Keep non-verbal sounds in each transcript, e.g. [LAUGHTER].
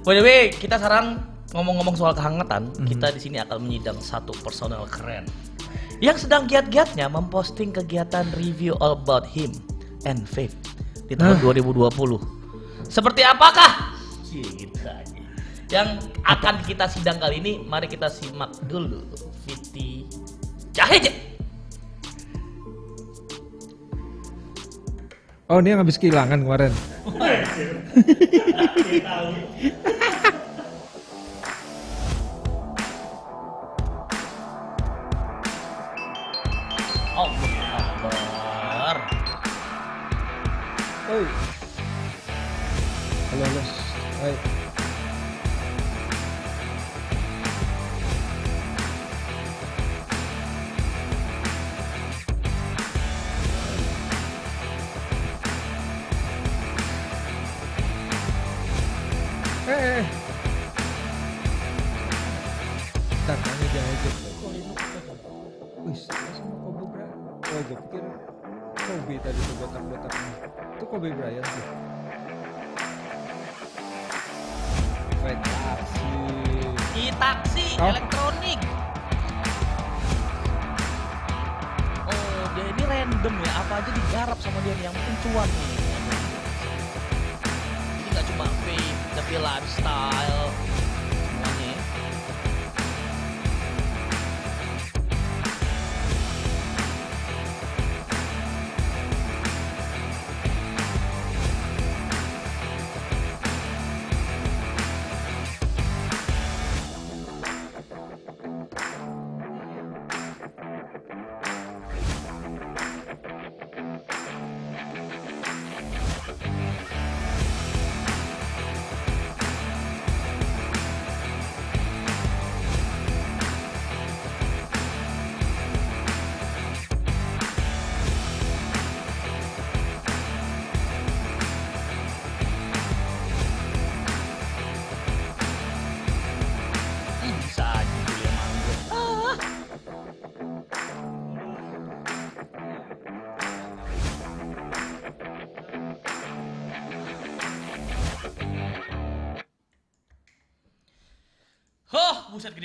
By the way, kita sekarang ngomong-ngomong soal kehangatan, kita di sini akan menyidang satu personel keren yang sedang giat-giatnya memposting kegiatan review all about him and Faith di tahun 2020. Seperti apakah? Kita yang akan kita sidang kali ini, mari kita simak dulu Fiti Caheje. Oh dia habis kehilangan kemarin. [LAUGHS]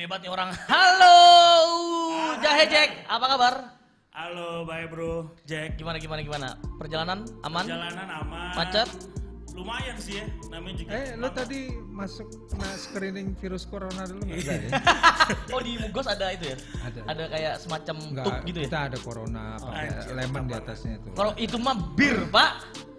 banget nih orang. Halo, Jahe Jack, apa kabar? Halo, bye bro, Jack. Gimana gimana gimana? Perjalanan aman? Jalanan aman. Macet? Lumayan sih ya, namanya juga. Eh, lo tadi masuk kena screening virus corona dulu nggak? Nggak ya? [LAUGHS] Oh di Mugos ada itu ya? Ada. kayak semacam tuk gitu ya? kita ada corona pakai anjir, lemon di atasnya itu. Kalau itu mah bir, Pak.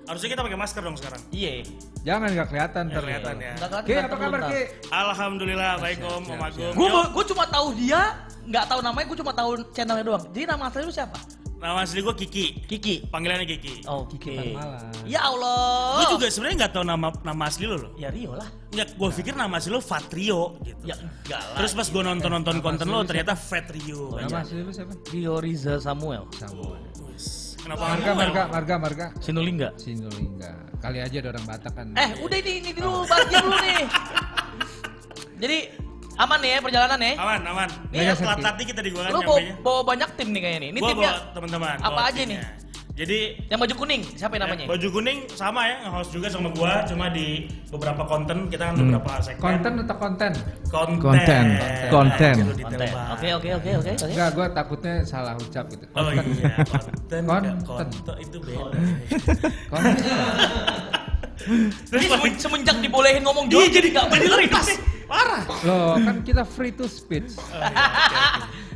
Harusnya kita pakai masker dong sekarang. Iya. Jangan nggak kelihatan ntar. kelihatan ya. Ki, apa kabar Ki? Alhamdulillah, baik om, om Agung. Gue cuma tahu dia, nggak tahu namanya, gue cuma tahu channelnya doang. Jadi nama asli lu siapa? nama asli gue Kiki. Kiki. Panggilannya Kiki. Oh, Kiki Kiki. Parmalan. Ya Allah. Gue juga sebenarnya nggak tahu nama nama asli lo loh. Ya Rio lah. Nggak, gue pikir nama asli lo Fatrio gitu. Ya enggak lah. Terus pas gue nonton nonton Nama konten lo lu ternyata Fatrio. Nama asli lu siapa? Rio Riza Samuel. Samuel. Kenapa Marga, marga, marga, marga. Sinulingga. Sinulingga. Kali aja ada orang Batak kan. Eh, udah ini ini dulu, bahagia dulu nih. Jadi aman nih ya perjalanan ya. Aman, aman. Nih, Ini ya, telat Sakti. tadi kita di gua kan Lu bawa, nyampenya. bawa banyak tim nih kayaknya nih. Ini Gua timnya bawa teman-teman. apa aja timnya. nih? Jadi yang baju kuning, siapa Ya, namanya? baju kuning sama ya, nge-host juga sama gua, cuma di beberapa konten kita kan beberapa segmen. Konten atau konten? konten. Konten. Konten. Banget. Oke, oke, oke, oke. Enggak, gue takutnya salah ucap gitu. Oh Konten. iya, konten. Konten. Konten. konten itu beda. Konten. [LAUGHS] Terus Ini paling- semen- semenjak dibolehin ngomong Iya, Jawa jadi jadi bener lepas. Parah. Loh, kan kita free to speech. [LAUGHS]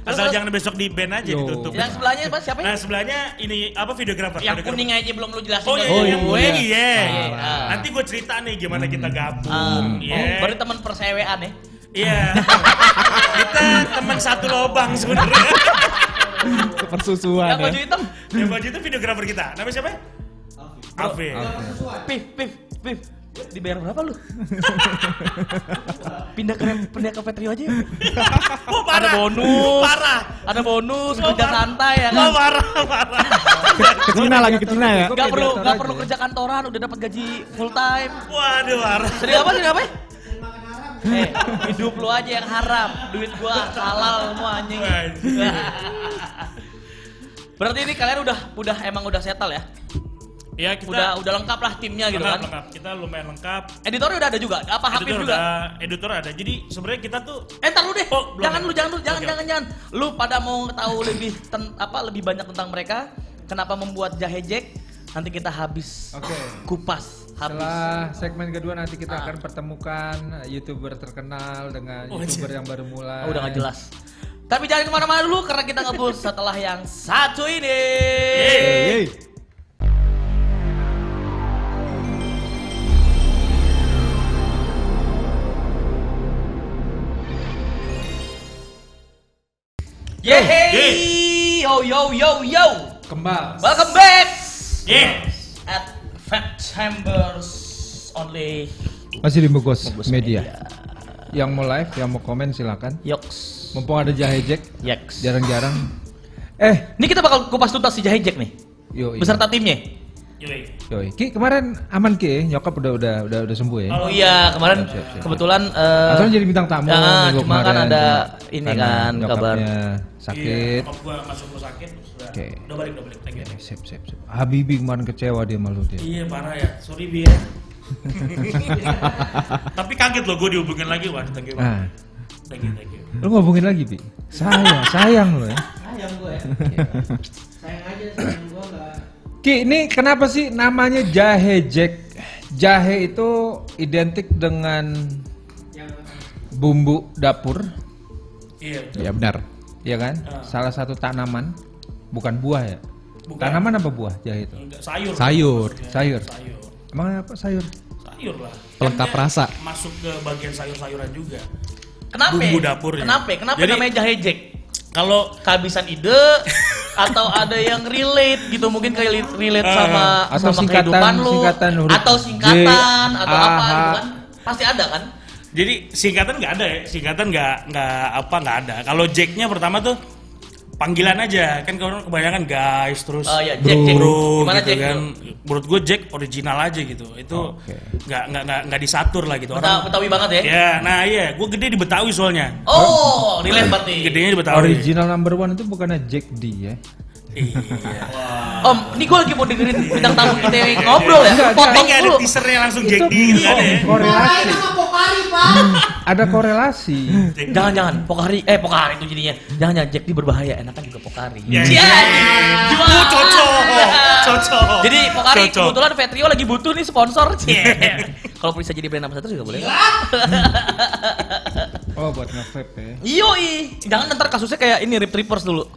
Asal jangan besok di band aja Yo. ditutup. Yang sebelahnya apa siapa? Nah sebelahnya ini apa videografer? yang Videografer. kuning aja belum lu jelasin. Oh iya, iya, yang kuning iya. Iya. Nanti gue cerita nih gimana kita Ah, gabung. oh, Iya. baru teman persewean ya. Iya. [LAUGHS] kita teman satu lobang sebenarnya. Persusuan Yang baju ya. hitam. Yang baju itu videografer kita. Namanya siapa? Alvin. Pif, pif, pif. Dibayar berapa lu? [LAUGHS] pindah ke pindah ke Petrio aja. yuk. [LAUGHS] Oh, Ada bonus. Parah. Ada bonus, Oh, kerja parah. santai ya Oh, kan. parah, parah. [LAUGHS] Ke Cina lagi ke Cina ya. Gak perlu gak perlu kerja kantoran, udah dapat gaji full time. Waduh, parah. Sedih apa? Sedih apa? Eh, hidup lu aja yang haram, duit gua halal semua anjing. Anjing. Berarti ini kalian udah udah emang udah settle ya? Ya, kita- udah udah lengkap lah timnya gitu lengkap, kan. lengkap. Kita lumayan lengkap. Editornya udah ada juga. Apa Hafif Editor juga? ada, editor ada. Jadi sebenarnya kita tuh Eh, lu deh. Oh, belum jangan ya? lu, jangan lu, jangan, Oke, jangan, jangan. Lu pada mau tahu lebih ten- apa lebih banyak tentang mereka? Kenapa membuat jahe jack? Nanti kita habis Oke. kupas habis. Setelah segmen kedua nanti kita Ah. akan pertemukan youtuber terkenal dengan Oh, youtuber anjir. yang baru mulai. Oh, udah gak jelas. Tapi jangan ke mana-mana dulu karena kita ngebul setelah yang satu ini. Yeay. Yeay! Yo yo yo yo. Kembal. Welcome back Yeah. at Fat Chambers only. Masih di Bogos Media. Media. Yang mau live, yang mau komen silakan. Yoks. Mumpung ada jahe Jack, Yeks. jarang-jarang. Eh, Ini kita bakal kupas tuntas si Jahe Jack nih. yo. Beserta timnya. Yoi. Yoi. Ki kemarin aman Ki, nyokap udah udah udah udah sembuh ya. Oh, iya, kemarin Siap, siap, siap. kebetulan eh, Atau jadi bintang tamu ya, minggu cuma kan kemarin. ada ini Karena kan kabar. nyokapnya sakit. Iya, nyokap gua masuk rumah sakit terus udah. Oke. Udah balik, udah balik. Thank you. Sip, sip, sip. Habibie kemarin kecewa dia malu dia. Iya parah ya, sorry bi ya. [LAUGHS] Tapi kaget loh gue dihubungin lagi, waduh thank you Nah, banget. Thank you, thank you. lu ngomongin lagi, Bi. Sayang, sayang lo ya. sayang gue ya. sayang aja sayang. Ki, ini kenapa sih namanya jahe Jack? Jahe itu identik dengan bumbu dapur, Iya, betul. ya benar, ya kan? Ah. Salah satu tanaman, bukan buah ya. Bukan. Tanaman apa buah jahe itu? Enggak, sayur. Sayur. Sayur. Sayur. Emang apa sayur? Sayur lah. Pelengkap rasa. Masuk ke bagian sayur-sayuran juga. Kenapa? Bumbu dapur ya. Kenapa? Kenapa Jadi- namanya Jahe Jack? Kalau Kehabisan ide [LAUGHS] atau ada yang relate gitu mungkin kayak relate, relate Eh, sama atau sama singkatan- kehidupan lu singkatan huruf atau singkatan J, atau apa A, gitu kan. Pasti ada kan? Jadi singkatan nggak ada ya, singkatan nggak nggak apa nggak ada. Kalau Jacknya pertama tuh panggilan aja. Kan kalau kebanyakan guys terus Oh iya, Jack, Jack. bro Gimana gitu Jack? kan. Tuh? menurut gue Jack original aja gitu. Itu nggak nggak nggak nggak disatur lah gitu. Beta- Betawi banget ya? Ya nah iya. Gue gede di Betawi soalnya. Oh relate berarti gedenya di Betawi. Original number one itu bukannya Jack D ya? Iya Om ini gue lagi mau dengerin bintang tamu kita yang ngobrol ya potong ini ada teasernya langsung D kan ya korelasi. Ada korelasi. jangan jangan Pokari eh Pokari itu jadinya jangan jangan Jack di berbahaya enakan juga Pokari Ya, Cia, iya. gimana? Oh, cocok cocok Jadi Pokari Cocok. kebetulan Vetrio lagi butuh nih sponsor. [LAUGHS] Kalau bisa jadi brand ambassador juga boleh. Oh, buat nge-vape ya. Yoi, jangan ntar kasusnya kayak ini Rip Trippers dulu.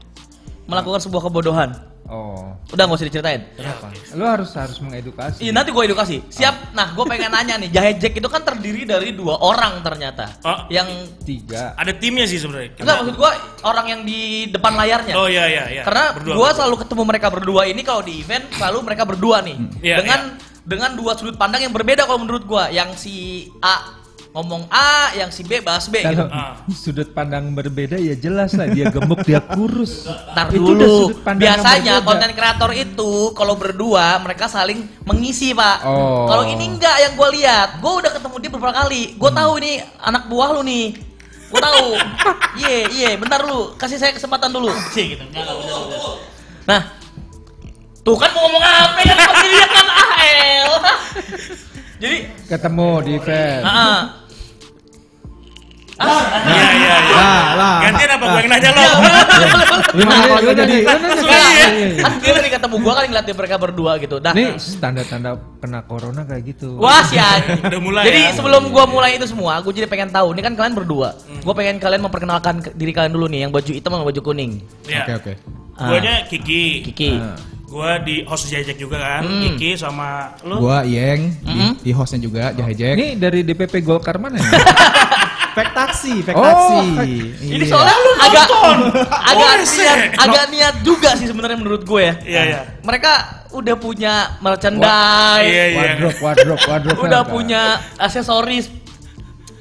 Melakukan sebuah kebodohan. Oh. Udah nggak usah diceritain. Apa? Lu harus harus mengedukasi. Iya nanti gue edukasi. Siap. Nah gue pengen nanya nih, Jahe Jack itu kan terdiri dari dua orang ternyata. Oh. Yang Tiga. ada timnya sih sebenarnya enggak maksud gue orang yang di depan layarnya. oh iya iya iya Karena Berdua, gue berdua. selalu ketemu mereka berdua ini kalau di event selalu mereka berdua nih. Iya, dengan dengan dua sudut pandang yang berbeda kalau menurut gue. Yang si A ngomong A, yang si B bahas B gitu. Kalau Ah. [LAUGHS] sudut pandang berbeda ya jelas lah dia gemuk dia kurus. Ntar Itu udah dulu. sudut pandang yang Biasanya konten kreator itu kalau berdua mereka saling mengisi pak. Oh. Kalau ini enggak yang gue lihat, gue udah ketemu dia beberapa kali. Gue tahu ini anak buah lu nih. Gue tahu. [LAUGHS] Iya iya, bentar lu kasih saya kesempatan dulu. Sih [LAUGHS] gitu. Enggak, enggak, bentar, bentar. Nah, tuh kan mau ngomong apa ya? Pasti dia kan AL. Jadi, ketemu di event. ah, ah. iya iya iya Lah, lah. gantian apa gue yang nanya lo Gimana kalau nggak jadi? Iya, iya. kan dia tadi ketemu gue kali ngeliat mereka berdua gitu. Dah. Nih tanda-tanda kena corona kayak gitu. Wah si anjing. [LAUGHS] Udah mulai Jadi ya? sebelum gua mulai itu semua, gua jadi pengen tahu. Ini kan kalian berdua. Gua pengen kalian memperkenalkan ke- diri kalian dulu nih, yang baju hitam sama baju kuning. Oke, oke. Ah. Guanya Kiki. Kiki. Ah. Gua di host jajak juga kan. Hmm. Kiki sama lu. Gua Yeng, di, Mm-mm. di hostnya juga Jahe Jack. Ini dari DPP Golkar mana ya? [LAUGHS] fake taksi, fake Oh, taksi. fake- Ini Iya. soalnya agak agak Boleh sih. niat, agak niat juga sih sebenarnya menurut gue ya. Iya iya. Mereka udah punya merchandise, Iya iya. Wardrobe, wardrobe, wardrobe. udah punya aksesoris.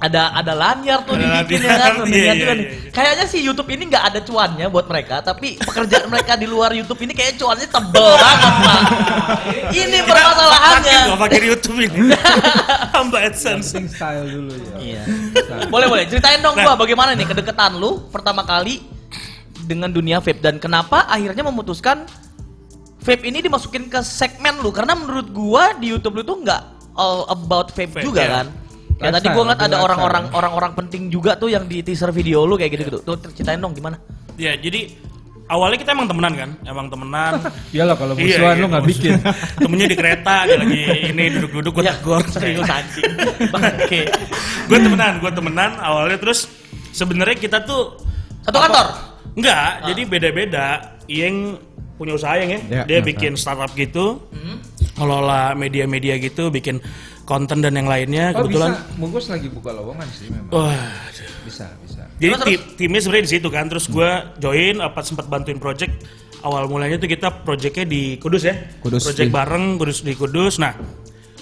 Ada ada lanyar tuh Ada dibikin ya kan, [LAUGHS] iya, iya, kan. iya, iya. Kayaknya sih YouTube ini nggak ada cuannya buat mereka, tapi pekerjaan mereka di luar YouTube ini kayak cuannya tebel [LAUGHS] banget pak. Ini permasalahannya. Gak pakai YouTube ini. [LAUGHS] Hamba AdSense. Style dulu ya. Iya. Boleh boleh ceritain dong Nah. gua bagaimana nih kedekatan lu pertama kali dengan dunia vape dan kenapa akhirnya memutuskan vape ini dimasukin ke segmen lu karena menurut gua di YouTube lu tuh nggak all about vape, Vape, juga ya. kan. Ya tadi gua ngeliat ada orang-orang orang-orang penting juga tuh yang di teaser video lu kayak gitu-gitu. Tuh ceritain dong gimana? Ya, jadi awalnya kita emang temenan kan? Emang temenan. [LAUGHS] Iyalah kalau Iya, musuhan iya, lu nggak bikin. [LAUGHS] Temennya di kereta, dia lagi ini duduk-duduk gue Ya, tegur. [LAUGHS] serius anjing. Bangke. gue temenan, gue temenan awalnya terus sebenarnya kita tuh Satu kantor? Enggak, jadi beda-beda. Yang punya usaha yang ya, Ya, dia punya bikin startup gitu, Hmm. ngelola media-media gitu, bikin konten dan yang lainnya. Oh Kebetulan, bisa, Mungkus lagi buka lowongan sih memang. wah, Bisa, bisa. jadi Terus, tim, timnya sebenarnya di situ kan. Terus gue join, apa sempat bantuin project. Awal mulanya tuh kita projectnya di Kudus ya, Kudus, project iya. bareng Kudus di Kudus. Nah,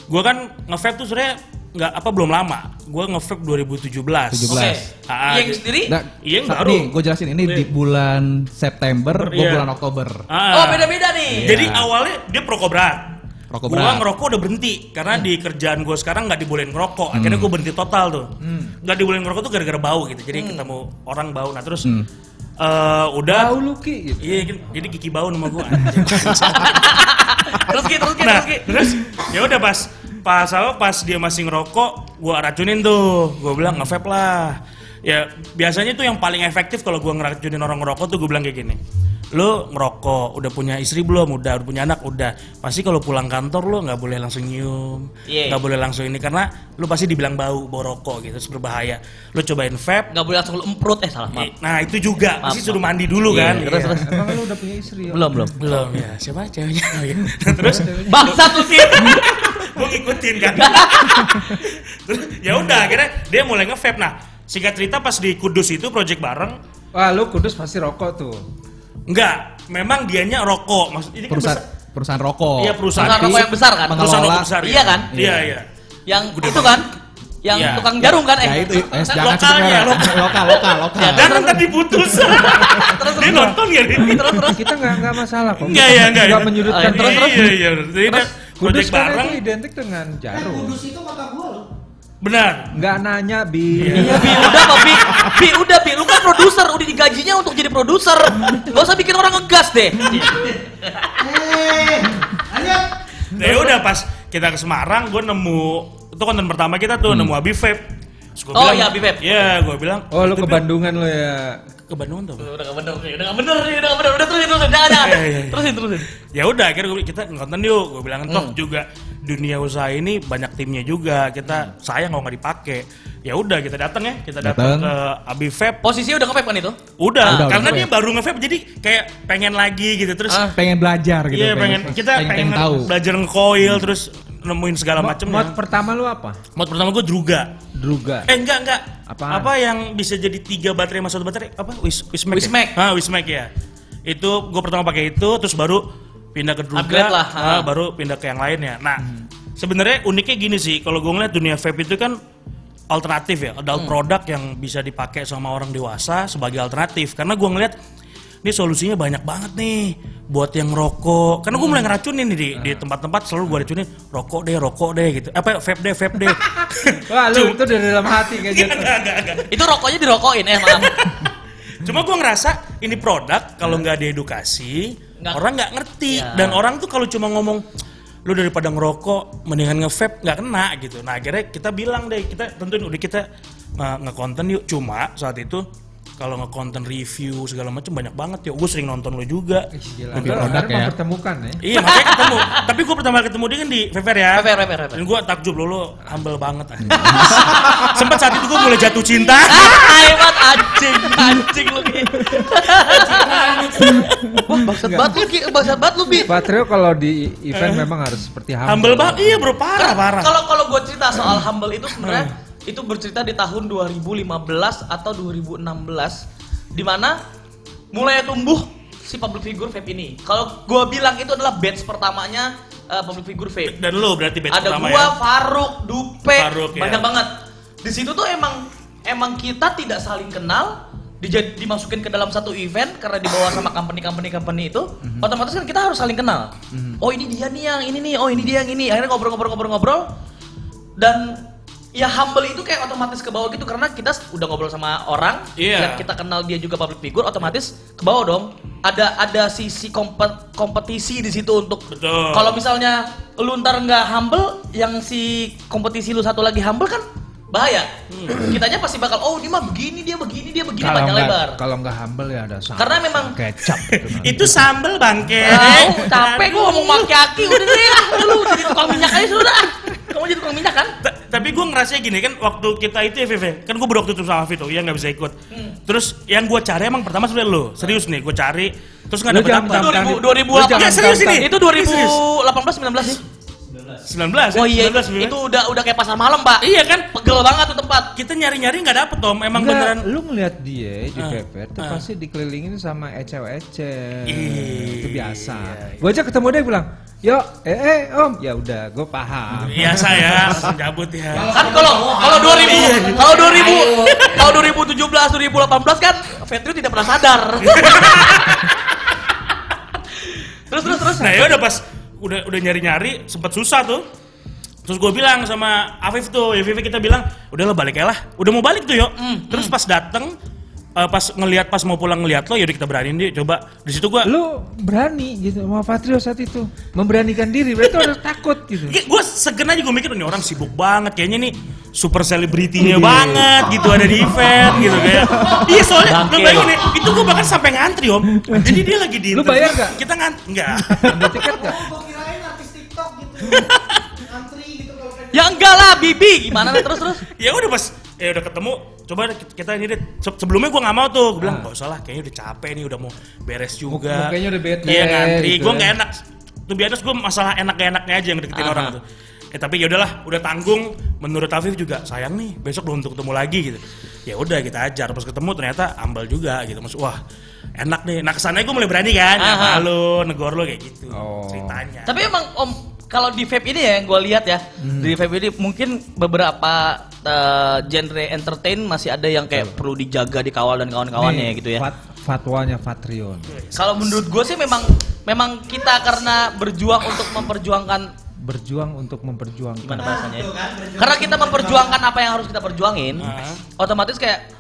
gue kan nge tuh sebenarnya nggak apa belum lama. Gue nge-vape 2017. 17. Oke. Ah, Yang sendiri? Nah, Iya, yang baru. Nih, gue jelasin ini di bulan September, gue Iya. bulan Oktober. Ah. Oh, beda-beda nih. Jadi Iya. awalnya dia perokok berat. Rokok gua berat. ngerokok udah berhenti karena di kerjaan gue sekarang nggak dibolehin ngerokok. Akhirnya gue berhenti total tuh. Nggak dibolehin ngerokok tuh gara-gara bau gitu. Jadi ketemu orang bau. Nah terus Hmm. eh, udah. Tahu lu Ki gitu. Iya, jadi Kiki bau nama gue. [LAUGHS] terus Ki, terus Ki, nah, terus ya udah pas pas apa pas dia masih ngerokok, gue racunin tuh. Gue bilang nge lah. Ya biasanya tuh yang paling efektif kalau gue ngeracunin orang ngerokok tuh gue bilang kayak gini. Lo ngerokok, udah punya istri belum? Udah, udah punya anak? Udah. Pasti kalau pulang kantor lo nggak boleh langsung nyium, Iya. nggak boleh langsung ini karena lo pasti dibilang bau, bau rokok gitu, terus berbahaya. Lo cobain vape. Nggak boleh langsung lu emprut eh salah maaf. Nah itu juga, Maaf, pasti suruh mandi dulu Iya, kan. terus, Iya. terus. Emang lu udah punya istri ya? Belum, belum. Belum ya, siapa ceweknya? Oh, iya. Nah, [LAUGHS] terus Bangsat lu Ki. gue ngikutin kan [LAUGHS] Terus, ya udah akhirnya dia mulai nge-vape nah singkat cerita pas di Kudus itu project bareng Wah, lu kudus pasti rokok tuh. Enggak memang dianya rokok maksud ini kan Perusahaan besar- perusahaan rokok. iya perusahaan Perusahaan rokok yang besar kan? Mengelola- perusahaan rokok besar Iya kan? iya iya Yang itu kan? Yang Iya. tukang jarum kan? Eh, Ya itu, eh, jangan Lokalnya, lokal. [LAUGHS] lokal, lokal, lokal. Ya, jangan tadi putus dia nonton ya ini Terus terus. Kita nggak nggak masalah kok. enggak ya enggak Nggak ya. menyudutkan. Terus, terus. iya iya jadi Kudus kan itu identik dengan jarum. Benar Nggak nanya bi. Iya, Bi, udah apa, Bi? Bi, udah, Bi. Lu kan produser, udah digajinya untuk jadi produser. Gak usah bikin orang ngegas deh. Nah, ya udah pas kita ke Semarang, gue nemu itu konten pertama kita tuh nemu Abi Vape. Gua Oh, bilang, iya, Abi Vape. Iya, gue bilang. Oh, lu "Itu, ke Bandungan lu ya. Ke Bandung tuh. Udah bener nih, udah gak bener nih, udah gak bener. Udah terusin, terusin. Jangan, jangan. Iya, iya, iya. Terusin, terusin. Ya udah, akhirnya gua, kita ngonten yuk. Gue bilang toh Hmm. juga dunia usaha ini banyak timnya juga. Kita sayang kalau nggak dipakai. Ya udah, kita datang ya. Kita datang ke Abi Vape. Posisinya udah nge-vape kan itu? Udah, Udah, karena udah. dia baru nge-vape jadi kayak pengen lagi gitu terus. Ah. pengen belajar gitu. Iya pengen, kita pengen, pengen tahu. belajar nge-coil terus nemuin segala macam. mod pertama lu apa? Mod pertama gue druga. Druga. Eh enggak enggak. Apaan? Apa yang bisa jadi tiga baterai sama satu baterai? Apa? Wis Wismax. Wismax. Ya? Ah, Wismax ya. Itu gue pertama pakai itu terus baru pindah ke druga. Upgrade lah, ah, ah. baru pindah ke yang lainnya. Nah, sebenarnya uniknya gini sih, kalau gue ngeliat dunia vape itu kan alternatif ya, adult produk yang bisa dipakai sama orang dewasa sebagai alternatif. Karena gue ngeliat ini solusinya banyak banget nih buat yang rokok. Karena gue mulai ngeracunin nih di, di tempat-tempat selalu gue racunin rokok deh, rokok deh gitu. Apa vape deh, vape deh. [LAUGHS] Wah, lu Cuma- itu dari dalam hati kayak [LAUGHS] gitu. Enggak, enggak, enggak. Itu rokoknya dirokokin, eh maaf. [LAUGHS] Cuma gue ngerasa ini produk kalau nggak diedukasi Nggak- orang nggak ngerti Ya. dan orang tuh kalau cuma ngomong lu daripada ngerokok mendingan nge-vape nggak kena gitu. Nah akhirnya kita bilang deh kita tentuin udah kita uh, nge-konten yuk. Cuma saat itu kalau nge-konten review segala macam banyak banget ya. Gue sering nonton lo juga. Ih, Gila. Review Lu produk ya. mempertemukan ya. Iya makanya ketemu. [LAUGHS] Tapi gue pertama kali ketemu dia kan di Fever ya. Fever, Fever, Fever. Dan gue takjub lo, lo humble banget. [LAUGHS] Sempat saat itu gue mulai jatuh cinta. [LAUGHS] Ah, hebat anjing, anjing. Wah, bangsat banget lu Ki, bangsat banget lu Bi. Patrio kalau di event memang harus seperti humble. humble banget. Iya bro, parah parah. Kalau kalau gue cerita soal humble itu sebenarnya itu bercerita di tahun 2015 atau 2016 di mana mulai tumbuh si public figure vape ini. Kalau gue bilang itu adalah batch pertamanya eh, public figure vape. Dan lo berarti batch Ada pertama gua, ya? Faruk, Dupe, Faruk, ya. banyak banget. Di situ tuh emang emang kita tidak saling kenal, dijad- dimasukin ke dalam satu event karena dibawa sama company-company company itu, Mhm. otomatis kan kita harus saling kenal. Oh ini dia nih yang ini nih, oh ini dia yang ini. Akhirnya ngobrol-ngobrol-ngobrol-ngobrol dan ya humble itu kayak otomatis ke bawah gitu karena kita udah ngobrol sama orang Iya. yang kita kenal dia juga public figure otomatis ke bawah dong ada ada sisi kompet- kompetisi di situ untuk kalau misalnya lu ntar nggak humble yang si kompetisi lu satu lagi humble kan bahaya Hmm. kitanya pasti bakal oh ini mah begini dia begini dia begini Kalau panjang lebar kalau nggak humble ya ada sama. Karena memang- kecap gitu. [LAUGHS] Itu sambel bangke. Tahu, capek gue ngomong maki-aki udah deh ah, lu jadi tukang minyak aja sudah kamu jadi tukang minyak kan Ta- tapi gue ngerasa gini kan waktu kita itu ya kan gue berwaktu itu sama Vito ya nggak bisa ikut Hmm. terus yang gue cari emang pertama sebenarnya lo serius nih gue cari terus nggak dapet apa mentang-mentang- 2000 lu 2008. jangan Ya, serius ini. itu 2018 19 sih 19 oh iya 19, Vive. itu udah udah kayak pasar malam pak iya kan pegel banget tuh tempat kita nyari-nyari nggak dapet om emang Enggak, beneran lu ngeliat dia di Pepet tuh ah. pasti dikelilingin sama ecel-ecel. Iya, itu biasa. iya, iya. Gue aja ketemu dia bilang, "Yo, eh eh Om." Ya udah, gue paham. biasa ya langsung cabut ya kan kalau kalau 2000 kalau 2000 kalau 2017 2018 kan Vetri tidak pernah sadar [LAUGHS] terus terus terus nah ya udah pas udah udah nyari-nyari sempet susah tuh. Terus gue bilang sama Afif tuh ya Vivi kita bilang udah lo balik ya lah. Udah mau balik tuh yuk. Terus pas dateng eh, pas ngelihat pas mau pulang ngelihat lo yaudah kita beraniin deh coba di situ gue Lu berani gitu sama Fatrio saat itu, memberanikan diri. Berarti harus [LAUGHS] takut gitu. gue segen aja gue mikir ini orang sibuk banget kayaknya nih super selebritinya banget gitu ada di event gitu kayak [LAUGHS] iya soalnya Bangke lo bayangin nih itu gue bahkan sampai ngantri om jadi dia lagi di Lu interview, bayar nggak? kita ngantri enggak Ambil [LAUGHS] tiket gak? Gua kirain artis TikTok gitu. Antri gitu ya enggak lah Bibi gimana nih terus terus ya udah pas ya udah ketemu coba kita ini deh Se- sebelumnya gue nggak mau tuh. Gue bilang Ah. nggak usah lah kayaknya udah capek nih udah mau beres juga. mukanya udah bete iya ngantri. gitu gue ya. nggak enak. Tuh biasa gue masalah enak gak enaknya aja yang deketin Aha. orang tuh. Ya tapi ya udahlah udah tanggung. Menurut Afif juga sayang nih besok belum untuk ketemu lagi gitu. Ya udah kita ajar. Pas ketemu ternyata ambal juga gitu. Maksud wah enak nih. Nah kesannya gue mulai berani kan? Aha. nyapa lu negor lu kayak gitu Oh. ceritanya. Tapi emang Om kalau di vape ini ya yang gue lihat ya di vape ini mungkin beberapa eh, genre entertain masih ada yang kayak perlu dijaga dikawal dan kawan-kawannya gitu ya. fat- fatwanya Fatrion. Kalau menurut gue sih memang memang kita karena berjuang untuk memperjuangkan Berjuang untuk memperjuangkan. gimana bahasanya? ya? Karena kita memperjuangkan apa yang harus kita perjuangin, Ah. otomatis kayak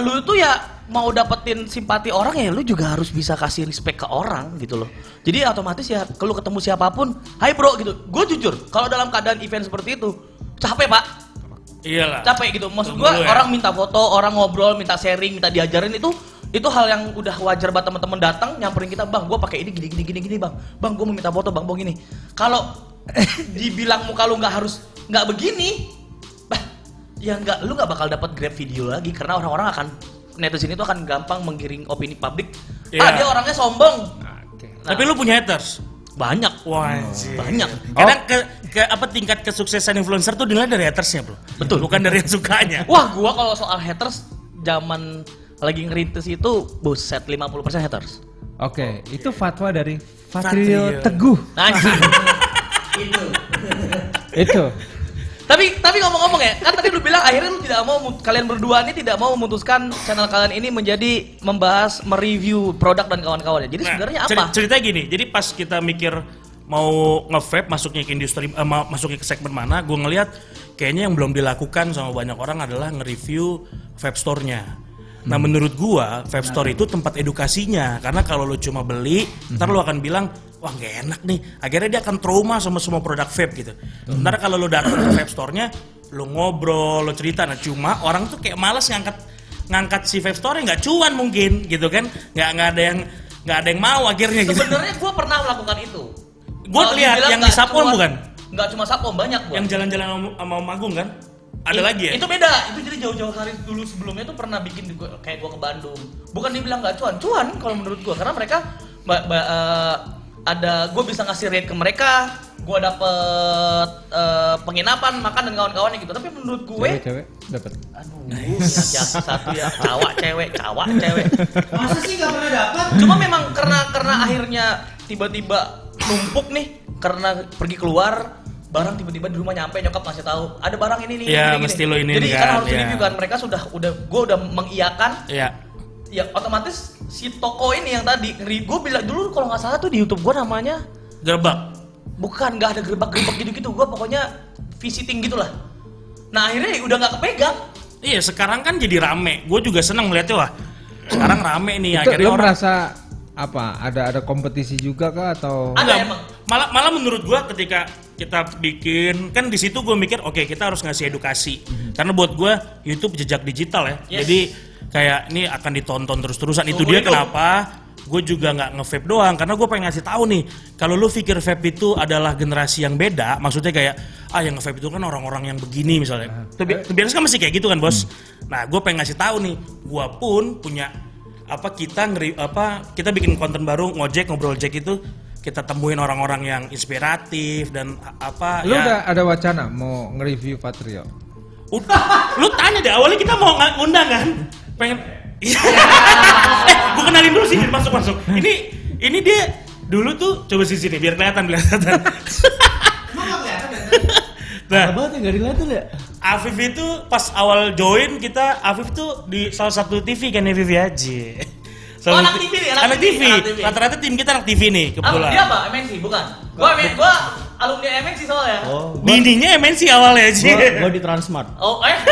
lu tuh ya mau dapetin simpati orang ya lu juga harus bisa kasih respect ke orang gitu loh. Jadi otomatis ya kalau ketemu siapa pun, "Hai bro" gitu. Gue jujur, kalau dalam keadaan event seperti itu, capek, Pak. iyalah Capek gitu. Maksud gue ya. orang minta foto, orang ngobrol, minta sharing, minta diajarin itu itu hal yang udah wajar banget teman-teman datang nyamperin kita bang gue pakai ini gini gini gini gini bang bang gue mau minta foto bang bang gini kalau [LAUGHS] dibilang muka lu nggak harus nggak begini ya nggak lu nggak bakal dapat grab video lagi karena orang-orang akan netizen itu akan gampang menggiring opini publik ah Iya. dia orangnya sombong Oke. Nah, tapi lu punya haters banyak Wah, anjir. banyak Kadang ke, ke apa tingkat kesuksesan influencer tuh dinilai dari hatersnya, Bro. Betul. Bukan dari yang sukanya. [LAUGHS] wah gua kalau soal haters zaman lagi ngerintis itu buset 50% haters Oke, itu fatwa dari Fatrio. Teguh. anjing [LAUGHS] itu. [LAUGHS] Tapi tapi ngomong-ngomong ya, kan tadi lu bilang akhirnya lu tidak mau kalian berdua ini tidak mau memutuskan channel kalian ini menjadi membahas mereview produk dan kawan-kawannya. Jadi Nah, sebenarnya apa? Ceritanya gini, jadi pas kita mikir mau nge-vape masuknya ke industri ma- masuknya ke segmen mana, gue ngelihat kayaknya yang belum dilakukan sama banyak orang adalah nge-review vape store-nya. Nah menurut gua vape store itu tempat edukasinya karena kalau lu cuma beli, ntar lu akan bilang wah gak enak nih. Akhirnya dia akan trauma sama semua produk vape gitu. Ntar kalau lu datang ke vape store-nya, lu ngobrol, lu cerita. Nah cuma orang tuh kayak males ngangkat ngangkat si vape store nggak cuan mungkin gitu kan nggak nggak ada yang nggak ada yang mau akhirnya gitu Sebenarnya gua pernah melakukan itu. Kalau lihat yang nggak di Sapon bukan? Nggak cuma Sapon, banyak gua. yang jalan-jalan sama, sama Om Agung kan ada lagi ya Itu beda. Itu jadi jauh-jauh hari dulu sebelumnya tuh pernah bikin gua, kayak gua ke Bandung. Bukan dibilang nggak cuan, cuan kalau menurut gua karena mereka ba- ba- eh, ada gue bisa ngasih rate ke mereka, gue dapet eh, penginapan, makan dan kawan-kawannya gitu. Tapi menurut gue, Cewek-cewek dapat. aduh, ya, satu ya, cawak cewek, cawak cewek. Masa sih gak pernah dapat? Cuma memang karena karena akhirnya tiba-tiba numpuk nih karena pergi keluar barang tiba-tiba di rumah nyampe nyokap ngasih tahu ada barang ini nih Iya, gini, mesti gini. lo ini jadi kan, kan harus iya. review kan mereka sudah udah gue udah mengiyakan ya ya otomatis si toko ini yang tadi gue bilang dulu kalau nggak salah tuh di YouTube gue namanya gerbak. Bukan nggak ada gerbak-gerbak gitu-gitu gue pokoknya visiting gitulah. Nah akhirnya udah nggak kepegang. Iya sekarang kan jadi rame. Gue juga seneng melihatnya wah sekarang rame nih Itu akhirnya lo orang merasa apa? Ada ada kompetisi juga kah atau? Ada Enggak, emang. malah malah menurut gua ketika kita bikin kan di situ gua mikir oke kita harus ngasih edukasi. Karena buat gua YouTube jejak digital ya. Yes. jadi kayak ini akan ditonton terus terusan itu Seumur dia kenapa gue juga nggak nge-vape doang karena gue pengen ngasih tahu nih kalau lu pikir vape itu adalah generasi yang beda maksudnya kayak ah yang nge-vape itu kan orang-orang yang begini misalnya. Itu bi- biasanya kan masih kayak gitu kan bos. Nah gue pengen ngasih tahu nih gue pun punya apa kita ngeri apa kita bikin konten baru ngojek ngobrol jack itu kita temuin orang-orang yang inspiratif dan apa lu ya. udah ada wacana mau nge-review Patrio? Udah, lu tanya deh awalnya kita mau ngundang kan pengen [LAUGHS] Iya. eh gue kenalin dulu sih masuk masuk. Ini ini dia dulu tuh coba sisi sini biar kelihatan biar kelihatan. Emang nggak kelihatan nah banget ya, nggak dilihatin ya? Afif itu pas awal join kita Afif tuh di salah satu TV kan ya? Vivi aja Oh, anak TV nih, anak anak TV. Rata-rata tim kita anak TV nih Ah, kebetulan. dia apa? MNC bukan? Gua MNC, gua alumni MNC soalnya. Oh, gua, Bininya MNC awalnya aja. gua, gua di Transmart. Oh, eh. [LAUGHS]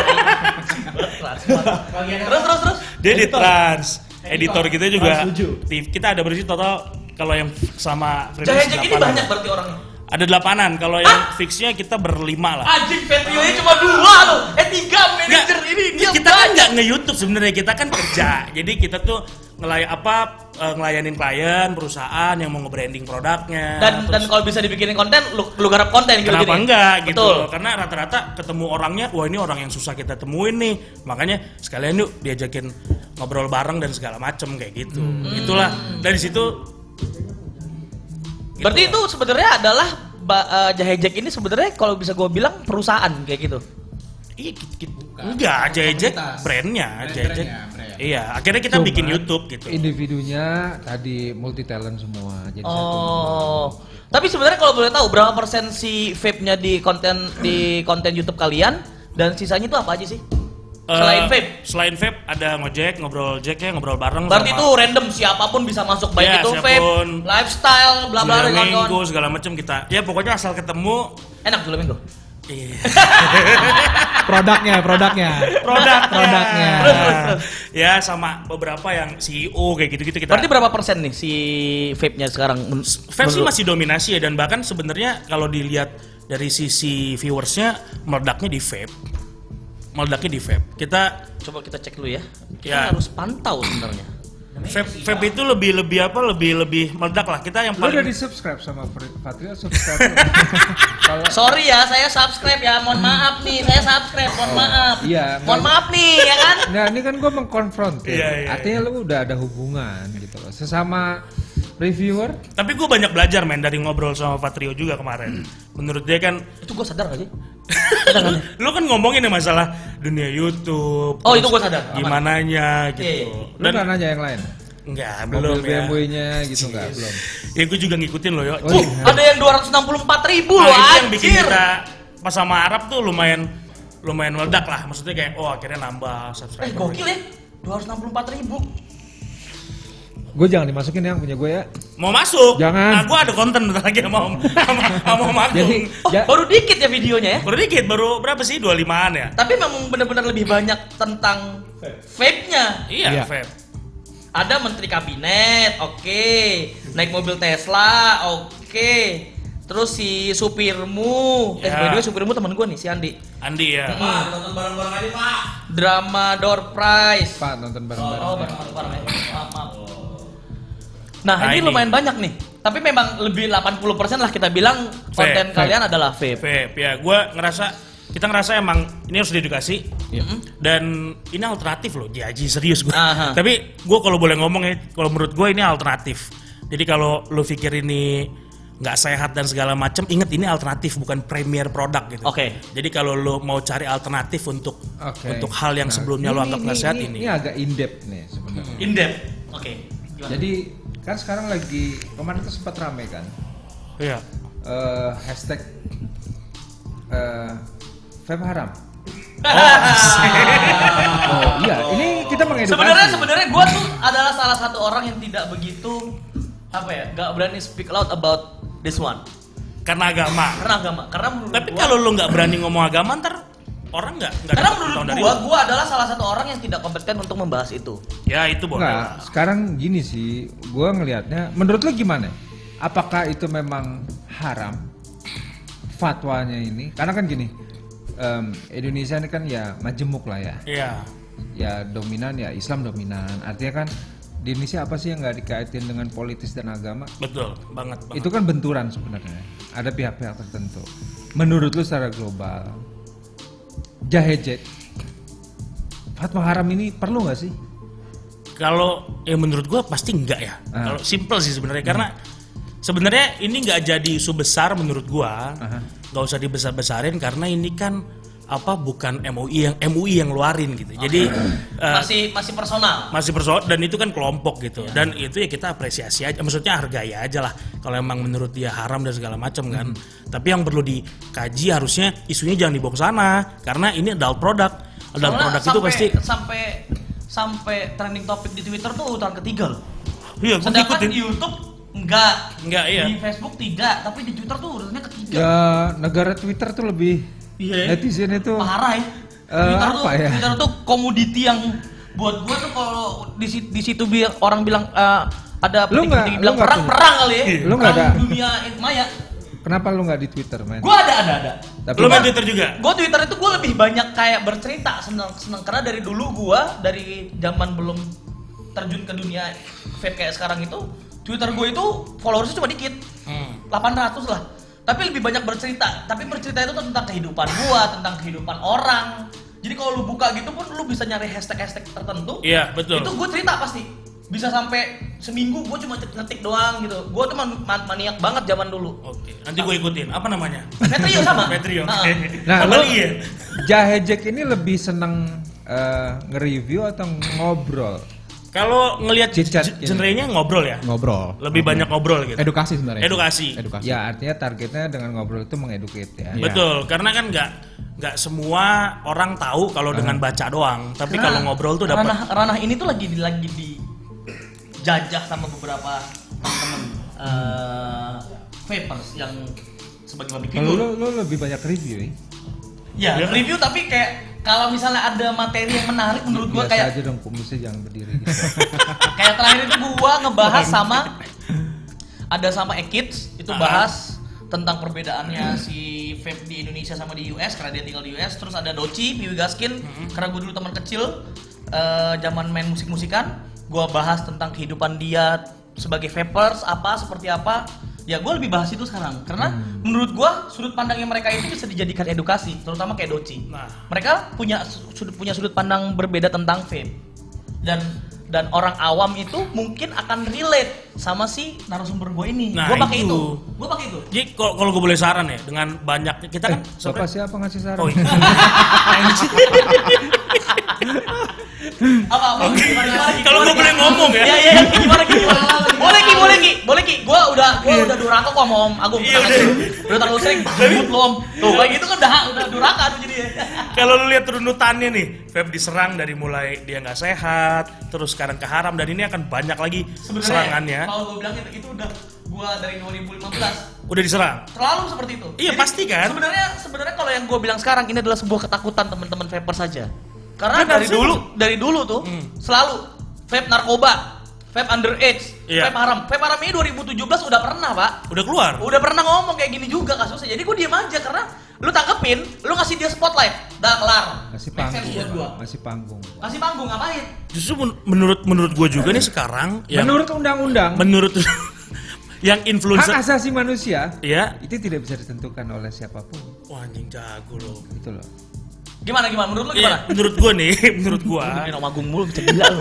terus terus terus. Dia di trans. Editor kita juga. Trans kita ada berarti total kalau yang sama Jaya Jack ini banyak berarti orangnya. Ada delapanan. Kalau yang fixnya kita berlima lah. Anjing Petrio cuma dua loh. Eh tiga manajer ini dia kita kan nggak nge-YouTube sebenarnya kita kan kerja. [LAUGHS] Jadi kita tuh ngelay apa eh, ngelayanin klien perusahaan yang mau nge-branding produknya. Dan dan Terus kalau bisa dibikin konten, lu, lu garap konten gitu Kenapa gini. enggak gitu? Betul. Karena rata-rata ketemu orangnya, wah ini orang yang susah kita temuin nih. Makanya sekalian yuk diajakin ngobrol bareng dan segala macem kayak gitu. Hmm. Itulah dari situ. Berarti itu sebenarnya adalah eh, Jahe Jack ini sebenarnya kalau bisa gue bilang perusahaan kayak gitu. Iya, enggak, Jejek Komunitas. brandnya, Brand- Jejek. Brand. Iya, akhirnya kita Cuman, bikin YouTube gitu. Individunya tadi multi talent semua. Jadi satu. Oh. Tapi sebenarnya kalau boleh tahu berapa persen si vape-nya di konten di konten YouTube kalian dan sisanya itu apa aja sih? Eh, Selain vape. Selain vape ada ngojek, ngobrol jack ya, ngobrol bareng Berarti sama itu random siapa pun bisa masuk baik Ya, itu siapa pun. vape, lifestyle, bla bla minggu kawan-kawan. segala macam kita. Ya pokoknya asal ketemu Enak dulu minggu. Iya. Produknya, produknya. produknya. Produknya. Ya sama beberapa yang CEO kayak gitu-gitu kita. Berarti berapa persen nih si vape-nya sekarang? Vape sih masih dominasi ya dan bahkan sebenarnya kalau dilihat dari sisi viewersnya meledaknya di vape. Meledaknya di vape. Kita Coba kita cek dulu ya. Kita Ya. harus pantau sebenarnya. Vape, vape itu lebih lebih apa? Lebih lebih meledak lah. Kita yang Lu udah paling di subscribe sama Patrio subscribe. Sorry ya, saya subscribe ya. Mohon maaf nih, saya subscribe. Mohon maaf. Iya, Mohon maaf nih, ya kan? Nah ini kan gue mengkonfrontir. Iya, iya, Artinya lu udah ada hubungan gitu loh. Sesama reviewer. Tapi gue banyak belajar men dari ngobrol sama Patrio juga kemarin. Menurut dia kan, Itu gue sadar gak [LAUGHS] sih? lu kan ngomongin ya masalah dunia YouTube. Oh, itu gua sadar. Aman. Gimananya gitu. Iya, iya. Lu Dan nggak nanya yang lain? enggak Mobil belum ya. BMW-nya gitu nggak belum. Ya gue juga ngikutin loh ya. Oh, Uh, iya. ada yang 264 ribu Nah, loh, itu yang bikin kita pas sama Arab tuh lumayan lumayan meledak lah. Maksudnya kayak oh akhirnya nambah Eh, subscriber. gokil ya. 264 ribu. Gue jangan dimasukin yang punya gue ya. Mau masuk? Jangan. Nah, gue ada konten bentar lagi sama Om sama, sama Om Agung. Jadi Oh, ja- baru dikit ya videonya ya. baru dikit, baru berapa sih? 25-an ya? Tapi memang benar-benar lebih banyak tentang vape-nya. Iya, Iya. vape. Ada menteri kabinet, oke. Naik mobil Tesla, oke. Terus si supirmu, eh Ya. by the way supirmu temen gue nih si Andi. Andi ya. Hmm. Nonton bareng-bareng aja, Pak. Drama door prize. Pak nonton bareng-bareng. Oh, bareng-bareng ya. Maaf, maaf. Nah, Nah, ini, ini. lumayan banyak nih. Tapi memang lebih 80% lah kita bilang konten Vape. kalian adalah vape. Vape ya. Gue ngerasa kita ngerasa emang ini harus diedukasi Mm-mm. dan ini alternatif loh. Jaji serius gue. Tapi gue kalau boleh ngomong ya, kalau menurut gue ini alternatif. Jadi kalau lu pikir ini nggak sehat dan segala macam, inget ini alternatif bukan premier produk gitu. Oke. Jadi kalau lu mau cari alternatif untuk Oke. untuk hal yang Nah, sebelumnya lu anggap nggak sehat ini. ini. Ini agak in depth nih sebenarnya. In depth. Oke. Gimana? Jadi kan sekarang lagi kemarin tuh sempat rame kan Iya. eh, hashtag eh, vape haram. [LAUGHS] oh iya, ini kita mengedukasi. Sebenarnya sebenarnya gue tuh adalah salah satu orang yang tidak begitu apa ya, nggak berani speak loud about this one Karena agama. karena agama. Karena menurut Tapi gua- kalau lu nggak berani ngomong agama ntar orang nggak nggak Karena menurut pengetahuan dari gua, gua adalah salah satu orang yang tidak kompeten untuk membahas itu. ya itu boleh lah. sekarang gini sih, gua ngelihatnya menurut lu gimana? Apakah itu memang haram fatwanya ini? Karena kan gini, em, Indonesia ini kan ya majemuk lah ya. Iya. Ya dominan ya Islam dominan. Artinya kan di Indonesia apa sih yang nggak dikaitin dengan politis dan agama? betul banget, banget. Itu kan benturan sebenarnya. Ada pihak-pihak tertentu. Menurut lu secara global, jahejet fatwa haram ini perlu nggak sih? Kalau ya menurut gua pasti enggak ya. Ah. Kalau simple sih sebenarnya karena sebenarnya ini nggak jadi isu besar menurut gua. Aha. nggak usah dibesar-besarin karena ini kan apa bukan MUI yang MUI yang ngeluarin gitu. Jadi eh, Masih masih personal. masih persoalan dan itu kan kelompok gitu dan itu ya kita apresiasi aja maksudnya hargai aja lah kalau emang menurut dia haram dan segala macam kan tapi yang perlu dikaji harusnya isunya jangan dibawa ke sana karena ini adult product adult Soalnya product itu sampai, pasti sampai sampai trending topik di Twitter tuh urutan ketiga loh. iya Sedangkan ngikutin di YouTube enggak. Enggak, iya. Di Facebook tidak, tapi di Twitter tuh urutannya ketiga. Ya negara Twitter tuh lebih Iya. netizen itu Parah ya. Eh, Twitter tuh apa ya? Twitter tuh komoditi yang buat gua tuh kalau di di situ bi- orang bilang eh, ada Lu nggak- lu bilang perang punya? perang kali ya. Lu nggak Perang ada? dunia maya. kenapa lu nggak di Twitter men? Gua ada ada ada. Tapi lo main Twitter juga Gue Twitter itu gue lebih banyak kayak bercerita seneng seneng karena dari dulu gue dari zaman belum terjun ke dunia vape kayak sekarang itu Twitter gue itu followersnya cuma dikit Hmm. 800 lah tapi lebih banyak bercerita. Tapi bercerita itu tentang kehidupan gua tentang kehidupan orang. Jadi kalau lu buka gitu pun lu bisa nyari hashtag-hashtag tertentu. Iya, betul. itu gue cerita pasti. Bisa sampai seminggu gue cuma ngetik doang gitu. Gue tuh man- man- maniak banget zaman dulu. Oke nanti gue ikutin. Apa namanya? Petrio sama? Petrio oke Nah. Nah, apa lu- lagi ya Jahejek ini lebih seneng eh, nge-review atau ngobrol? Kalau ngelihat Chit-chat g- gini. genrenya ngobrol ya Ngobrol. lebih banyak ngobrol gitu Edukasi sebenarnya. Edukasi. Edukasi. Ya artinya targetnya dengan ngobrol itu mengeduket ya. Iya. Betul, karena kan nggak nggak semua orang tahu kalau dengan baca doang, tapi kalau ngobrol tuh dapat ranah, ranah ini tuh lagi di lagi di jajah sama beberapa teman-teman eh, vapers yang sebagai public figure. lu, lu lebih banyak review ya? Ya, Iya. review tapi kayak kalau misalnya ada materi yang menarik menurut gua Biasa kayak aja dong kumisnya jangan berdiri gitu. [LAUGHS] kayak terakhir itu gua ngebahas sama ada sama Ekids itu Ah. bahas tentang perbedaannya si vape di Indonesia sama di US karena dia tinggal di US terus ada Doci, Piwi Gaskin karena gue dulu teman kecil eh, zaman main musik-musikan gua bahas tentang kehidupan dia sebagai vapers apa seperti apa ya gue lebih bahas itu sekarang karena menurut gua sudut pandangnya mereka itu bisa dijadikan edukasi terutama kayak Doci Nah. mereka punya su- sudut punya sudut pandang berbeda tentang vape dan dan orang awam itu mungkin akan relate sama si narasumber gue ini. Nah, gue pakai itu. itu. Gue pakai itu. Jadi kalau kalau gue boleh saran ya, dengan banyaknya kita kan Eh, Bapak siapa ngasih saran? Oh iya. [LAUGHS] Apa apa? Gimana, gimana? Kalau gue boleh ngomong ya. Iya iya iya, gimana? Gimana? Boleh Ki, sama Om Agung. Iya, udah. aja. Udah terlalu sering [LAUGHS] jemput lo Om. Tuh kayak gitu kan udah udah duraka tuh jadi. [LAUGHS] Kalau lu lihat runutannya nih, Feb diserang dari mulai dia nggak sehat, terus sekarang ke haram dan ini akan banyak lagi Sebenarnya serangannya. kalau gue bilang itu, itu udah gue dari 2015 Udah diserang. selalu seperti itu. Iya, pasti kan? Sebenarnya sebenarnya kalau yang gue bilang sekarang ini adalah sebuah ketakutan teman-teman vapor saja. Karena Kan dari harusnya- dulu dari dulu tuh Hmm. selalu vape narkoba, vape underage, Iya. vape haram. Vape haram ini 2017 udah pernah, Pak. Udah keluar. Udah pernah ngomong kayak gini juga kasusnya. Jadi gue diem aja karena lu tangkepin, lu ngasih dia spotlight, udah kelar. Sense panggung. gua. Masih panggung. Kasih panggung ngapain? Justru men- menurut menurut gue juga nih sekarang yang Menurut undang-undang, menurut [LAUGHS] yang hak influencer asasi manusia ya itu tidak bisa ditentukan oleh siapa pun. wah anjing jago loh Gitu loh. Gimana gimana? Menurut lu Iya, gimana? menurut gue nih [LAUGHS] menurut gue Ini Om Agung mulu bisa gila lu.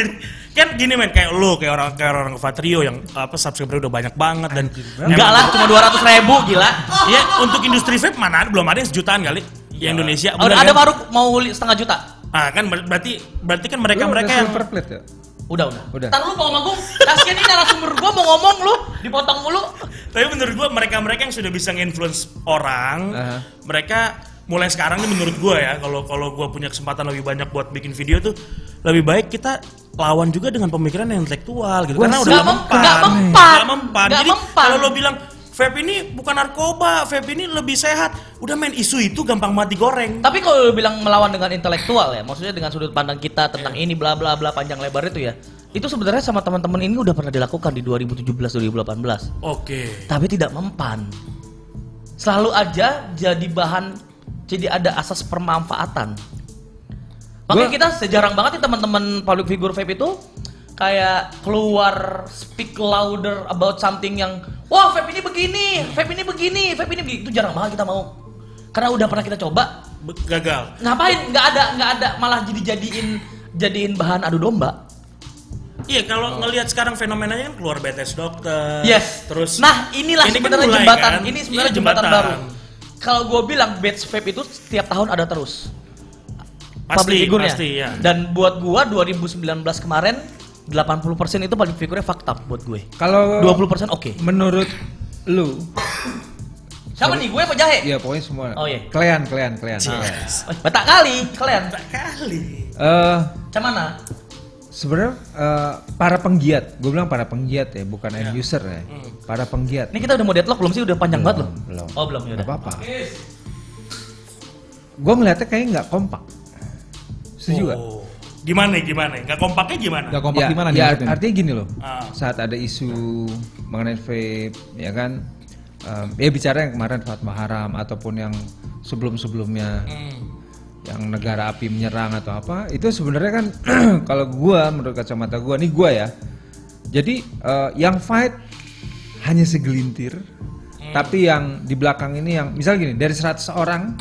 [LAUGHS] kan gini men kayak lo kayak orang kayak orang Vatrio yang apa subscriber udah banyak banget dan Enggak lah, cuma 200 ribu gila. ya untuk industri vape mana belum ada yang sejutaan kali di Indonesia Udah bener ada kan? baru mau setengah juta. ah kan ber- berarti berarti kan mereka Lu mereka yang silver plate ya? Udah, udah. Udah. Ntar lu mau ngomong, kasihan ini narasumber gua mau ngomong lu, dipotong mulu. tapi menurut gua mereka mereka yang sudah bisa nge-influence orang Aha. mereka mulai sekarang nih menurut gua ya kalau kalau gua punya kesempatan lebih banyak buat bikin video tuh lebih baik kita lawan juga dengan pemikiran yang intelektual gitu Wah, karena udah mem- mempan nggak mempan. Nggak mempan jadi kalau lo bilang vape ini bukan narkoba, vape ini lebih sehat. Udah main isu itu gampang mati goreng. Tapi kalau lu bilang melawan dengan intelektual ya, maksudnya dengan sudut pandang kita tentang ini bla bla bla panjang lebar itu ya. Itu sebenarnya sama teman-teman ini udah pernah dilakukan di 2017 2018. Oke. Tapi tidak mempan. Selalu aja jadi bahan jadi ada asas permanfaatan. Makanya Gua- kita sejarang banget nih teman-teman public figure vape itu kayak keluar speak louder about something yang wah vape ini begini, vape ini begini, vape ini begini. Itu jarang banget kita mau. Karena udah pernah kita coba, gagal. ngapain nggak ada nggak ada malah jadi jadiin jadiin bahan adu domba Iya, kalau ngelihat sekarang fenomenanya kan keluar BTS dokter. yes Terus nah inilah ini kan sebenarnya mulai, jembatan kan? ini sebenarnya Iya, jembatan, jembatan. baru kalau gue bilang batch vape itu setiap tahun ada terus Pasti, public figure-nya pasti ya. dan buat gua 2019 kemarin 80% itu public figure-nya fakta buat gue Kalau 20% oke menurut lu, siapa nih gue apa jahe ya pokoknya semua. Oh, iya. Kalian, kalian, kalian. Yes. Batak kali kalian Kali. Eh, mana sebenarnya eh, para penggiat, gue bilang para penggiat ya, bukan Iya. end user ya. Hmm. Para penggiat. ini kita udah mau deadlock belum sih udah panjang banget loh belum. oh belum ya udah apa-apa. Gue ngeliatnya kayaknya nggak kompak. Setuju nggak? Oh. Gimana gimana? Nggak kompaknya gimana? Gak kompak ya, gimana ya, maksudnya? artinya gini loh. Ah. Saat ada isu mengenai vape, ya kan, em, ya bicara yang kemarin fatwa haram ataupun yang sebelum-sebelumnya Hmm. Yang negara api menyerang atau apa, itu sebenarnya kan [CLEARS THROAT] kalau gua menurut kacamata gua, nih gua ya. Jadi eh, yang fight hanya segelintir, Hmm. tapi yang di belakang ini yang misal gini dari 100 orang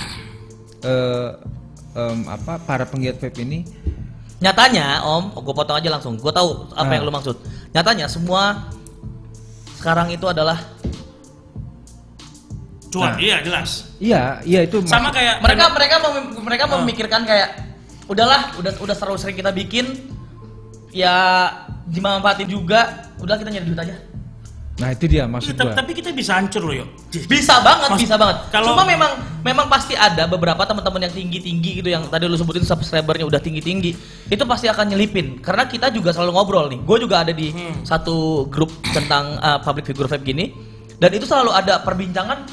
eh, em, apa para penggiat vape ini Nyatanya, Om, gue potong aja langsung. Gue tahu apa Ah. yang lu maksud. Nyatanya semua sekarang itu adalah Cuan, Nah. iya jelas. Iya, iya itu Sama maksud- kayak mereka mereka mem- mereka Ah. memikirkan kayak udahlah, udah udah terlalu sering kita bikin ya dimanfaatin juga, udah kita nyari duit aja. Nah itu dia maksud tapi, gua. tapi kita bisa hancur loh yuk. Bisa banget, Mas- bisa banget. kalau- Cuma memang memang pasti ada beberapa teman-teman yang tinggi-tinggi gitu yang tadi lu sebutin subscribernya udah tinggi-tinggi. Itu pasti akan nyelipin karena kita juga selalu ngobrol nih. Gue juga ada di Hmm. satu grup tentang uh, public figure vape gini dan itu selalu ada perbincangan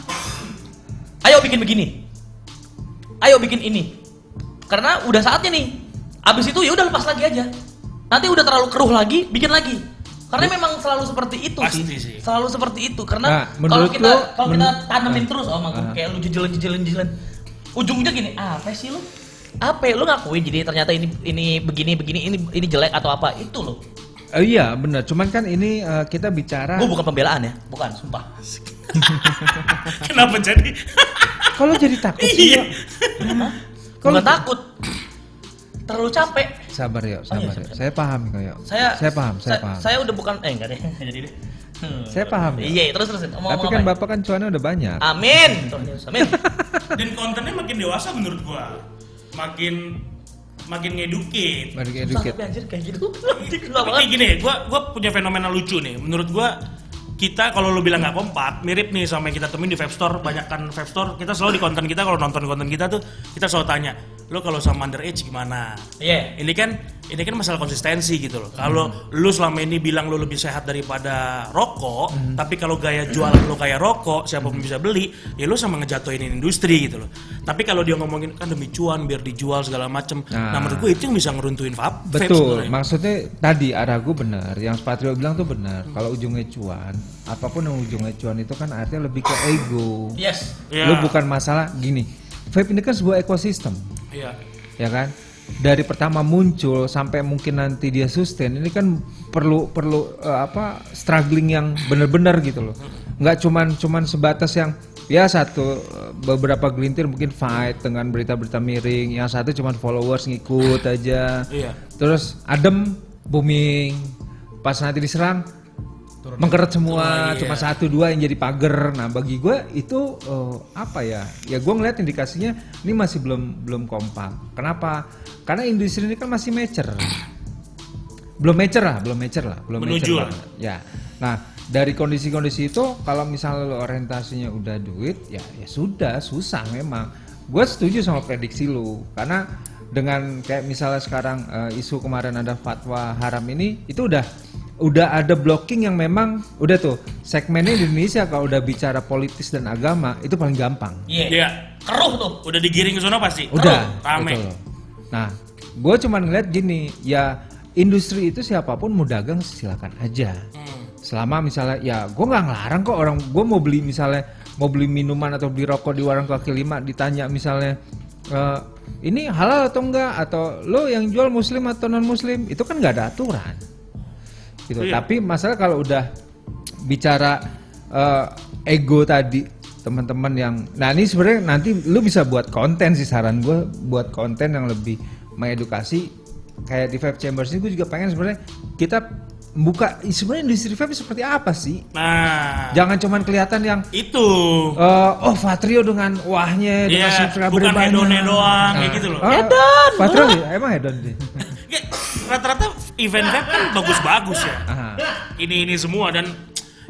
ayo bikin begini. Ayo bikin ini. Karena udah saatnya nih. Abis itu ya udah lepas lagi aja. Nanti udah terlalu keruh lagi, bikin lagi. Karena memang selalu seperti itu Pasti sih. sih. Selalu seperti itu karena Nah, kalau kita kalau kita tanemin ah. terus oh maksud Ah. kayak lu jejelan jejelan jejelan ujungnya gini apa sih lu apa ya? lu ngakuin jadi ternyata ini ini begini begini ini ini jelek atau apa itu loh Eh, iya benar. Cuman kan ini eh, kita bicara. gue bukan pembelaan ya bukan sumpah [LAUGHS] Kenapa jadi? Kalau jadi takut sih. Iya. Kalau- takut terlalu capek Sabar ya, Oh, iya, sabar ya. siap-siap. Saya paham kok ya. saya saya paham, saya, paham. saya udah bukan eh enggak deh [LAUGHS] jadi deh Hmm. [LAUGHS] Saya paham, ya. iya terus terus ngomong Tapi kan bapak kan cuannya udah banyak. amin amin Dan kontennya makin dewasa menurut gua. Makin makin ngedukit. Susah educate. tapi anjir kayak gitu banget gini, gua gua punya fenomena lucu nih. Menurut gua kita kalau lu bilang nggak kompak, mirip nih sama yang kita temuin di Vape Store, banyak kan Vape Store, kita selalu di konten kita kalau nonton konten kita tuh kita selalu tanya, lo kalau sama underage gimana? iya Ini kan ini kan masalah konsistensi gitu loh. Kalau lu selama ini bilang lu lebih sehat daripada rokok, tapi kalau gaya jualan lu kayak rokok, siapa pun bisa beli, ya lu sama ngejatuhin industri gitu loh. Tapi kalau dia ngomongin kan demi cuan biar dijual segala macem, nah, Nah. menurut gue itu yang bisa ngeruntuhin vape. vape Betul, sebenarnya. maksudnya tadi arah gue benar. Yang Patrio bilang tuh benar. Kalau ujungnya cuan, apa pun yang ujungnya cuan itu kan artinya lebih ke ego. yes Iya. Lu bukan masalah gini. Vape ini kan sebuah ekosistem, Iya. ya kan? Dari pertama muncul sampai mungkin nanti dia sustain, ini kan perlu perlu eh, apa struggling yang benar-benar gitu loh. Nggak cuman cuman sebatas yang ya satu eh, beberapa gelintir mungkin fight dengan berita-berita miring, yang satu cuman followers ngikut aja. Iya. Terus adem booming. Pas nanti diserang mengkeret semua, Turun, cuma iya. satu dua yang jadi pagar. Nah bagi gue itu eh, apa ya? Ya gue ngeliat indikasinya ini masih belum belum kompak. Kenapa? Karena industri ini kan masih mature. Belum mature lah, belum mature lah, belum Menuju lah. Ya. Nah dari kondisi-kondisi itu kalau misalnya lo orientasinya udah duit, ya ya sudah susah memang. Gue setuju sama prediksi lu karena dengan kayak misalnya sekarang eh, isu kemarin ada fatwa haram ini itu udah udah ada blocking yang memang udah tuh segmennya di Indonesia kalau udah bicara politis dan agama itu paling gampang. Iya. Iya. Keruh tuh. Udah digiring ke sana pasti. Udah, rame. loh. Nah, gue cuman ngeliat gini, ya industri itu siapa pun mau dagang silakan aja. Hmm. Selama misalnya, ya gue nggak ngelarang kok orang gue mau beli misalnya mau beli minuman atau beli rokok di warung kaki lima ditanya misalnya "Eh, ini halal atau enggak atau lo yang jual muslim atau non muslim itu kan nggak ada aturan gitu. Iya. Tapi masalah kalau udah bicara eh, ego tadi teman-teman yang nah ini sebenarnya nanti lu bisa buat konten sih saran gue buat konten yang lebih mengedukasi kayak di Vape Chambers ini gue juga pengen sebenarnya kita buka sebenarnya industri vape seperti apa sih Nah, jangan cuman kelihatan yang itu. eh, oh Fatrio dengan wahnya dengan Iya, subscriber bukan banyak hedonnya doang, kayak gitu loh. oh, Hedon, Fatrio ya? emang hedon deh [LAUGHS] rata-rata event vape kan bagus-bagus ya. Aha. Ini ini semua dan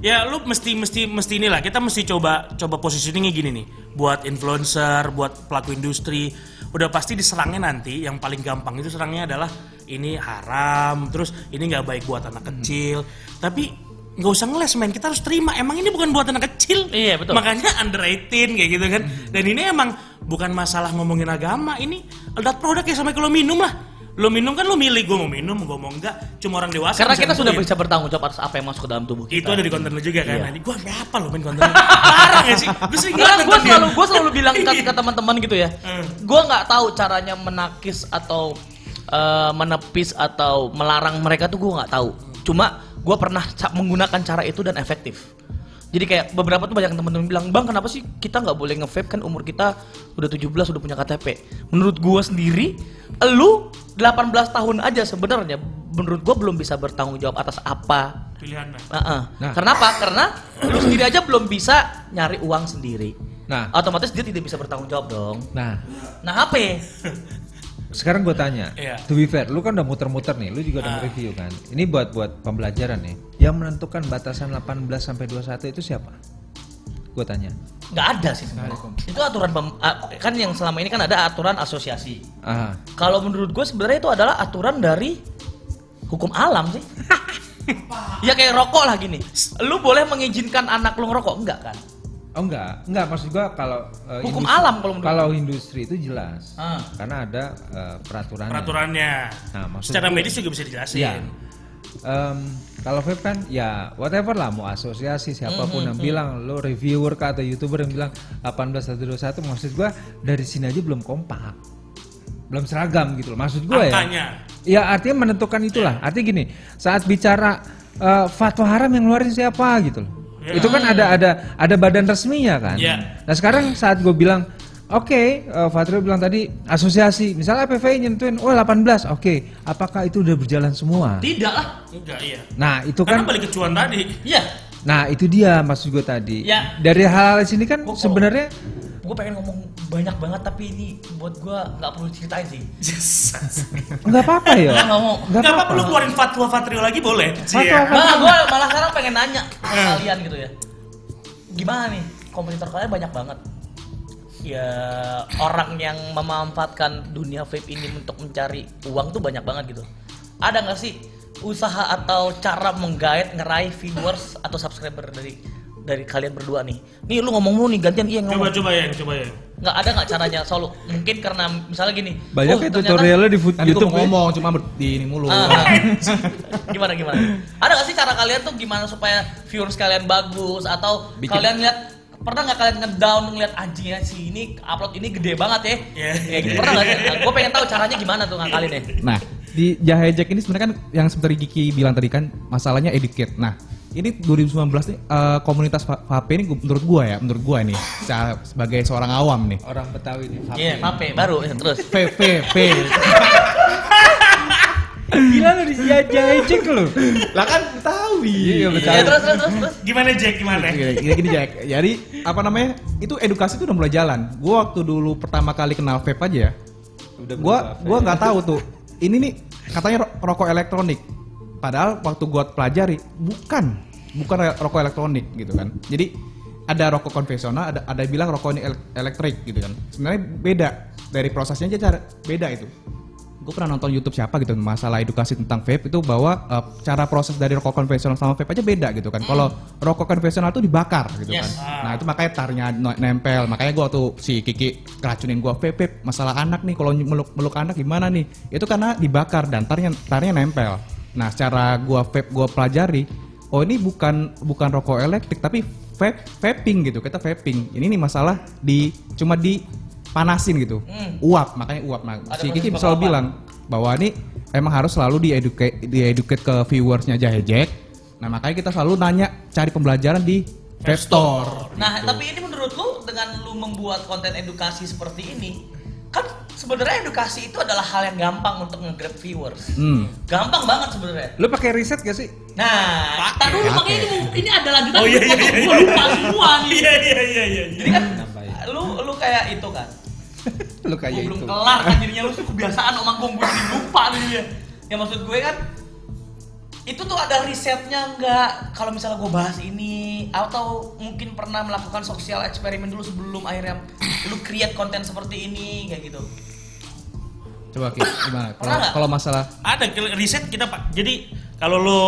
ya lu mesti mesti mesti inilah kita mesti coba coba positioningnya gini nih buat influencer, buat pelaku industri. Udah pasti diserangnya nanti yang paling gampang itu serangnya adalah ini haram, terus ini nggak baik buat anak kecil. Tapi nggak usah ngeles men, kita harus terima. Emang ini bukan buat anak kecil. Iya, betul. Makanya under 18 kayak gitu kan. Dan ini emang bukan masalah ngomongin agama, ini adult produk ya sama kalau minum lah. Lo minum kan lo milih gue mau minum, gue mau enggak. Cuma orang dewasa Karena kita sudah bisa bertanggung jawab atas apa yang masuk ke dalam tubuh kita. Itu ada di konten lo juga kan. Iya. Gue apa lo main konten? [LAUGHS] Parah gak sih? Gue sering gue selalu gue selalu bilang ke, [LAUGHS] ke teman-teman gitu ya. Hmm. Gue nggak tahu caranya menakis atau eh, menepis atau melarang mereka tuh gue nggak tahu. Cuma gue pernah menggunakan cara itu dan efektif. Jadi kayak beberapa tuh banyak teman-teman bilang, "Bang, kenapa sih kita nggak boleh nge-vape kan umur kita udah 17 udah punya KTP." Menurut gue sendiri, lu 18 tahun aja sebenarnya menurut gue belum bisa bertanggung jawab atas apa Pilihannya. Heeh. Nah. Kenapa? Karena lu sendiri aja belum bisa nyari uang sendiri. Nah. Otomatis dia tidak bisa bertanggung jawab dong. nah Nah, apa? sekarang gue tanya Iya. to be fair lu kan udah muter-muter nih lu juga udah Ah. nge-review kan ini buat buat pembelajaran nih yang menentukan batasan 18 sampai 21 itu siapa gue tanya Nggak ada sih sebenarnya. Itu aturan pem- kan yang selama ini kan ada aturan asosiasi. Aha. Kalau menurut gue sebenarnya itu adalah aturan dari hukum alam sih. [LAUGHS] ya kayak rokok lah gini. Lu boleh mengizinkan anak lu ngerokok enggak kan? Oh enggak, enggak maksud gua kalau eh, Hukum industri- alam kalau menurut kalau industri itu jelas. Ah. Karena ada eh, peraturannya. Peraturannya. Nah, maksud Secara gua- medis juga bisa dijelasin. Iya. Em, kalau vape kan ya whatever lah mau asosiasi siapa pun yang bilang lo reviewer kah atau youtuber yang bilang 18 atau 21 maksud gua dari sini aja belum kompak. Belum seragam gitu loh maksud gua ya. Angkanya. ya artinya menentukan itulah. Artinya gini saat bicara eh, fatwa haram yang ngeluarin siapa gitu loh. Ya. itu kan ada ada ada badan resminya kan. Ya. nah sekarang saat gue bilang oke eh, Fatrio bilang tadi asosiasi misalnya PVI nyentuhin oh 18 oke apakah itu udah berjalan semua Tidak lah. Enggak, iya. Nah itu Karena kan, balik ke cuan tadi. Iya. nah itu dia maksud gue tadi. Ya. Dari hal, -hal sini kan Gua kalau- sebenarnya Gue pengen ngomong banyak banget tapi ini buat gue nggak perlu ceritain sih. nggak apa-apa ya. Nggak mau. Nggak Enggak apa-apa lu keluarin fatwa Fatrio lagi boleh. Fatwa Iya. Fatwa. Nah, gue malah sekarang pengen nanya ke kalian gitu ya. Gimana nih kompetitor kalian banyak banget. Ya orang yang memanfaatkan dunia vape ini untuk mencari uang tuh banyak banget gitu. Ada nggak sih usaha atau cara menggait ngeraih viewers atau subscriber dari dari kalian berdua nih? Nih lu ngomong mulu nih gantian iya Coba ngomong. coba ya, coba ya. Nggak ada nggak caranya solo? Mungkin karena misalnya gini. banyak oh, ya tutorialnya di food YouTube. mau ya. ngomong cuma ber- di ini mulu. Ah, ah. [LAUGHS] gimana gimana? Ada gak sih cara kalian tuh gimana supaya viewers kalian bagus atau Bikin- kalian lihat pernah nggak kalian ngedown ngeliat anjingnya si ini upload ini gede banget ya? Iya. Kayak gitu pernah nggak sih? gue pengen tahu caranya gimana tuh ngakalin ya. Nah, di Jahe Jack ini sebenarnya kan yang seperti Kiki bilang tadi kan masalahnya educate. Nah, ini 2019 nih eh, komunitas va- vape ini menurut gua ya, menurut gua nih secara- sebagai seorang awam nih. Orang Betawi nih. vape. Iya, mape baru ya, terus. V V V. Gila lu dijajah cek lu. lah kan Betawi. Iya Betawi. Ya, terus terus terus. Gimana Jack gimana? Gini, gini, gini Jack. Jadi apa namanya? Itu edukasi itu udah mulai jalan. Gua waktu dulu pertama kali kenal vape aja ya. Udah gua berubah, gua nggak tahu tuh. Ini nih katanya ro- rokok elektronik. Padahal waktu gua pelajari bukan bukan rokok elektronik gitu kan. Jadi ada rokok konvensional, ada ada bilang rokok ini el- elektrik gitu kan. Sebenarnya beda dari prosesnya aja cara beda itu. Gue pernah nonton YouTube siapa gitu masalah edukasi tentang vape itu bahwa eh, cara proses dari rokok konvensional sama vape aja beda gitu kan. Kalau rokok konvensional tuh dibakar gitu Yes. kan. Nah itu makanya tarnya nempel. Makanya gue waktu si Kiki keracunin gue vape, masalah anak nih kalau meluk meluk anak gimana nih? Itu karena dibakar dan tarnya tarnya nempel. Nah secara gue vape gue pelajari, oh ini bukan bukan rokok elektrik tapi vape vaping gitu. Kita vaping. Ini nih masalah di cuma dipanasin gitu. Hmm. Uap makanya uap. Nah Ada si Kiki selalu bilang bahwa ini emang harus selalu dieducate dieducate ke viewersnya Jahejek. Nah makanya kita selalu nanya cari pembelajaran di Vape Store. Nah, tapi ini menurut lu dengan lu membuat konten edukasi seperti ini, kan sebenarnya edukasi itu adalah hal yang gampang untuk nge-grab viewers. Hmm. Gampang banget sebenarnya. Lu pakai riset gak sih? Nah, tak dulu Pakai. ini, ini ada lanjutan Oh iya iya iya. gua lupa semua nih. Iya iya iya iya. Jadi kan lu lu kayak itu kan. [LAUGHS] Lu Gua kayak belum itu. kelar kan jadinya lu tuh kebiasaan omong gue jadi lupa nih dia. Ya maksud gue kan itu tuh ada risetnya nggak kalau misalnya gue bahas ini atau mungkin pernah melakukan sosial eksperimen dulu sebelum akhirnya lu create konten seperti ini kayak gitu Coba Ki, gimana? Kalau masalah Ada riset kita pak. Jadi kalau lo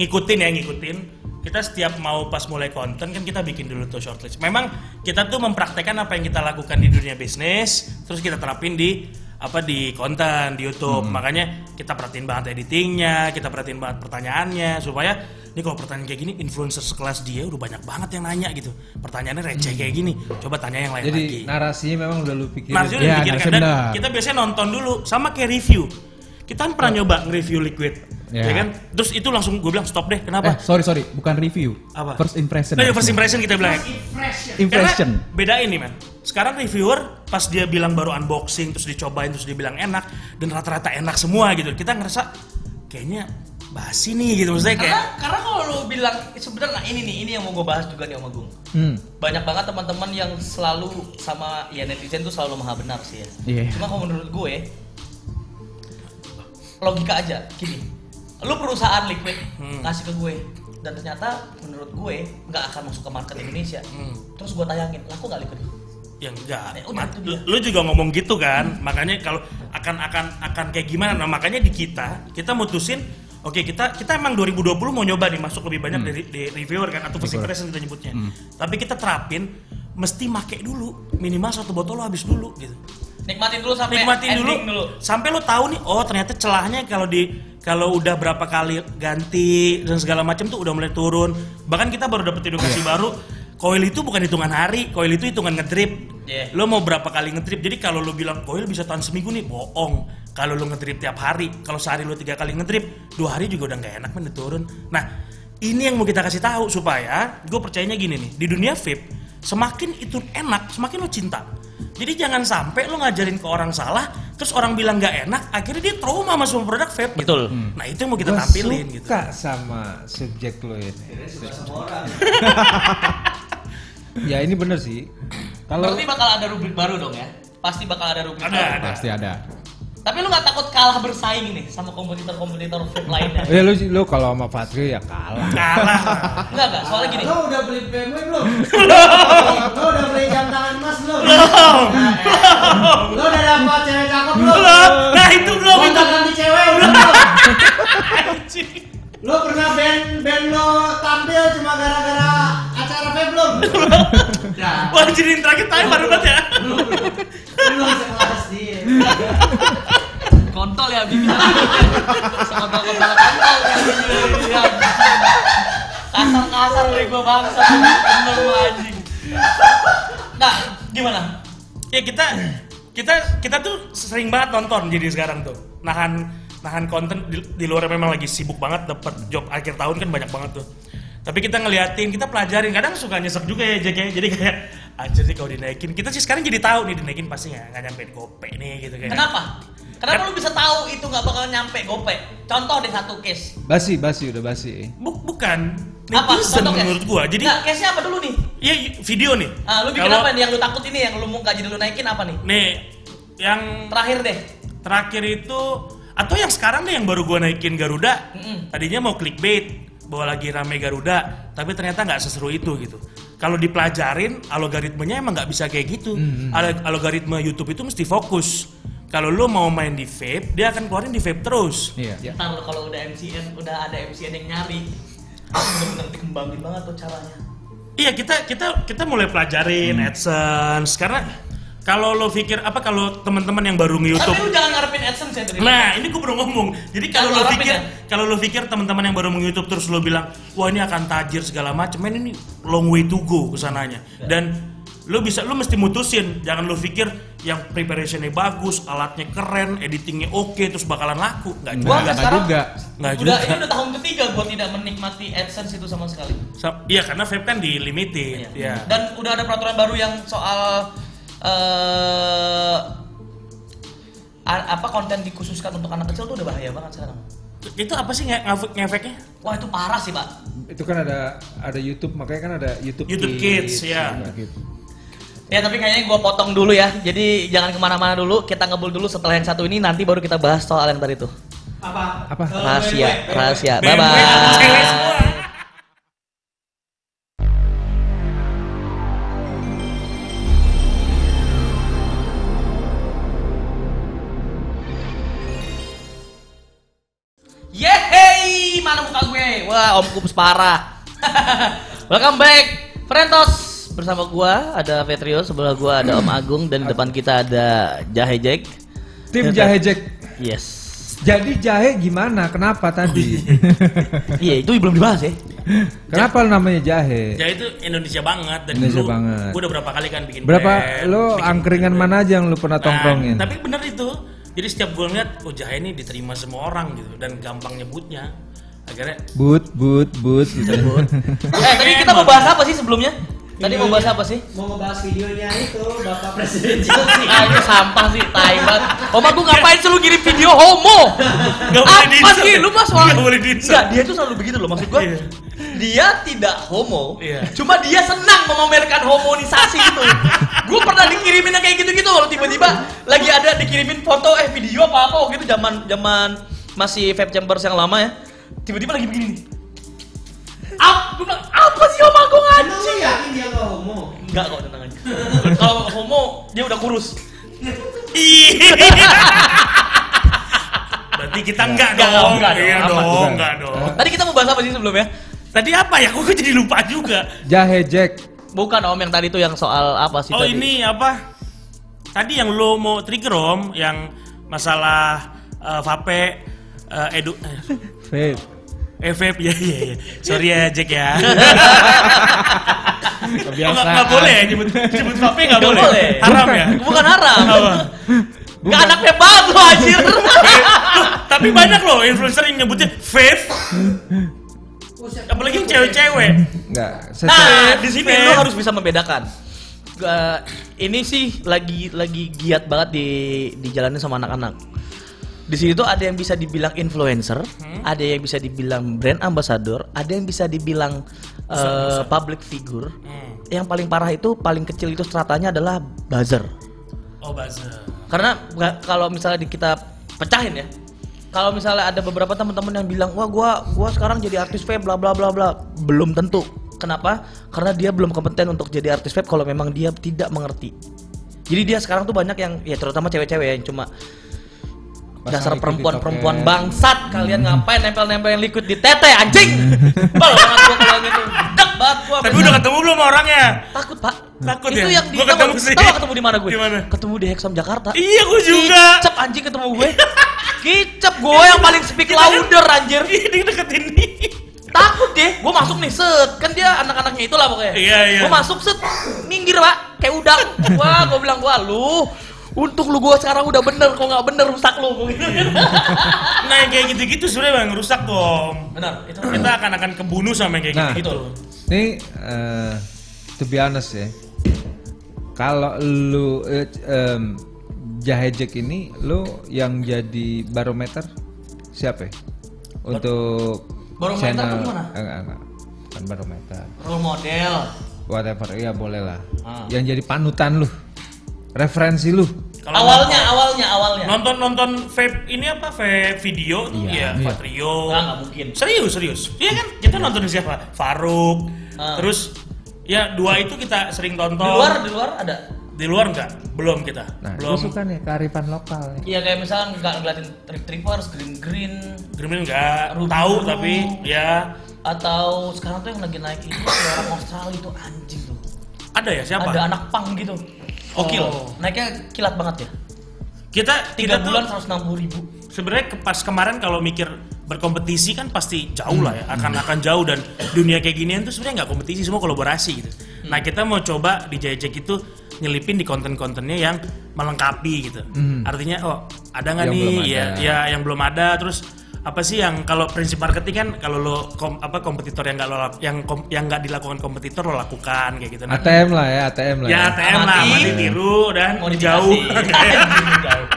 ngikutin ya ngikutin, kita setiap mau pas mulai konten kan kita bikin dulu tuh shortlist. Memang kita tuh mempraktekkan apa yang kita lakukan di dunia bisnis, terus kita terapin di apa di konten di YouTube. Makanya kita perhatiin banget editingnya, kita perhatiin banget pertanyaannya supaya ini kalau pertanyaan kayak gini influencer sekelas dia udah banyak banget yang nanya gitu. Pertanyaannya receh kayak gini. Coba tanya yang lain Jadi lagi. narasinya memang udah lu pikirin. Iya, dipikirkan. harusnya dan benar. kita biasanya nonton dulu sama kayak review. Kita kan pernah nyoba nge-review liquid, Iya. ya kan? Terus itu langsung gue bilang stop deh. eh Kenapa? sorry sorry bukan review. Apa? First impression. Nah, ya, first impression kita bilang. Impression. Karena beda ini man. Sekarang reviewer pas dia bilang baru unboxing terus dicobain terus dia bilang enak dan rata-rata enak semua gitu. Kita ngerasa kayaknya basi nih gitu maksudnya kayak karena karena kalau lu bilang sebenarnya nah ini nih ini yang mau gue bahas juga nih sama Gung Hmm. banyak banget teman-teman yang selalu sama ya netizen tuh selalu maha benar sih ya Iya. cuma kalau menurut gue logika aja gini lu perusahaan liquid Hmm. ngasih ke gue dan ternyata menurut gue nggak akan masuk ke market Indonesia Hmm. terus gue tayangin laku nggak liquid yang enggak. Ya udah, itu dia. Lu juga ngomong gitu kan. Makanya kalau akan akan akan kayak gimana? Nah, makanya di kita kita mutusin Oke kita kita emang 2020 mau nyoba nih masuk lebih banyak dari di reviewer kan atau first impression kita nyebutnya. Tapi kita terapin mesti make dulu minimal satu botol lo habis dulu gitu. Nikmatin dulu sampai Nikmatin dulu, ending dulu sampai lo tahu nih oh ternyata celahnya kalau di kalau udah berapa kali ganti dan segala macam tuh udah mulai turun. Bahkan kita baru dapet edukasi baru Coil itu bukan hitungan hari, coil itu hitungan ngedrip. Iya. Lo mau berapa kali ngedrip? Jadi kalau lo bilang coil bisa tahan seminggu nih, bohong. Kalau lo ngedrip tiap hari, kalau sehari lo tiga kali ngedrip, dua hari juga udah nggak enak men turun. Nah, ini yang mau kita kasih tahu supaya gue percayanya gini nih, di dunia vape semakin itu enak, semakin lo cinta. Jadi jangan sampai lo ngajarin ke orang salah, terus orang bilang nggak enak, akhirnya dia trauma sama semua produk vape. Betul. Nah itu yang mau kita Gua tampilin gitu. suka sama subjek lo ini. [LAUGHS] ya ini bener sih. Kalau berarti bakal ada rubrik baru dong ya pasti bakal ada rubrik Ada, baru ada. Pasti ada. Tapi lu nggak takut kalah bersaing nih sama kompetitor-kompetitor vape [LAUGHS] lainnya ya lu lu kalau sama Patrio ya kalah. Kalah. Enggak enggak, soalnya gini. Lo udah beli BMW belum? [LAUGHS] Lo udah beli jam tangan emas belum? Lo udah dapat cewek cakep belum? Belum. Nah itu belum Lo itu. udah ganti cewek belum? Lo pernah band band lo tampil cuma gara-gara acara vape belum? Wah jadi terakhir time baru banget ya. belum sekelas dia. [LAUGHS] Kontol ya bikin. Sama kontol kontol ya bikin. Ya, Kasar-kasar lu gua bangsa. Bener lu anjing. Nah, gimana? Ya kita kita kita tuh sering banget nonton jadi sekarang tuh nahan nahan konten di, di luar memang lagi sibuk banget dapat job akhir tahun kan banyak banget tuh tapi kita ngeliatin kita pelajarin kadang suka nyesek juga ya Jack ya jadi kayak anjir nih kalau dinaikin kita sih sekarang jadi tahu nih dinaikin pasti nggak nggak nyampe gope nih gitu kayak Kenapa? Kenapa lu bisa tahu itu nggak bakal nyampe gope? Contoh deh satu case. Basi basi udah basi. Bu- bukan Apa? netizen Contoh case. menurut gua jadi Nggak, case-nya apa dulu nih? ya video nih Ah, lu bikin Kalau- apa nih yang lu takut ini yang lu mau nggak jadi lu naikin apa nih? nih yang Terakhir deh. terakhir itu atau yang sekarang nih yang baru gua naikin Garuda Mm-mm. tadinya mau clickbait bahwa lagi rame Garuda tapi ternyata nggak seseru itu gitu kalau dipelajarin algoritmenya emang nggak bisa kayak gitu Al- algoritma YouTube itu mesti fokus kalau lu mau main di vape, dia akan keluarin di vape terus. Iya. Ntar lu kalau udah MCN, udah ada MCN yang nyari, aku bener-bener dikembangin banget tuh caranya. Iya kita kita kita mulai pelajarin AdSense karena kalau lo pikir apa kalau teman-teman yang baru nge-YouTube Tapi lu jangan ngarepin AdSense ya dari Nah, ini gue baru ngomong. Jadi kalau lo pikir ya. kalau lo pikir teman-teman yang baru meng-YouTube terus lo bilang, "Wah, ini akan tajir segala macam." Men ini long way to go ke sananya. Ya. Dan lo bisa lo mesti mutusin, jangan lo pikir yang preparationnya bagus, alatnya keren, editingnya oke terus bakalan laku. Nggak Gua juga. kan Nggak sekarang juga. Nggak udah juga. ini udah tahun ketiga gua tidak menikmati AdSense itu sama sekali. Sa- Iya, karena vape kan di limited. Iya. Ya. Dan udah ada peraturan baru yang soal eh a- apa konten dikhususkan untuk anak kecil tuh udah bahaya banget sekarang. Itu apa sih nge- ngefek- ngefeknya? Wah itu parah sih pak. Itu kan ada ada YouTube, makanya kan ada YouTube, YouTube Kids, ya. gitu. Ya tapi kayaknya gua potong dulu ya. Jadi jangan ke mana-mana dulu. Kita ngebul dulu setelah yang satu ini nanti baru kita bahas soal yang tadi tuh. Apa? Apa? Eh, Rahasia, BMW. rahasia. Bye bye. Yeay, mana muka gue? Wah, Om Kups parah. [LAUGHS] Welcome back, Frentos. Bersama gua ada Petrio, sebelah gua ada Om Agung dan di depan kita ada Jahe Jack. Tim Jahe Jack. Yes. Jadi Jahe gimana? Kenapa tadi? Iya, [LAUGHS] itu belum dibahas ya. Kenapa namanya Jahe? Ya itu Indonesia banget dan Indonesia dulu banget. gue udah berapa kali kan bikin Berapa band, lo bikin angkringan video. mana aja yang lu pernah Nah, tongkrongin? tapi bener itu. Jadi setiap gue ngeliat, oh Jahe ini diterima semua orang gitu dan gampang nyebutnya. Akhirnya But, but, but gitu. [LAUGHS] Eh, tadi kita mau bahas apa sih sebelumnya? Tadi mau bahas apa sih? Mau ngebahas videonya itu Bapak Presiden Chelsea. [LAUGHS] Ah, itu sampah sih, tai banget. Om Agung ngapain sih lu ngirim video homo? Gak boleh Apa sih? ya? Lu mah soal Gak boleh di-insert. Enggak, dia tuh selalu begitu loh maksud gua. Iya. Dia tidak homo, Iya. cuma dia senang memamerkan homonisasi itu. Gue pernah dikirimin yang kayak gitu-gitu loh tiba-tiba lagi ada dikirimin foto eh video apa apa waktu itu zaman zaman masih vape chambers yang lama ya. Tiba-tiba lagi begini. nih. Ap, gua bilang, apa sih Om Agung Emang lu anjing? yakin dia nggak homo? Enggak kok tenang aja. [LAUGHS] Kalau homo dia udah kurus. Iya. [LAUGHS] Berarti kita enggak Enggak, dong. enggak dong. Iya Aman. dong, enggak dong. Tadi kita mau bahas apa sih sebelumnya? Tadi apa ya? Kok jadi lupa juga. Jahe Jack. Bukan Om yang tadi tuh yang soal apa sih Oh tadi? ini apa? Tadi yang lo mau trigger om, yang masalah eh, vape eh, edu Vape. Eh vape ya ya ya. Sorry ya Jack ya. Kebiasaan. Nggak nggak boleh ya nyebut nyebut vape nggak Nggak boleh. boleh. Haram ya. Bukan haram. Apa? Gak anaknya banget lo anjir. [LAUGHS] Loh, tapi banyak loh influencer yang nyebutnya vape. Apalagi yang cewek-cewek. Enggak. nah, di sini lo harus bisa membedakan. Gak, ini sih lagi lagi giat banget di dijalani sama anak-anak. Di sini tuh ada yang bisa dibilang influencer, ada yang bisa dibilang brand ambassador, ada yang bisa dibilang eh, public figure. Hmm. Yang paling parah itu paling kecil itu stratanya adalah buzzer. Oh buzzer. Karena kalau misalnya di- kita pecahin ya, kalau misalnya ada beberapa teman-teman yang bilang, wah gua gua sekarang jadi artis vape bla bla bla bla, belum tentu. Kenapa? Karena dia belum kompeten untuk jadi artis vape kalau memang dia tidak mengerti. Jadi dia sekarang tuh banyak yang ya terutama cewek-cewek ya, yang cuma dasar perempuan-perempuan bangsat kalian ngapain nempel-nempel yang liquid di tete anjing bal banget gua kalau gitu dek banget gua Tapi udah ketemu belum sama orangnya? takut pak Takut itu ya? yang di Gua ketemu sih. tahu ketemu di mana gue Di mana? ketemu di Hexom Jakarta Iya gue juga. Kicep anjing ketemu gue. Kicep gue yang paling speak louder anjir. Iya dia deketin nih. Takut deh. Gue masuk nih set. Kan dia anak-anaknya itulah pokoknya. Iya, iya. Gue masuk set. Minggir pak. Kayak udang. Wah gue bilang wah lu. Untung lu gue sekarang udah bener. Kok nggak bener rusak lu. Gua gitu. Nah yang kayak gitu-gitu sebenarnya bang rusak dong. Benar. Itu Kita akan akan kebunuh sama yang kayak Nah, gitu-gitu. Ini eh to be honest ya. Kalau lu eh, em, Jahe Jack ini lu yang jadi barometer siapa ya? Untuk Barometer channel tuh gimana? enggak enggak. Bukan barometer. role model. Whatever. Iya boleh lah. Ah. Yang jadi panutan lu. Referensi lu. Kalau awalnya, awalnya, awalnya. nonton nonton vape ini apa vape video tuh Iya, ya iya. Patrio. Nggak, nggak mungkin. Serius serius. Iya kan kita nontonin siapa? Faruk. Ah. Terus ya dua itu kita sering tonton. Di luar, di luar ada. Di luar enggak, belum kita. Nah, belum. suka nih kearifan lokal nih. Iya kayak misalnya nggak ngeliatin retrievers, green green, Gremlin enggak Rudu. tahu tapi ya atau sekarang tuh yang lagi naik itu orang Australia itu anjing tuh. ada ya siapa? Ada anak pang gitu. Gokil. Oh. Naiknya kilat banget ya. Kita Tiga bulan tuh 160 ribu. sebenarnya ke- pas kemarin kalau mikir berkompetisi kan pasti jauh lah ya akan akan jauh dan dunia kayak ginian tuh sebenarnya nggak kompetisi semua kolaborasi gitu. Hmm. Nah kita mau coba di Jajak itu nyelipin di konten-kontennya yang melengkapi gitu. Hmm. Artinya oh ada nggak nih ya ya yang belum ada terus apa sih yang kalau prinsip marketing kan kalau lo kom- apa kompetitor yang nggak lo yang kom- yang nggak dilakukan kompetitor lo lakukan kayak gitu. Nah, ATM lah ya, ATM lah. ya Ya. ATM lah, Amati. mati tiru dan Modifikasi. jauh.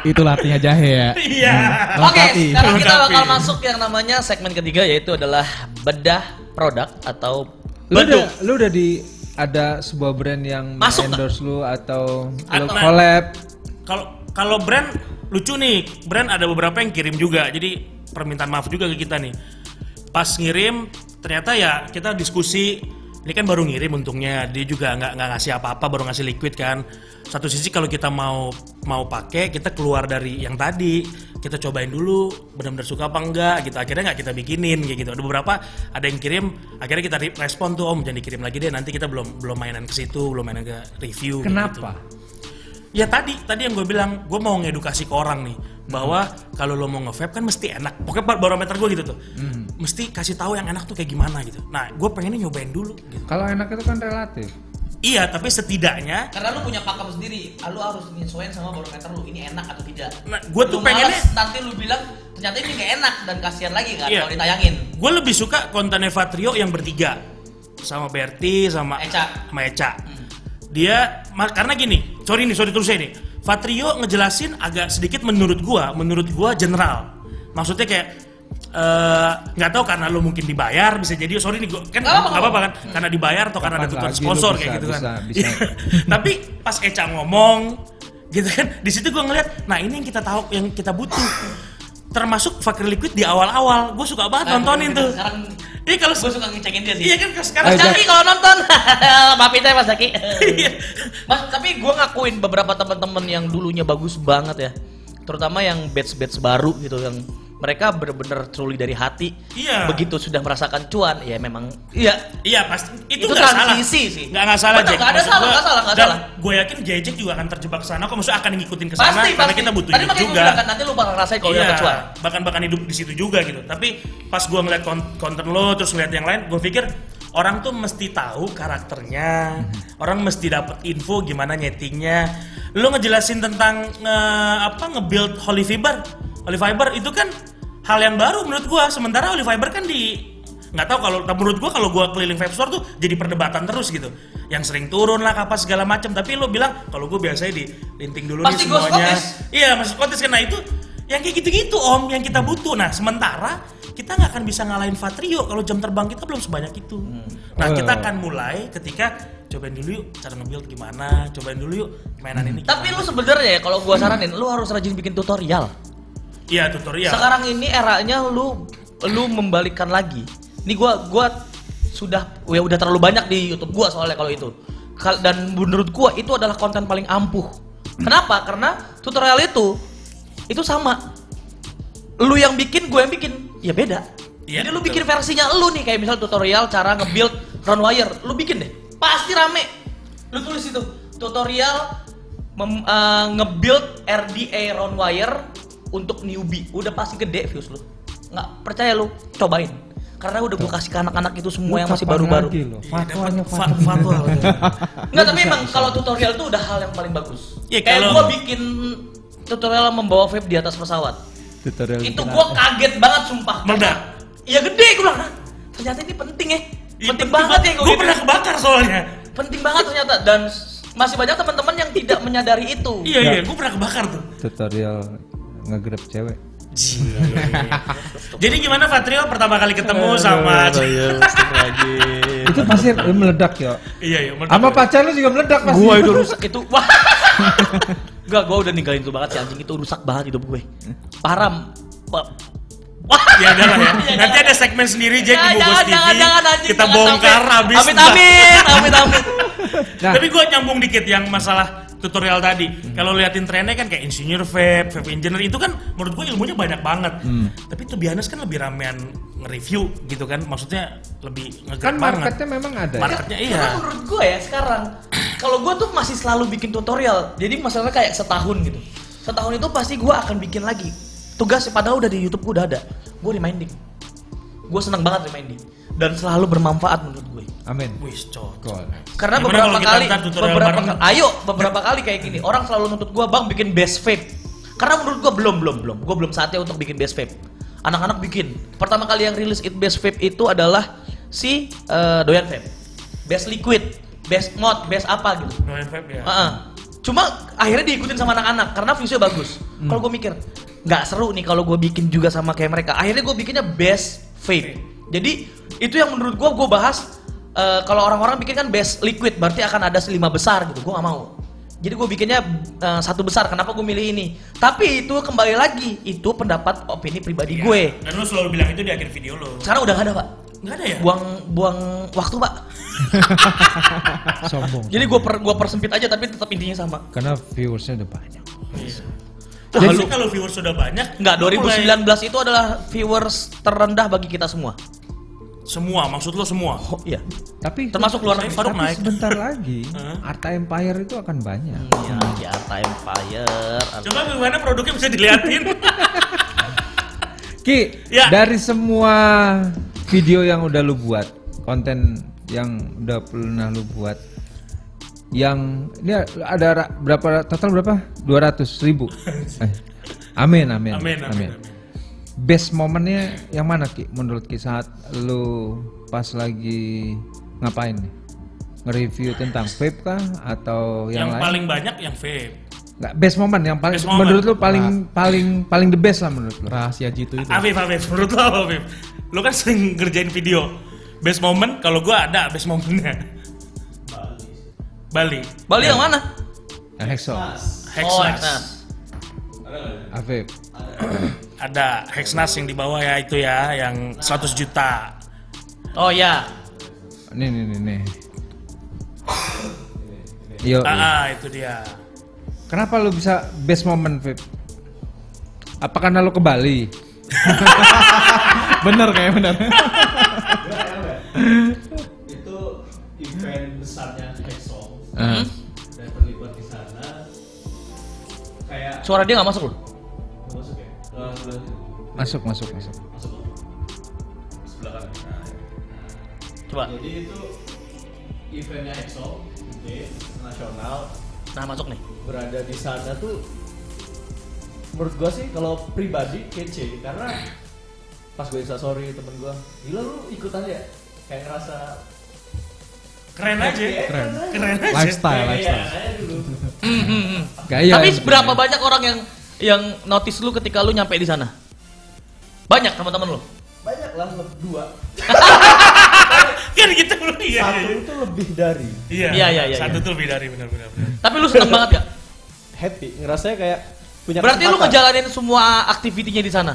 Itulah artinya jahe ya. Iya. Oke, Melengkapi. sekarang kita bakal masuk yang namanya segmen ketiga yaitu adalah bedah produk atau Lu beduk. udah, lu udah di ada sebuah brand yang Masuk endorse lu atau lu collab Kalau kalau brand lucu nih, brand ada beberapa yang kirim juga. Jadi permintaan maaf juga ke kita nih. Pas ngirim ternyata ya kita diskusi ini kan baru ngirim untungnya dia juga nggak nggak ngasih apa-apa baru ngasih liquid kan satu sisi kalau kita mau mau pakai kita keluar dari yang tadi kita cobain dulu benar-benar suka apa enggak gitu akhirnya nggak kita bikinin kayak gitu ada beberapa ada yang kirim akhirnya kita re- respon tuh om jangan dikirim lagi deh nanti kita belum belum mainan ke situ belum mainan ke review kayak gitu. Ya tadi, tadi yang gue bilang, gue mau ngedukasi ke orang nih bahwa kalau lo mau nge-vape kan mesti enak. Pokoknya bar- barometer gue gitu tuh, mesti kasih tahu yang enak tuh kayak gimana gitu. Nah, gue pengennya nyobain dulu. Gitu. Kalau enak itu kan relatif. Iya, tapi setidaknya, Karena lu punya pakem sendiri, lu harus menyesuaikan sama barometer lu ini enak atau tidak. nah, gue tuh males, nanti lu bilang ternyata ini gak enak dan kasihan lagi kan Iya. kalau ditayangin. gue lebih suka konten Evatrio yang bertiga sama Berti sama Eca. sama Eca. Dia karena gini, sorry nih, sorry terus nih. Vatrio ngejelasin agak sedikit menurut gua, menurut gua general. Maksudnya kayak eh, nggak tahu karena lo mungkin dibayar bisa jadi sorry nih gua kan Nggak apa-apa. nggak apa-apa kan karena dibayar atau karena ada tutupan lagi sponsor lu kayak bisa- gitu kan bisa- bisa. [LAUGHS] tapi pas Eca ngomong gitu kan di situ gua ngeliat nah ini yang kita tahu yang kita butuh termasuk Fakir Liquid di awal-awal gue suka banget Nah, nontonin tuh Sekarang Ini kalau gue suka ngecekin dia sih. Iya kan sekarang Mas Eh, Zaki kalau nonton, [LAUGHS] maafin saya Mas Zaki. Iya. Mas, tapi gue ngakuin beberapa teman-teman yang dulunya bagus banget ya, terutama yang batch-batch baru gitu yang mereka bener-bener truly dari hati. Iya. Begitu sudah merasakan cuan, ya memang iya. Iya pasti itu, Itu salah. transisi sih. Nggak nggak salah Betul, Jack. ada Maksud salah, gua- nggak salah, nggak dan salah. Gue yakin Jejek juga akan terjebak ke sana. Kok maksudnya akan ngikutin ke sana Pasti, karena pasti. kita butuh Tadi hidup juga. bilang kan nanti lu bakal ngerasain kalau udah Iya, kecuan. bahkan bahkan hidup di situ juga gitu. Tapi pas gue ngeliat kon- konten lo terus ngeliat yang lain, gue pikir orang tuh mesti tahu karakternya, Mhm. orang mesti dapat info gimana nyetingnya. Lo ngejelasin tentang nge- apa nge-build Holy Fiber, Holy Fiber itu kan hal yang baru menurut gua. Sementara Holy Fiber kan di nggak tahu kalau menurut gua kalau gua keliling vape store tuh jadi perdebatan terus gitu. Yang sering turun lah apa segala macam. Tapi lo bilang kalau gua biasanya di linting dulu Pasti nih semuanya. Iya masuk kontes karena itu yang kayak gitu-gitu om yang kita butuh. Nah sementara kita nggak akan bisa ngalahin Vatrio kalau jam terbang kita belum sebanyak itu. Nah Oh. kita akan mulai ketika cobain dulu yuk cara nge-build gimana, cobain dulu yuk mainan ini. Tapi gimana. lu sebenarnya ya kalau gua saranin, lu harus rajin bikin tutorial. Iya tutorial. Sekarang ini eranya lu lu membalikkan lagi. Ini gua gua sudah ya udah terlalu banyak di YouTube gua soalnya kalau itu. Dan menurut gua itu adalah konten paling ampuh. Kenapa? Karena tutorial itu itu sama. Lu yang bikin, gue yang bikin, ya beda. Iya, Jadi lu betul. bikin versinya lu nih kayak misal tutorial cara nge-build round wire, lu bikin deh. Pasti rame. Lu tulis itu tutorial mem- eh, nge-build RDA round wire untuk newbie. Udah pasti gede views lu. Nggak percaya lu, cobain. Karena udah gue kasih ke anak-anak itu semua yang masih baru-baru. lo? Iya, Fatwanya fatwa. fa- [LAUGHS] fatwa. Enggak, tapi emang kalau tutorial itu udah hal yang paling bagus. Iya, Kayak kalau- gua bikin tutorial membawa vape di atas pesawat. Tutorial itu apa? kaget banget sumpah. Meledak. Iya gede gua bilang. "Hah, Ternyata ini penting ya. Iya, penting banget ya gua Gue gitu. pernah kebakar soalnya. Penting banget ternyata dan masih banyak teman-teman yang tidak menyadari itu. Iya iya, gue pernah kebakar tuh. tutorial ngegrab cewek. [LAUGHS] Jadi gimana Fatrio pertama kali ketemu sama itu pasti meledak ya. Iya iya. meledak. Sama pacar lu juga meledak pasti. Gua itu rusak itu. Wah. [LAUGHS] Enggak, gua udah ninggalin itu banget si anjing itu rusak banget hidup gue. Parah. Wah. Wah. Ya lah ya. [LAUGHS] Iya, Nanti jangan. ada segmen sendiri Jack di Bogos TV. jangan, jangan, anjing, Kita bongkar habis. Amin amin, amin amin. Nah, Tapi gue nyambung dikit yang masalah tutorial tadi. Kalau liatin trennya kan kayak insinyur vape, vape engineer itu kan menurut gue ilmunya banyak banget. Tapi tuh biasanya kan lebih ramean nge-review gitu kan. Maksudnya lebih ngegerak Kan banget. marketnya memang ada. ya? Marketnya iya. Karena menurut gue ya sekarang, kalau gue tuh masih selalu bikin tutorial. Jadi masalahnya kayak setahun gitu. Setahun itu pasti gue akan bikin lagi. Tugas padahal udah di YouTube gue udah ada. Gue reminding. Gue seneng banget reminding. Dan selalu bermanfaat menurut gue. Amin. Wih, cocok. Karena Gimana beberapa kali, beberapa kali, ayo beberapa kali kayak gini. Orang selalu nuntut gue bang bikin best vape. Karena menurut gue belum belum belum. Gue belum saatnya untuk bikin best vape. Anak-anak bikin. Pertama kali yang rilis it best vape itu adalah si eh, doyan vape. Best liquid, best mod, best apa gitu. Doain vape ya. Heeh. Cuma akhirnya diikutin sama anak-anak karena viewsnya bagus. Kalau gue mikir nggak seru nih kalau gue bikin juga sama kayak mereka. Akhirnya gue bikinnya best vape. Jadi itu yang menurut gue gue bahas eh, kalau orang-orang bikin kan best liquid berarti akan ada lima besar gitu. Gue nggak mau. Jadi gue bikinnya eh, satu besar. Kenapa gue milih ini? Tapi itu kembali lagi itu pendapat opini pribadi Iya. gue. Dan lu selalu bilang itu di akhir video lo. Sekarang udah nggak ada pak. Enggak ada ya? Buang buang waktu pak. [LAUGHS] Sombong. Jadi gue per, gua persempit aja tapi tetap intinya sama. Karena viewersnya udah banyak. Iya. Harusnya kalau viewers sudah banyak, Enggak, lu mulai- 2019 itu adalah viewers terendah bagi kita semua. Semua, maksud lo semua. Oh iya. Tapi Termasuk luar negeri. Faruk tapi naik. sebentar [LAUGHS] lagi? Arta Empire itu akan banyak. Iya, di Arta Empire. Arta- Coba gimana produknya bisa diliatin? [LAUGHS] Ki, Ya. dari semua video yang udah lu buat, konten yang udah pernah lu buat, yang ini ada ra- berapa total berapa? 200 ribu. [LAUGHS] Eh, amin, amin, Amin, amin, amin. Best momennya yang mana Ki? Menurut Ki saat lu pas lagi ngapain nih? Nge-review tentang vape kah atau yang, yang lain? paling banyak yang vape. Nggak, best moment yang paling Best moment. menurut lu paling paling paling the best lah menurut lu. Rahasia jitu itu. Afif, Afif, menurut lo apa, Afif? Lo kan sering ngerjain video. Best moment, kalau gua ada best momennya. Bali. Bali yang mana? Yang Hexo. Hexnas. Hexnas. Afif. Ada Hexnas yang di bawah ya itu ya, yang 100 juta. Oh ya. Nih nih nih nih. Yo. Ah, ah, itu dia. Kenapa lu bisa best moment, Vip? Apa karena lu ke Bali? [LAUGHS] bener kayak bener. itu event besarnya Hexom Ah. dan terlibat di sana kayak Suara dia nggak masuk loh. Masuk masuk masuk. masuk sebelah kanan Nah, Coba. jadi itu eventnya Hexom gede nasional Nah, masuk nih. berada di sana tuh menurut gua sih kalau pribadi kece karena pas gue sorry temen gua gila lu ikutan ya kayak ngerasa Keren aja. Keren. Keren aja. Lifestyle, lifestyle. ya, dulu [LAUGHS] Gaya. Tapi seberapa banyak orang yang yang notice lu ketika lu nyampe di sana? Banyak teman-teman lu. banyak lah lebih dua [LAUGHS] Kan gitu loh. Iya, satu iya. itu lebih dari Iya, Iya, iya, iya, Satu iya. tuh lebih dari benar-benar. Tapi lu seneng banget gak? happy ngerasanya kayak punya Berarti lu kesempatan. ngejalanin semua aktivitinya di sana.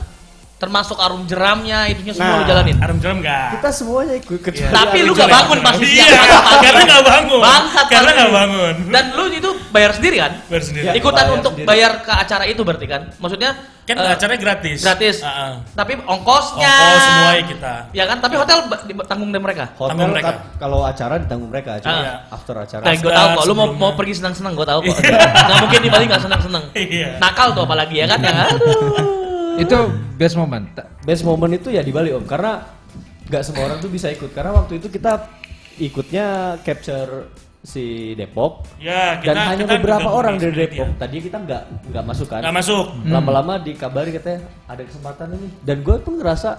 Termasuk arum jeramnya, itunya semua Nah. lu jalanin. Arum jeram enggak? kita semuanya ikut kecuali Tapi lu gak bangun pasti Iya, siang pagi-pagi. karena nggak bangun. Bangsat Karena nggak bangun. Dan lu itu bayar sendiri kan? Bayar sendiri. Ya. Ikutan bayar untuk sendiri. bayar ke acara itu berarti kan? Maksudnya Kan eh, acaranya gratis. gratis. Ah, ah. Tapi ongkosnya. Ongkos semua kita. Ya kan? Tapi hotel ba- ditanggung dari mereka. hotel Tanggung mereka. kalau acara ditanggung mereka cuma Ah. after acara Nah, gue tahu kok. Lu mau mau pergi senang-senang, gue tahu kok. Gak mungkin di Bali gak senang-senang. Iya. Nakal tuh apalagi ya kan? Ya, aduh. Itu best moment. Best moment itu ya di Bali om karena nggak semua orang tuh bisa ikut karena waktu itu kita ikutnya capture si Depok Ya, kita dan hanya kita beberapa orang dari. Depok tadi kita nggak nggak masuk kan Nggak masuk. lama-lama dikabari katanya ada kesempatan ini dan gue tuh ngerasa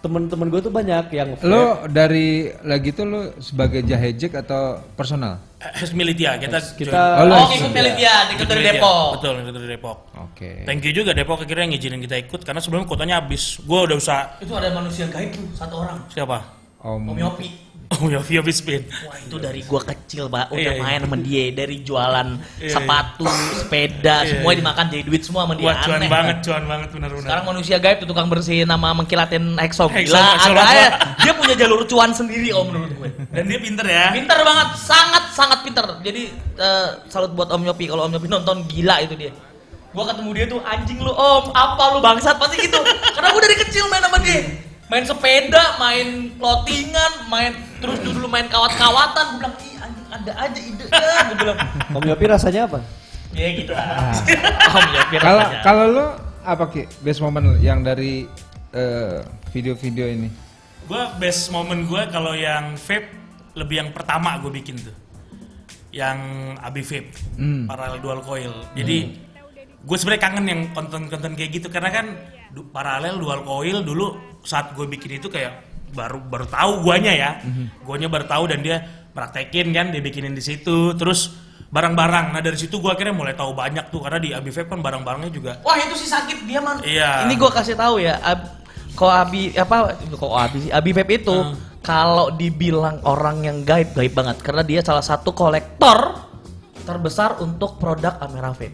temen-temen gue tuh banyak yang Lu dari lagi tuh lu sebagai jahejek atau personal? Hes Militia kita kita Oh, Oh, ikut? Militia, ikut dari Depok. Betul, ikut dari Depok. Oke. Thank you juga Depok akhirnya ngizinin kita ikut karena sebelumnya kotanya habis. Gua udah usah Itu ada manusia gaib tuh, satu orang. siapa? Om Om Yopi. Oh ya, Via Spin. Wah itu dari gua kecil pak udah Iya, iya. main sama dia dari jualan Iya, sepatu, sepeda, Iya, semua iya. dimakan jadi duit semua sama dia. Wah, cuan Aneh, banget, Pak. cuan banget benar-benar. Sekarang manusia gaib tuh tukang bersihin nama mengkilatin Exo Exo, gila ada aja. Dia punya jalur cuan sendiri om menurut gue. Dan dia pinter ya. Pinter banget, sangat sangat pinter. Jadi eh, salut buat Om Nyopi kalau Om Nyopi nonton gila itu dia. Gua ketemu dia tuh anjing lu Om, apa lu bangsat pasti gitu. Karena gua dari kecil main sama dia. Main sepeda, main plottingan, main terus dulu main kawat-kawatan. Gua bilang, "Ih, anjing ada aja ide." [LAUGHS] Gua bilang, Om Yopi rasanya apa? ya gitu lah. [LAUGHS] Om Nyopi Kalau rasanya. kalau lo apa ki best moment yang dari eh, video-video ini? Gue best moment gue kalau yang vape lebih yang pertama gue bikin tuh. Yang Abi Vape, Hmm. parallel dual coil. Jadi gue sebenarnya kangen yang konten-konten kayak gitu karena kan du- paralel dual coil dulu saat gue bikin itu kayak baru baru tahu guanya ya. Guanya baru tahu dan dia praktekin kan dia bikinin di situ terus barang-barang. Nah dari situ gue akhirnya mulai tahu banyak tuh karena di Abi Vape kan barang-barangnya juga Wah itu sih sakit dia man. Iya. Ini gua kasih tahu ya. Ab, kok Abi apa? Kok Abi sih? Abi Vape itu Hmm. kalau dibilang orang yang gaib gaib banget karena dia salah satu kolektor terbesar untuk produk Amera Vape.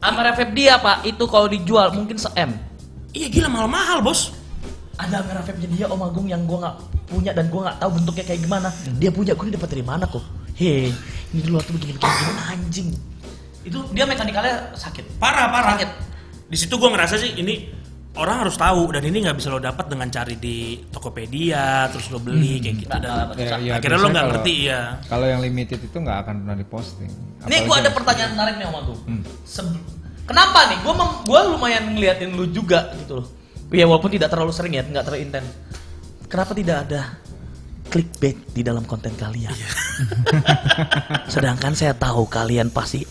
Amera Vape dia pak itu kalau dijual mungkin se M. Iya gila mahal-mahal bos. Ada Amera Vape dia Om Agung yang gua nggak punya dan gua nggak tahu bentuknya kayak gimana. Dia punya, gua ini dapat dari mana kok? Hei, ini dulu waktu begini begini, begini anjing. Itu dia mekanikalnya sakit. Parah parah. Sakit. Di situ gue ngerasa sih ini orang harus tahu dan ini nggak bisa lo dapat dengan cari di Tokopedia terus lo beli kayak gitu dan nggak. Ya, akhirnya lo nggak ngerti ya. Kalau yang limited itu nggak akan pernah diposting. Nih Apalagi gue ada pertanyaan menarik nih Om Agung. Hmm. Kenapa nih? Gue gua lumayan ngeliatin lu juga gitu loh. Ya walaupun tidak terlalu sering ya, nggak terlalu intens. Kenapa tidak ada clickbait di dalam konten kalian? Iya. [LAUGHS] Sedangkan saya tahu kalian pasti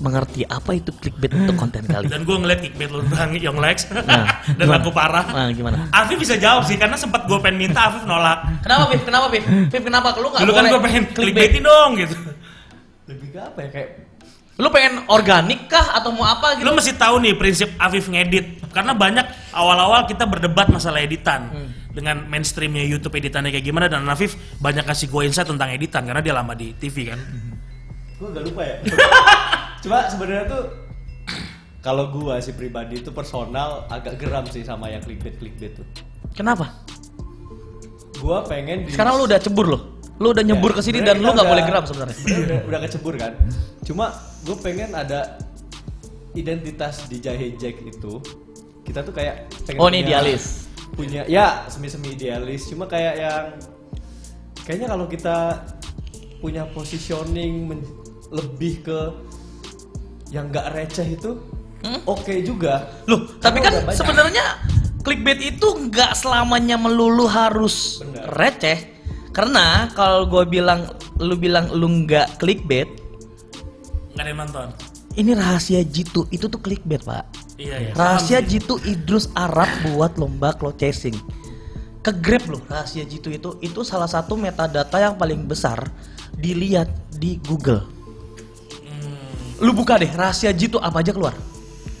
mengerti apa itu clickbait untuk konten kalian. Dan gue ngeliat kickbait lo tentang Young Lex Nah, [LAUGHS] dan gimana? laku parah. Nah, gimana? Afif bisa jawab sih karena sempat gue pengen minta Afif nolak. Kenapa Pip? Kenapa Pip? Pip kenapa? Lu nggak Dulu kan gue pengen clickbaitin dong gitu. Lebih ke apa ya kayak Lu pengen organik kah atau mau apa gitu? Lo mesti tahu nih prinsip Afif ngedit karena banyak awal-awal kita berdebat masalah editan dengan mainstreamnya YouTube editannya kayak gimana dan Afif banyak kasih gue insight tentang editan karena dia lama di TV kan. gue gak lupa ya. Cuma sebenarnya tuh kalau gua sih pribadi itu personal agak geram sih sama yang clickbait clickbait tuh. Kenapa? Gua pengen di Sekarang lu udah cebur loh. Lu udah nyebur ke sini dan lu nggak boleh geram sebenarnya. sebenarnya udah, udah kecebur kan. Cuma gue pengen ada identitas di Jahe Jack itu kita tuh kayak pengen Oh, ini idealis. punya ya semi semi idealis cuma kayak yang kayaknya kalau kita punya positioning men- lebih ke yang nggak receh itu Hmm? oke juga Loh, tapi kan sebenarnya clickbait itu nggak selamanya melulu harus Benar. receh. Karena kalau gue bilang, lu bilang lu nggak clickbait, Nggak ada yang nonton. ini rahasia jitu itu tuh clickbait pak. Iya iya. Rahasia jitu Idrus Arab buat lomba cloud chasing. Ke Grab loh rahasia jitu itu itu salah satu metadata yang paling besar dilihat di Google. Lu buka deh rahasia jitu apa aja keluar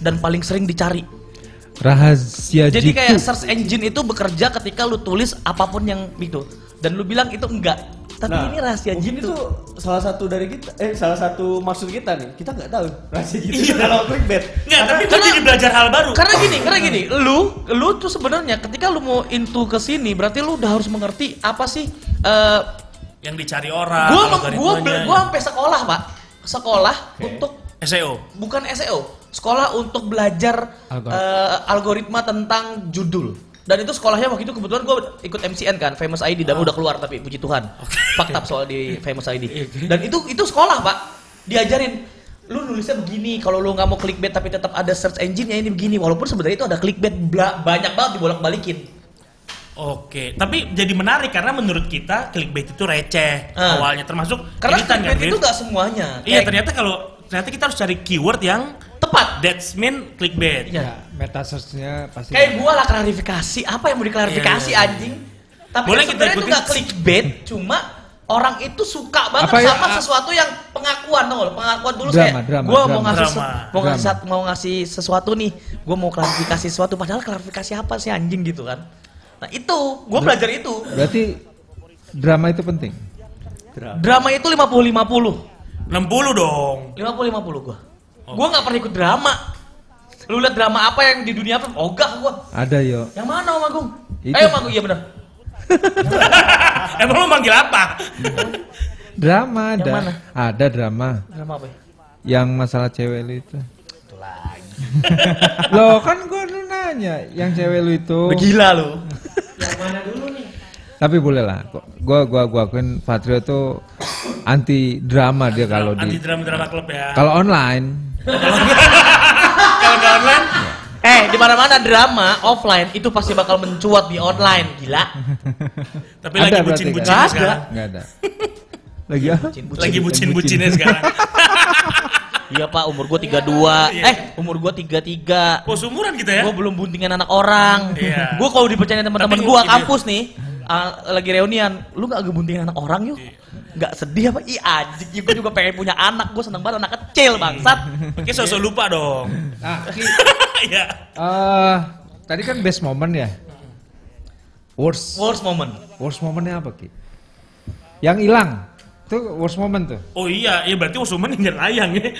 dan paling sering dicari. rahasia Jadi jitu. kayak search engine itu bekerja ketika lu tulis apa pun yang itu dan lu bilang itu enggak. Tapi ini rahasia Nah, mungkin jitu. itu salah satu dari kita eh salah satu maksud kita nih kita nggak tahu rahasia gitu Iya. [LAUGHS] kalau clickbait Nggak, tapi karena- jadi belajar hal baru. Karena gini, karena gini, lu lu tuh sebenarnya ketika lu mau into ke sini berarti lu udah harus mengerti apa sih eh yang dicari orang. gua gua gua sampai sekolah, Pak. Sekolah Oke. untuk SEO. bukan SEO, sekolah untuk belajar Algor- eh, algoritma tentang judul. Dan itu sekolahnya waktu itu kebetulan gue ikut MCN kan, Famous ID dan udah keluar tapi puji Tuhan. Fakta soal di Famous ID. Dan itu itu sekolah, Pak. Diajarin lu nulisnya begini, kalau lu nggak mau clickbait tapi tetap ada search engine-nya ini begini. Walaupun sebenarnya itu ada clickbait banyak banget dibolak-balikin. Oke, tapi jadi menarik karena menurut kita clickbait itu receh Ah. awalnya termasuk Karena editan kan, clickbait itu Viv? nggak semuanya. Iya, Kayak ternyata kalau ternyata kita harus cari keyword yang tepat. that's mean clickbait. Iya. ya, meta search-nya pasti Kayak gua lah klarifikasi, apa yang mau diklarifikasi Iya, iya, iya. anjing? Tapi Boleh kan kita itu nggak clickbait, cuma orang itu suka banget Apa ya, sama sesuatu yang pengakuan nggak? pengakuan dulu Drama, kayak drama, gua mau drama. ngasih se- Drama. mau ngasih Drama. mau ngasih sesuatu nih gua mau klarifikasi sesuatu padahal klarifikasi apa sih anjing gitu kan nah itu gua belajar itu berarti drama itu penting. Drama itu 50-50. 60 dong. 50-50 gua. Gua nggak pernah ikut drama. Lu lihat drama apa yang di dunia apa? Ogah gua. Ada yo. Yang mana Om Agung? Itu. Ayo Om Agung, iya benar. [LAUGHS] Emang lu manggil apa? Drama Yang ada. mana? Ada drama Drama apa ya? yang masalah cewek lu itu. Itu lagi. [LAUGHS] Loh kan gua lu nanya yang cewek lu itu. Gila lu. Tapi boleh lah. Kok- Gua gua gua akuin Fatrio tuh anti drama dia kalau Anti di drama drama klub ya. kalau online. Kalau nggak online, Eh, di mana-mana drama offline itu pasti bakal mencuat di online, gila. tapi Ada lagi berarti bucin-bucinnya kan? sekarang. Enggak ada. Lagi apa? Lagi bucin-bucinnya sekarang. Iya Pak, umur gua 32. Iya. Eh, umur gua 33. Oh, seumuran kita ya? Gua belum buntingan anak orang. Iya. Gua kalau dipercaya teman-teman ini- kampus nih, ah, lagi reunian, lu gak buntingin anak orang yuk? Iya. Nggak sedih apa? Ih anjing, gua juga pengen punya anak. Gua seneng banget anak kecil bangsat. Oke, sosok lupa dong. Nah, [LAUGHS] Ki, Iya. eh, tadi kan best moment ya. Worst Worst moment. worst momennya apa Ki? Yang hilang. Tuh worst moment tuh. Oh iya, iya berarti Usuman yang tayang ya.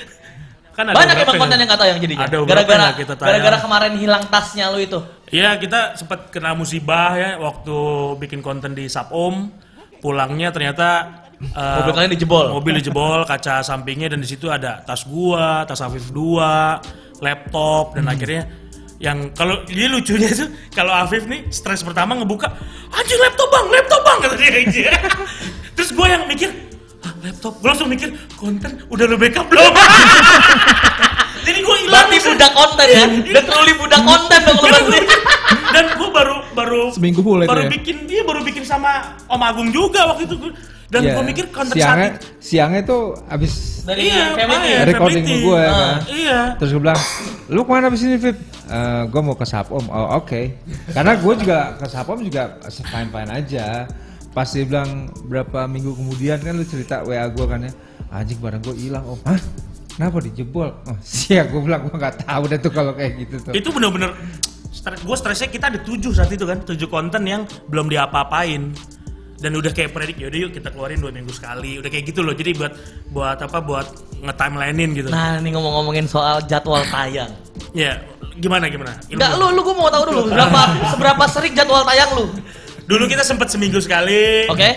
Kan ada Banyak emang konten ya. yang gak tayang jadinya. Ada Gara-gara yang kita tayang. gara-gara kemarin hilang tasnya lu itu. Iya, kita sempat kena musibah ya waktu bikin konten di Sapom. Pulangnya ternyata eh, Mobil kalian dijebol. Mobil dijebol, kaca sampingnya dan di situ ada tas gua, tas Afif 2, laptop dan akhirnya yang kalau dia lucunya tuh kalau Afif nih stres pertama ngebuka anjing laptop bang laptop bang kata dia aja [LAUGHS] terus gue yang mikir "Hah, laptop gue langsung mikir konten udah lu backup belum [LAUGHS] jadi gue hilang Berarti budak konten ya. Udah truly budak konten dong lu berarti. dan gue baru baru Seminggu full baru ya? bikin dia baru bikin sama Om Agung juga waktu itu dan Iya. gue mikir konten siangnya saat siangnya tuh abis Dari iya, family. makanya, recording family. gue Ah, kan. iya Terus gue bilang, lu ke mana abis ini Vip? gue mau ke Sapom. Oh oke. Karena gue juga ke Sapom juga fine fine aja. Pas dia bilang berapa minggu kemudian kan lu cerita WA gue kan ya, anjing barang gue hilang om. Hah? Kenapa dijebol? Oh [LAUGHS] siap gue bilang gue nggak tahu deh tuh kalau kayak gitu tuh. itu bener-bener gue stresnya kita ada tujuh saat itu kan tujuh konten yang belum diapa-apain dan udah kayak predik yaudah yuk kita keluarin dua minggu sekali udah kayak gitu loh jadi buat buat apa buat nge-timelinein gitu Nah, ini ngomong-ngomongin soal jadwal tayang. ya gimana gimana. Enggak lu lu gua mau tahu dulu berapa [LAUGHS] seberapa sering jadwal tayang lu. Dulu kita sempat seminggu sekali Oke?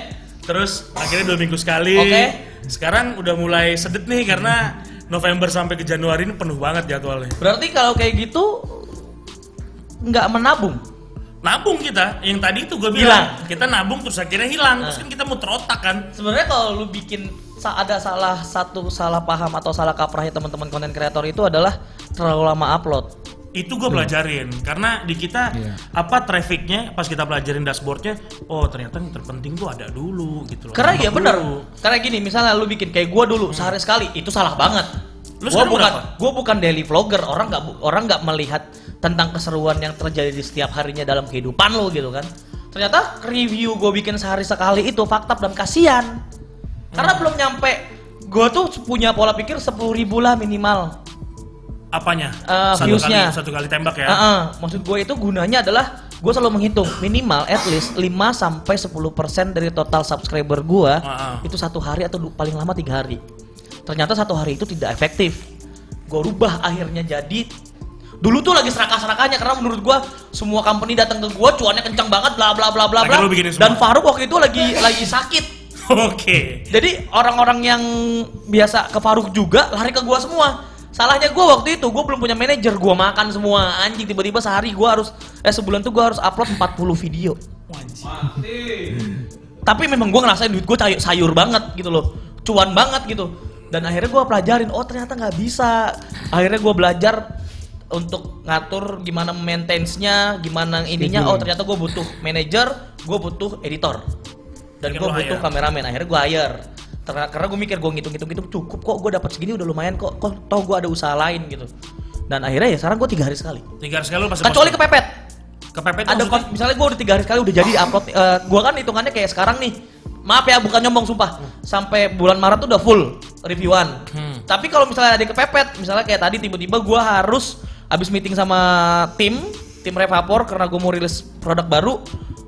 terus akhirnya dua minggu sekali Oke. sekarang udah mulai sedet nih karena November sampai ke Januari ini penuh banget jadwalnya Berarti kalau kayak gitu nggak menabung. nabung kita yang tadi itu gue Hilang. bilang kita nabung terus akhirnya hilang terus Nah. kan kita muter otak kan Sebenarnya kalau lu bikin ada salah satu salah paham atau salah kaprahnya teman-teman konten kreator itu adalah terlalu lama upload. Itu gue pelajarin karena di kita Iya. apa trafficnya pas kita pelajarin dashboardnya oh ternyata yang terpenting tuh ada dulu gitu loh Karena ya dulu. Karena gini, misalnya lu bikin kayak gua dulu sehari sekali, itu salah banget. Lu gua sekarang bukan gua bukan daily vlogger, orang nggak orang nggak melihat tentang keseruan yang terjadi di setiap harinya dalam kehidupan lo gitu kan. Ternyata review gue bikin sehari sekali itu fakta dan kasihan. Karena belum nyampe gue tuh punya pola pikir 10.000 ribu lah minimal. Apanya Eh, satu kali satu kali tembak ya Heeh, maksud gue itu gunanya adalah gue selalu menghitung minimal at least 5 sampai 10% dari total subscriber gue Heeh. itu satu hari atau paling lama tiga hari. Ternyata satu hari itu tidak efektif. Gue rubah akhirnya jadi dulu tuh lagi serakah-serakahnya karena menurut gue semua company datang ke gue cuannya kencang banget bla bla bla bla bla dan Faruk waktu itu lagi lagi sakit [LAUGHS] oke jadi orang-orang yang biasa ke Faruk juga lari ke gua semua. Salahnya gua waktu itu gua belum punya manajer, gua makan semua anjing tiba-tiba sehari gua harus eh sebulan tuh gua harus upload 40 video. Tapi memang gua ngerasain duit gua sayur, sayur banget gitu loh. Cuan banget gitu. Dan akhirnya gua pelajarin, oh ternyata nggak bisa. Akhirnya gua belajar untuk ngatur gimana maintenance-nya, gimana ininya. Oh ternyata gua butuh manajer, gua butuh editor dan gue butuh kameramen akhirnya gue hire karena gue mikir gue ngitung-ngitung itu cukup kok gue dapat segini udah lumayan kok. Kok toh gue ada usaha lain gitu. Dan akhirnya ya sekarang gue tiga hari sekali. Tiga hari sekali lu pasti kecuali kepepet. Kepepet ada maksudnya? kon- misalnya gue udah tiga hari sekali udah jadi upload Eh, gue kan hitungannya kayak sekarang nih. Maaf ya bukan nyombong sumpah. Sampai bulan Maret tuh udah full reviewan. Hmm. tapi kalau misalnya ada kepepet misalnya kayak tadi tiba-tiba gue harus habis meeting sama tim tim Revapor karena gue mau rilis produk baru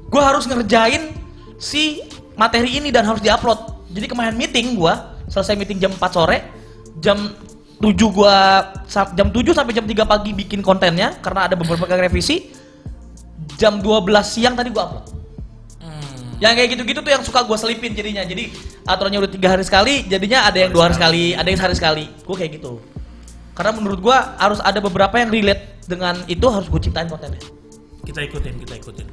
gue harus ngerjain si materi ini dan harus diupload. Jadi kemarin meeting gua, selesai meeting jam 4 sore, jam 7 gua jam 7 sampai jam 3 pagi bikin kontennya karena ada beberapa revisi. Jam 12 siang tadi gua upload. Yang kayak gitu-gitu tuh yang suka gua selipin jadinya. Jadi aturannya udah tiga hari sekali, jadinya ada yang dua hari sekali, ada yang sehari sekali. Gua kayak gitu. Karena menurut gua harus ada beberapa yang relate dengan itu harus gue ciptain kontennya Kita ikutin, kita ikutin.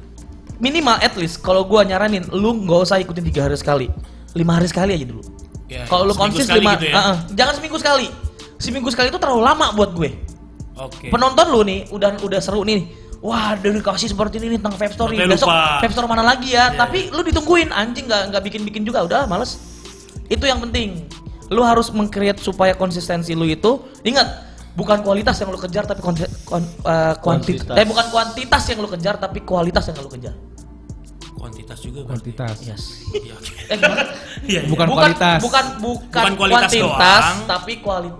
minimal at least kalau gua nyaranin lu nggak usah ikutin tiga hari sekali lima hari sekali aja dulu. Ya, kalau lu konsis lima gitu ya? uh-uh. jangan seminggu sekali. Seminggu sekali itu terlalu lama buat gue. Oke. penonton lu nih udah udah seru nih. Wah udah dikasih seperti ini nih tentang vape story. Sampai besok lupa. vape store mana lagi ya? Iya, tapi lu ditungguin. Anjing nggak nggak bikin bikin juga. Udah males. Itu yang penting. Lu harus mengcreate supaya konsistensi lu itu ingat bukan kualitas yang lu kejar tapi kon- kuantitas Kuantitas. eh bukan kuantitas yang lu kejar tapi kualitas yang lu kejar Kuantitas juga berarti. Kuantitas. yes [LAUGHS] Iya, oke. eh? Iya, iya. Bukan kualitas. Bukan bukan, Bukan kualitas kuantitas, doang. tapi kualitas.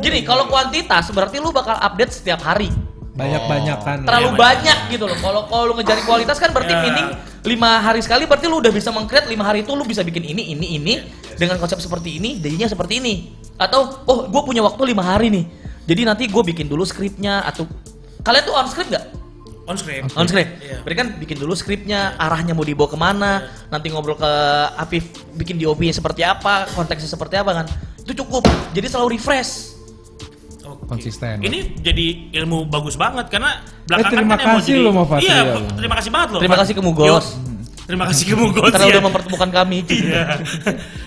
Gini, kalau kuantitas berarti lu bakal update setiap hari. Banyak-banyakan. Terlalu iya, banyak gitu loh. Kalau kalau lu ngejar kualitas kan berarti Ya. meaning lima hari sekali berarti lu udah bisa mengcreate lima hari itu lu bisa bikin ini ini ini dengan konsep seperti ini, jadinya seperti ini. Atau oh gue punya waktu lima hari nih. Jadi nanti gue bikin dulu skripnya atau kalian tuh on script nggak? On script. On script. Iya. Berarti kan bikin dulu skripnya, arahnya mau dibawa ke mana, nanti ngobrol ke Afif bikin DOP-nya seperti apa, konteksnya seperti apa kan. Itu cukup. Jadi selalu refresh. Oke. Konsisten. Ini jadi ilmu bagus banget karena belakangan terima kan yang mau kasih jadi- lo sama Fatri Iya, ya, lo. terima kasih banget loh. Terima kasih ke Mugos. [LAUGHS] Terima kasih ke Mugos. Karena ya. udah mempertemukan kami. [LAUGHS] Iya.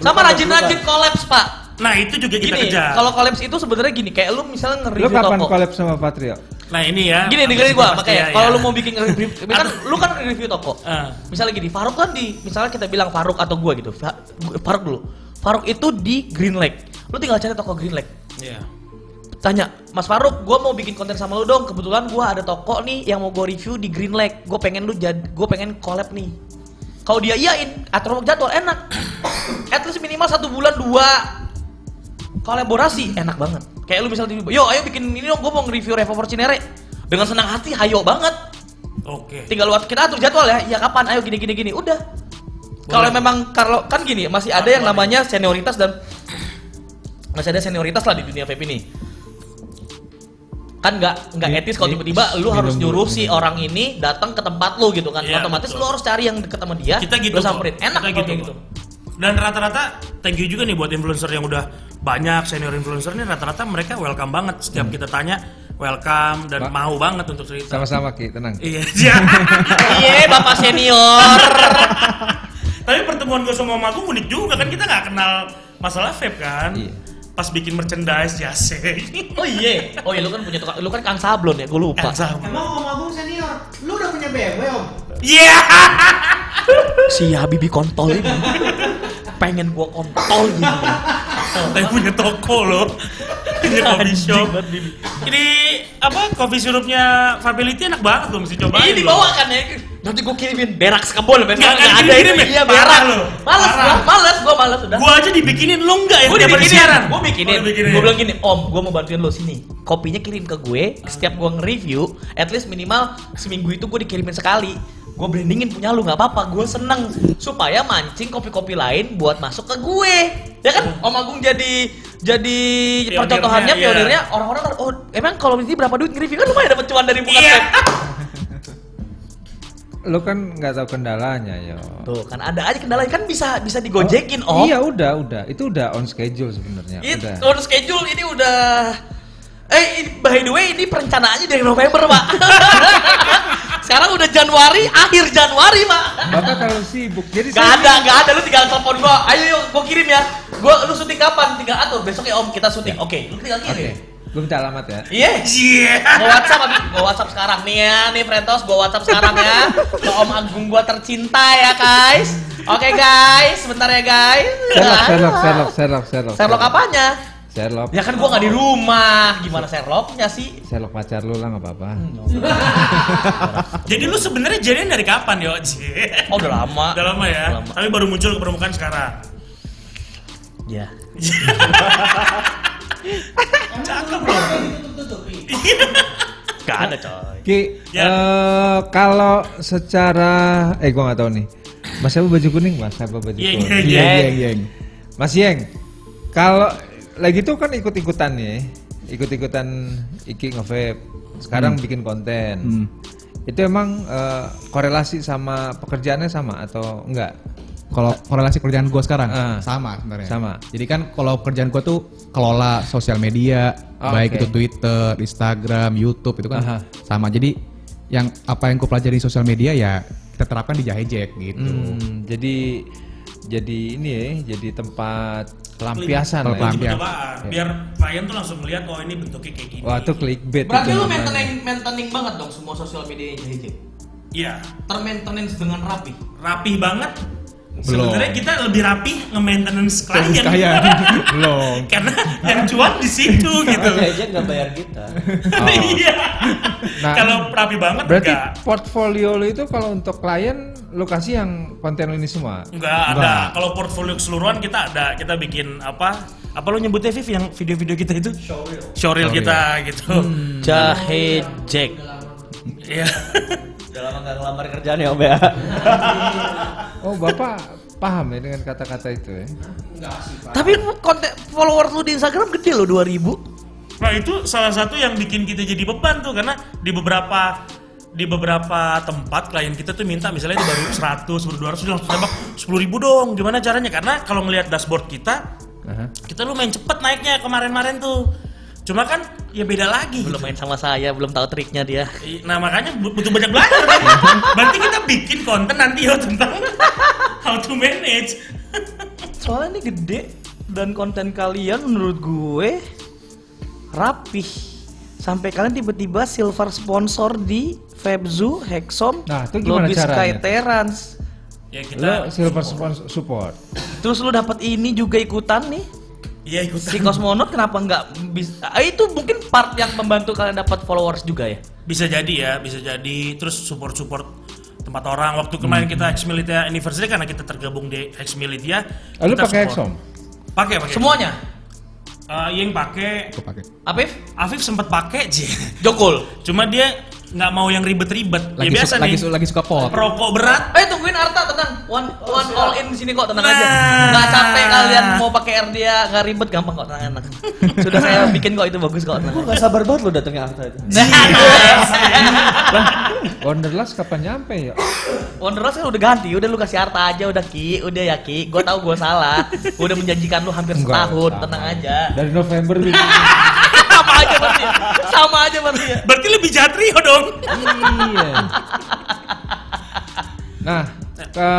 Sama rajin-rajin kolaps, Pak. Nah, itu juga kita Gini, kejar. kalau kolaps itu sebenarnya gini, kayak lu misalnya Lu nge-review kapan toko. collab sama Patrio? Nah, ini ya. Gini dengerin gua, makanya ya, kalau ya. lu mau bikin review, kan lu kan review toko. Ah. Misalnya gini, Faruk kan di, misalnya kita bilang Faruk atau gua gitu, Faruk dulu. Faruk itu di Green Lake. Lu tinggal cari toko Green Lake. Iya. Tanya, Mas Faruk, gua mau bikin konten sama lu dong. Kebetulan gua ada toko nih yang mau gua review di Green Lake. Gue pengen lu jad, gue pengen collab nih. Kalau dia iyain, atur jadwal enak. At least minimal satu bulan dua kolaborasi enak banget. Kayak lu misalnya, yo ayo bikin ini dong, gue mau nge-review Revolver Cinere. Dengan senang hati, hayo banget. Oke. Tinggal lu kita atur jadwal ya. Iya kapan? Ayo gini gini gini. Udah. Kalau memang kalau kan gini, masih ada yang namanya senioritas dan masih ada senioritas lah di dunia vape ini. Kan nggak nggak Di- etis kalau di- tiba-tiba lu harus nyuruh si orang ini datang ke tempat lu gitu kan. Iya, Otomatis betul. lu harus cari yang deket sama dia. kita gitu Lu kok. samperin. Enak kita gitu, gitu. Dan rata-rata thank you juga nih buat influencer yang udah banyak senior influencer nih rata-rata mereka welcome banget setiap Hmm. kita tanya welcome dan Pak. mau banget untuk cerita Sama-sama Ki, tenang. iya iya. [LAUGHS] Iya, Bapak senior. [LAUGHS] tapi pertemuan gue sama Om Agung unik juga kan kita nggak kenal masalah vape kan Iya. pas bikin merchandise jase [LAUGHS] Oh iya. Oh iya lu kan punya tukang lu kan Kang Sablon ya, gue lupa. kan sama Emang Om Agung senior, lu udah punya BMW Om? iya Si Habibi kontol ini. Pengen gua kontol gitu. [LAUGHS] Tapi punya toko loh. Punya [LAUGHS] coffee shop. Ini apa coffee sirupnya Fability enak banget loh mesti cobain. Ini loh. dibawa kan ya. Nanti gua kirimin berak sekebol Nggak, besok nggak nggak ada ya? Iya berak. lu. Males gua, males gua males udah. Gua aja dibikinin lu enggak Gue tiap hari siaran. gue bikinin, Oh, gue bilang gini, Om, gue mau bantuin lo sini. Kopinya kirim ke gue, setiap gue nge-review, at least minimal seminggu itu gue dikirimin sekali. Gue brandingin punya lu nggak apa-apa, gue seneng supaya mancing kopi-kopi lain buat masuk ke gue. Ya kan, Om Agung jadi jadi Pionirnya, percontohannya, iya. pionirnya orang-orang kan, oh emang kalau ini berapa duit nge-review kan lumayan dapat cuan dari bukan Iya. [LAUGHS] Lu kan nggak tahu kendalanya yo. Tuh kan ada aja kendala kan bisa bisa digojekin Om. Iya udah udah itu udah on schedule sebenarnya. Udah. on schedule ini udah Eh, ini- by the way, ini perencanaannya dari November, Pak. [LAUGHS] Sekarang udah Januari, akhir Januari, Pak. Bapak terlalu sibuk. Jadi Gak saya- ada, gak ada. Lu tinggal telepon gua. Ayo, yuk, gua kirim ya. Gua, lu syuting kapan? Tinggal atur. Besok ya, Om, kita syuting. Oke, lu tinggal Oke. kirim. Gue minta alamat ya. Iya. Iya. Gua WhatsApp, Abi. Gua WhatsApp sekarang nih ya, nih Frentos. Gua WhatsApp sekarang ya. Ke Om Agung gua tercinta ya, guys. Oke, guys. Sebentar ya, guys. Sherlock, Sherlock, Sherlock, Sherlock, Sherlock. Sherlock apanya? Sherlock. Ya kan gua nggak di rumah. Gimana Sherlocknya sih? Sherlock pacar lu lah nggak apa-apa. [LAUGHS] Jadi lu sebenarnya jadian dari kapan yo? [LAUGHS] Oh, udah lama. Udah lama ya. Udah lama. Tapi baru muncul ke permukaan sekarang. Ya. [LAUGHS] Cakep loh. Gak ada coy. Ki, Ya. eh, kalau secara, eh gua nggak tahu nih. Mas apa baju kuning? Mas apa baju kuning? iya, Iya, iya. iya, iya. Mas Yeng, kalau lagi tuh kan ikut-ikutan nih, ikut-ikutan Iki nge-vape. Sekarang bikin konten. Hmm. Itu emang eh, korelasi sama pekerjaannya sama atau enggak? Kalau korelasi kerjaan gue sekarang Ah. sama sebenarnya. Sama. Jadi kan kalau kerjaan gue tuh kelola sosial media, Oh, baik oke. itu Twitter, Instagram, YouTube itu kan Aha. sama. Jadi yang apa yang gue pelajari di sosial media ya kita terapkan di Jahejek gitu. Hmm, jadi jadi ini ya, jadi tempat pelampiasan lah. ya. Pelampiasan. Coba biar klien tuh langsung melihat oh ini bentuknya kayak gini. Wah, itu clickbait. Berarti itu lu maintaining, maintaining banget dong semua sosial media Jahejek. Iya, Termaintenance dengan rapi. rapih banget. Belum. Sebenarnya kita lebih rapih nge-maintenance klien. Kayak [LAUGHS] belum. Karena yang cuan di situ [LAUGHS] gitu. aja nggak bayar kita. [LAUGHS] Iya. Nah, Kalau rapi banget Berarti enggak. portfolio lu itu kalau untuk klien lu kasih yang konten ini semua. Enggak ada. Kalau portfolio keseluruhan kita ada. Kita bikin apa? Apa lo nyebutnya Viv yang video-video kita itu? Showreel. Showreel kita gitu. Jahe Jack. Iya. [LAUGHS] Udah lama nggak ngelamar kerjaan ya Om ya. [LAUGHS] Oh, Bapak paham ya dengan kata-kata itu ya? Tapi konten follower lu di Instagram gede loh 2000. Nah itu salah satu yang bikin kita jadi beban tuh karena di beberapa di beberapa tempat klien kita tuh minta misalnya dia baru 100, baru 200 dia langsung tembak 10 ribu dong. Gimana caranya? Karena kalau ngelihat dashboard kita, kita lumayan cepet naiknya kemarin-kemarin tuh. Cuma kan ya beda lagi. Belum gitu. main sama saya, belum tahu triknya dia. Nah makanya bu- butuh banyak belajar kan. [LAUGHS] Berarti kita bikin konten nanti yo tentang how to manage. Soalnya ini gede dan konten kalian menurut gue rapih. Sampai kalian tiba-tiba silver sponsor di Febzu, Hexom, Nah, itu gimana Lobby caranya? Sky Terrans. Ya Lu kita silver spons- support. Terus lu dapat ini juga ikutan nih. Iya ikutan. Si Cosmonaut kenapa nggak bisa? Ah, itu mungkin part yang membantu kalian dapat followers juga ya. Bisa jadi ya, bisa jadi. Terus support-support tempat orang. Waktu kemarin kita Hex Militia Anniversary karena kita tergabung di Hex Militia. Ah, lu kita pakai support. Exxon? Pakai, pakai. Semuanya. Eh, yang pakai. Afif, Afif sempat pakai sih. Jokul. Cuma dia nggak mau yang ribet-ribet. Lagi, ya biasa su- lagi, nih. su- lagi suka pot. Rokok berat. Eh tungguin Arta tenang. One one all in di sini kok tenang aja. Nah. Nggak capek kalian mau pakai R dia nggak ribet gampang kok tenang tenang. [LAUGHS] Sudah saya bikin kok itu bagus kok tenang. Gue nggak sabar banget lo datangnya Arta itu. [LAUGHS] Wonderlust kapan nyampe ya? Wanderers kan udah ganti, udah lu kasih Arta aja udah Ki, udah ya Ki. Gua tahu gua salah. Gua udah menjanjikan lu hampir Enggak, setahun, sama. tenang aja. Dari November gitu. [LAUGHS] Sama aja berarti. Sama aja berarti. ya. Berarti lebih jahat Rio dong. iya. Nah, ke,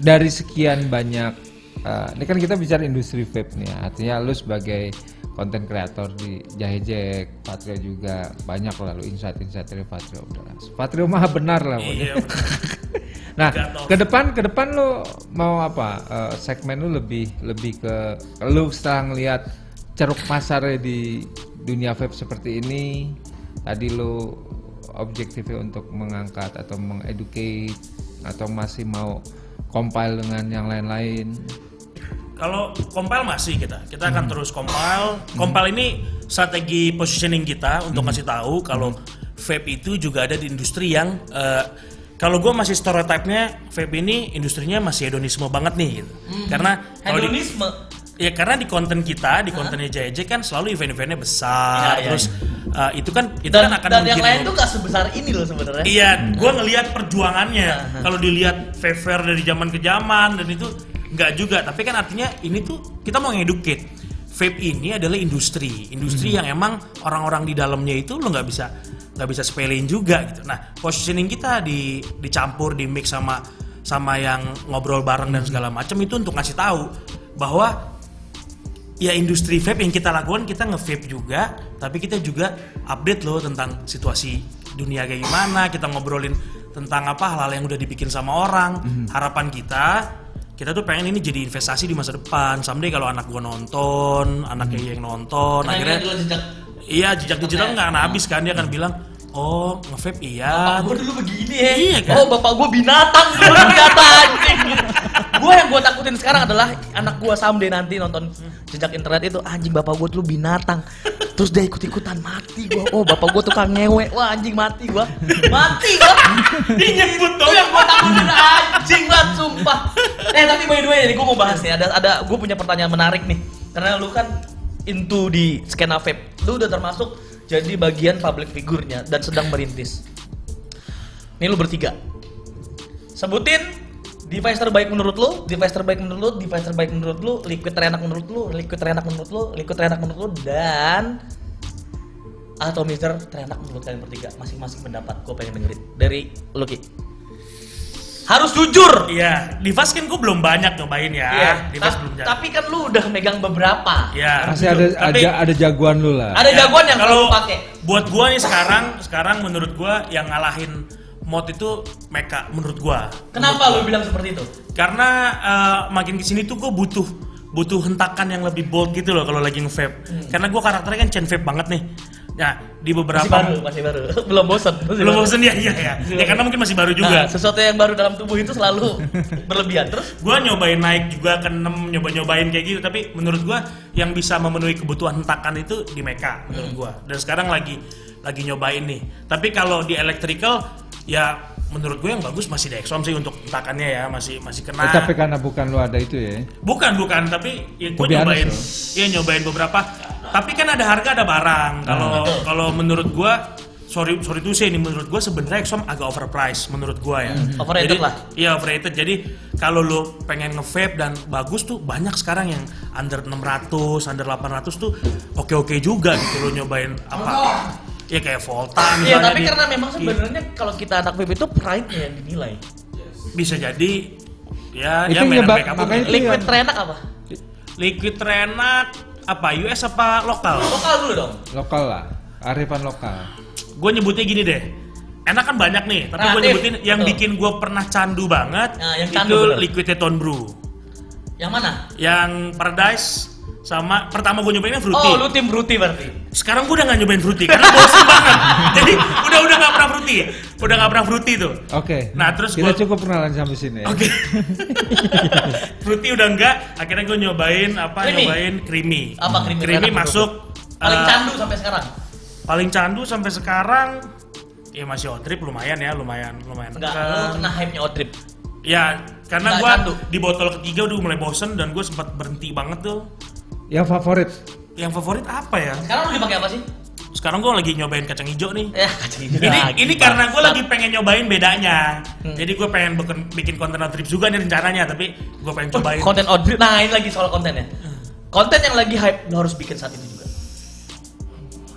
dari sekian banyak, eh, ini kan kita bicara industri vape nih, ya. artinya lu sebagai konten kreator di Jahejek, Patrio juga banyak lah lu insight-insight dari Patrio udah. Patrio mah benar lah. pokoknya. Iya. [LAUGHS] Nah, ke depan ke depan lu mau apa? Eh, segmen lu lebih lebih ke lu setelah ngelihat ceruk pasarnya di dunia vape seperti ini, tadi lu objektifnya untuk mengangkat atau mengeducate atau masih mau compile dengan yang lain-lain. Kalau compile masih kita, kita akan Hmm. terus compile. Compile ini strategi positioning kita untuk Hmm. ngasih tahu kalau vape itu juga ada di industri yang eh, kalau gue masih stereotype-nya vape ini industrinya masih hedonisme banget nih, gitu. Karena di- Hmm. Hedonisme. Ya karena di konten kita, di kontennya JJ kan selalu event-eventnya besar, iya, terus eh, itu kan itu Dan, kan akan dan yang lain tuh gak sebesar ini loh sebenarnya. Iya, gue ngelihat perjuangannya. Kalau dilihat fair dari zaman ke zaman dan itu nggak juga. Tapi kan artinya ini tuh kita mau ngedukate. Vape ini adalah industri, industri yang emang orang-orang di dalamnya itu lo nggak bisa nggak bisa sepelein juga gitu. Nah, positioning kita di dicampur, di mix sama sama yang ngobrol bareng dan segala macam itu untuk ngasih tahu bahwa ya industri vape yang kita lakukan kita nge-vape juga tapi kita juga update loh tentang situasi dunia kayak gimana kita ngobrolin tentang apa hal-hal yang udah dibikin sama orang. Harapan kita kita tuh pengen ini jadi investasi di masa depan. Someday kalau anak gua nonton anaknya yang nonton Karena akhirnya jejak. Iya jejak digital nggak akan habis kan? Dia akan bilang oh nge-vape iya. Bapak gue dulu begini. Ya. Iya kan? Oh bapak gue binatang dulu senjata anjing. [LAUGHS] Gua yang gua takutin sekarang adalah anak gua someday nanti nonton jejak internet itu anjing bapak gua dulu binatang. Terus dia ikut-ikutan mati gua. Oh, bapak gua tukang ngewe. Wah, anjing mati gua. Mati gua. Dia nyebut Itu yang gua takutin anjing banget sumpah. Eh, tapi by the way, gua mau bahas nih. Ada ada gua punya pertanyaan menarik nih. Karena lu kan into di skena vape. Lu udah termasuk jadi bagian public figurnya dan sedang merintis. Ini lu bertiga. Sebutin device terbaik menurut lu, device terbaik menurut lu, device terbaik menurut lu, liquid terenak menurut lu, liquid terenak menurut lu, liquid terenak menurut lu, dan atomizer terenak menurut kalian bertiga. Masing-masing pendapat, gue pengen dengerin. Dari lu Ki. Harus jujur! Iya, device kan gue belum banyak nyobain ya. Iya, Device ta- belum banyak. tapi kan lu udah megang beberapa. Iya. Masih ada Tapi- ada ada jagoan lu lah. Ada jagoan yang kalau kalau pakai. buat gua nih sekarang sekarang menurut gua yang ngalahin mod itu mecha menurut gua Kenapa lu bilang seperti itu? karena eh, makin ke sini tuh gua butuh butuh hentakan yang lebih bold gitu loh kalau lagi nge-vape karena gua karakternya kan chain vape banget nih nah di beberapa Hmm. Masih baru, masih baru. [LAUGHS] Belum bosan. masih belum baru. bosen ya iya ya ya karena mungkin masih baru juga Nah, sesuatu yang baru dalam tubuh itu selalu [LAUGHS] berlebihan. Terus gua nyobain naik juga ke 6 nyoba nyobain kayak gitu tapi menurut gua yang bisa memenuhi kebutuhan hentakan itu di mecha menurut gua dan sekarang lagi lagi nyobain nih tapi kalau di electrical ya menurut gue yang bagus masih Dexom sih untuk hentakannya ya masih masih kena. Eh, tapi karena bukan lu ada itu ya. bukan bukan tapi ya gue be nyobain. iya nyobain beberapa. Tapi kan ada harga ada barang. Kalau kalau menurut gua sorry sorry tuh sih ini menurut gua sebenarnya Exxon agak overpriced menurut gua ya. Overrated Jadi- lah. iya overrated. Jadi kalau lu pengen nge-vape dan bagus tuh banyak sekarang yang under 600 under 800 tuh oke oke juga gitu lo nyobain apa ya kayak Volta Iya, tapi di- karena memang di- sebenarnya kalau kita anak vape itu pride-nya yang dinilai. bisa jadi ya Itu ya mainan nyebab- mereka pun makanya itu Liquid yang- terenak apa? liquid terenak apa US apa lokal Lokal dulu dong. Lokal lah. Arifan lokal. gue nyebutnya gini deh enak kan banyak nih tapi Nah, gue Dave, nyebutin yang betul. bikin gue pernah candu banget Nah, yang itu candu bener. liquid Teton brew Yang mana? yang paradise sama pertama gue nyobainnya fruity Oh, lu tim Bruti berarti. sekarang gue udah gak nyobain fruity karena bosen banget [LAUGHS] jadi udah udah gak pernah fruity udah gak pernah fruity tuh Oke. Nah, terus kita gua- cukup kenalan sampai sini ya. oke [LAUGHS] fruity udah enggak akhirnya gue nyobain apa Creamy. nyobain creamy Apa creamy creamy masuk Paling eh, candu sampai sekarang. paling candu sampai sekarang ya masih otrip lumayan ya lumayan lumayan Enggak, lu kena hype-nya Odrip. Ya, karena candu. di botol ketiga udah mulai bosen dan gue sempat berhenti banget tuh. Yang favorit. Yang favorit apa ya? Sekarang lu dipakai apa sih? Sekarang gue lagi nyobain kacang hijau nih. Ya, kacang hijau Ini lagi, ini karena gue lagi pengen nyobain bedanya. Hmm. Jadi gue pengen bikin, bikin konten trip juga nih rencananya, tapi gue pengen Oh, cobain. konten Odrip. Nah, ini lagi soal konten ya. Konten yang lagi hype lu harus bikin saat ini juga.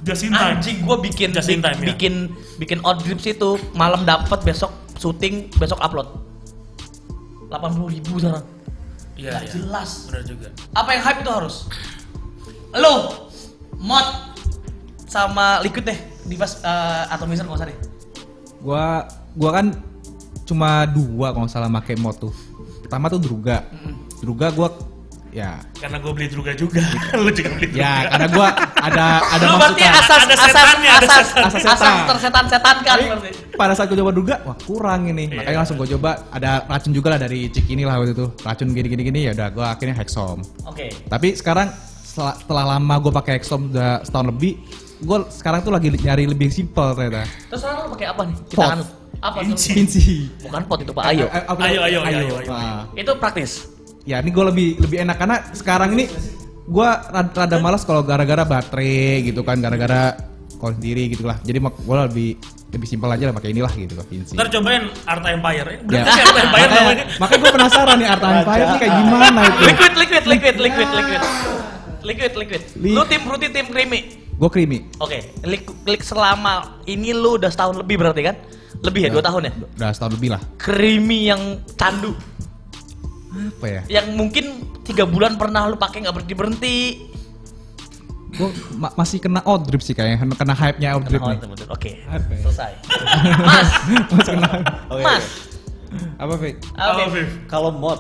Just in time. Anjing gua bikin Just in time, ya. bikin bikin Odrips itu malam dapat besok syuting besok upload. 80 ribu sekarang. Iya, Nggak iya. jelas. Benar juga. Apa yang hype itu harus? Lu mod sama liquid deh device uh, atomizer nggak usah deh. Gua gua kan cuma dua kalau nggak salah pakai mod tuh. Pertama tuh Druga. Druga gua ya Karena gue beli druga juga. [LAUGHS] Lu juga beli druga. ya karena gua ada ada Lu berarti asas Ada asas setannya, ada asas setan. asas, Setan. tersetan-setan kan berarti. pada saat gue coba Druga, wah kurang ini. Iya. Makanya langsung gue coba ada racun juga lah dari cik ini lah waktu itu. Racun gini gini gini ya udah gue akhirnya Hexom. Oke. Tapi sekarang setelah, setelah lama gue pakai Hexom udah setahun lebih, gue sekarang tuh lagi nyari lebih simple ternyata. Terus sekarang lu pakai apa nih? Kita Pot. anu. Apa tuh? Vinci. Vinci. Bukan pot itu Pak Ayo. Eh, apa- Ayo, ayo, ayo, ayo, ayo. Nah, Itu praktis. Ya ini gue lebih lebih enak karena sekarang ini gue rada, rada malas kalau gara-gara baterai gitu kan, gara-gara kalau sendiri gitu lah. Jadi gue lebih lebih simpel aja lah pakai inilah gitu loh Vinci. Ntar cobain Arta Empire. Ya. Sih Arta Empire namanya. makanya makanya gue penasaran nih Arta Empire ini kayak gimana itu. Liquid, liquid, liquid, liquid, liquid. Liquid, liquid. Li- Lu tim fruity, tim creamy. Gue creamy. Oke, lik, lik selama ini lu udah setahun lebih berarti kan? Lebih ya, dua tahun ya? Udah setahun lebih lah. Creamy yang candu, Apa ya? yang mungkin tiga bulan pernah lu pakai nggak berhenti berhenti. Gue masih kena out drip sih kayaknya, kena hype-nya out drip nih. [LAUGHS] Oke, Apa selesai. Mas, Masih kena. Oke, Mas, Apa, Fik? Oh, oke. Viv. Kalau mod,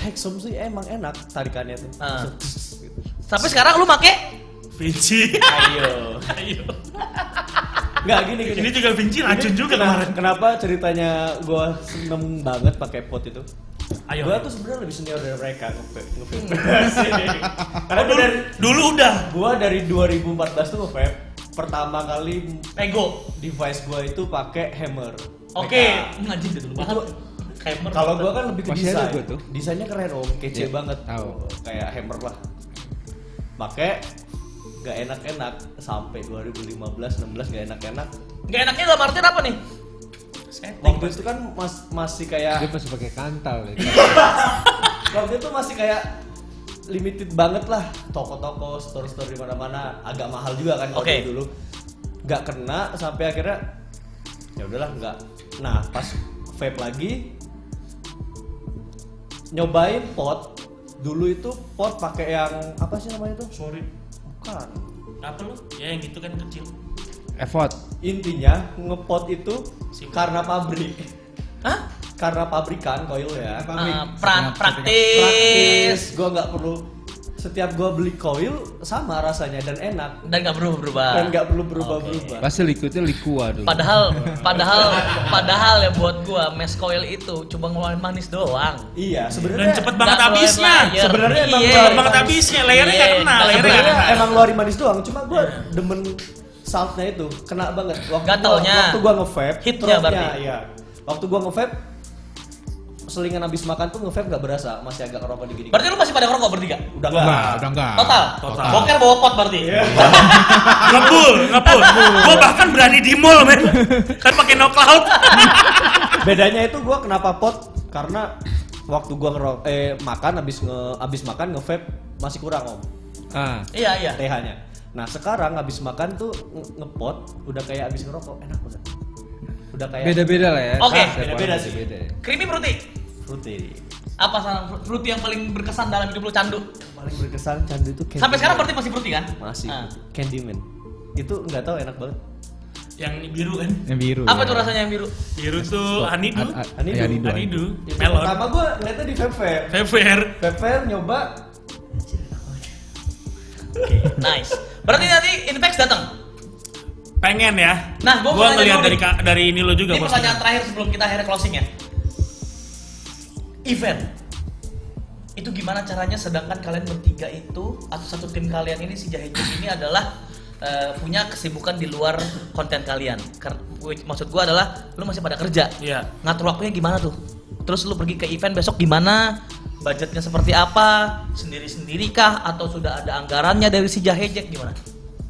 Hexom sih emang enak tarikannya tuh. Gitu. Sampai sekarang lu pakai? Vinci. Ayo. Ayo. Nggak gini gini. Ini juga Vinci racun juga Kenapa, kemarin. kenapa ceritanya gue seneng banget pakai pot itu? Ayo. Gua tuh sebenarnya lebih senior dari mereka nge-vape. nge-vape. [LAUGHS] Oh, Karena gua dulu, dari dulu udah. gua dari 2014 tuh nge-vape. Pertama kali Ego. device gua itu pakai hammer. Oke, PK. ngajin dulu banget. Hammer. Kalau gua kan lebih ke Masih desain. gua tuh. Desainnya keren om, kece Iya, banget. tahu. Kayak hammer lah. Pakai gak enak-enak sampai 2015 16 gak enak-enak. Gak enaknya dalam artian apa nih? Setting. Waktu itu kan mas- masih kayak Dia masih pakai kantal ya. [LAUGHS] waktu itu masih kayak limited banget lah toko-toko store-store di mana-mana agak mahal juga kan waktu Oke. dulu nggak kena sampai akhirnya ya udahlah nggak nah pas vape lagi nyobain pot dulu itu pot pakai yang apa sih namanya itu Sorry. Bukan Apa lu? Ya yang gitu kan kecil. Effort. intinya ngepot itu Sibuk. karena pabrik Hah? karena pabrikan koil ya Ah, pra- praktis. praktis gue nggak perlu setiap gue beli koil sama rasanya dan enak Dan gak berubah berubah. dan nggak perlu berubah-berubah Pasti liquidnya likua dulu. Padahal, padahal, padahal ya buat gua mes coil itu cuma ngeluarin manis doang. iya Dan sebenarnya cepet banget Nggak habisnya. layer. Sebenarnya emang Iya. Cepet banget habisnya. Layernya nggak Iya. kena. Nggak Layernya nggak emang ngeluarin manis doang cuma gue demen saltnya itu kena banget waktu gua, Gatalnya. waktu gue nge-vape Hitnya berarti. iya waktu gue nge-vape selingan habis makan tuh nge-vape nggak berasa masih agak ngerokok dikit Berarti lu masih pada ngerokok bertiga? udah Enggak, nggak udah enggak. Total? Total. Boker bawa pot berarti? [LAUGHS] Ngebul, ngebul. Gua bahkan berani di mall, men. Kan pakai no cloud. [LAUGHS] bedanya itu gue kenapa pot karena waktu gue ngerok eh makan habis nge habis makan nge-vape masih kurang om Ah. Iya, iya. TH-nya. Nah sekarang habis makan tuh nge- ngepot udah kayak habis ngerokok enak banget. Udah kayak Beda-beda lah ya. Oke. Setiap Beda-beda orang sih. Beda ya. Creamy fruity. Fruity. Apa salah fruity yang paling berkesan dalam hidup lu candu? Paling berkesan candu itu Candyman. Sampai sekarang berarti masih fruity kan? masih Ah. Candyman. Itu nggak tahu enak banget. Yang biru kan. Yang biru. Apa ya. tuh rasanya yang biru? Biru tuh hanidu. A- a- Hanidu. ya, hanidu. Hanidu. Itu Melon. pertama gue ngeliatnya di vape fair. Fair fair. Vape fair nyoba Oke, nice. Berarti nanti Inpex datang. Pengen ya. Nah, gua mau gua tanya ngeliat dari dari ini lo juga Ini bos. pertanyaan terakhir sebelum kita akhirnya closing ya. Event. Itu gimana caranya sedangkan kalian bertiga itu atau satu tim kalian ini si Jahejek ini adalah eh, punya kesibukan di luar konten kalian. Ker- maksud gua adalah lu masih pada kerja. Iya. Ngatur waktunya gimana tuh? Terus lu pergi ke event besok gimana? Budgetnya seperti apa? Sendiri-sendiri kah atau sudah ada anggarannya dari si Jahejek gimana?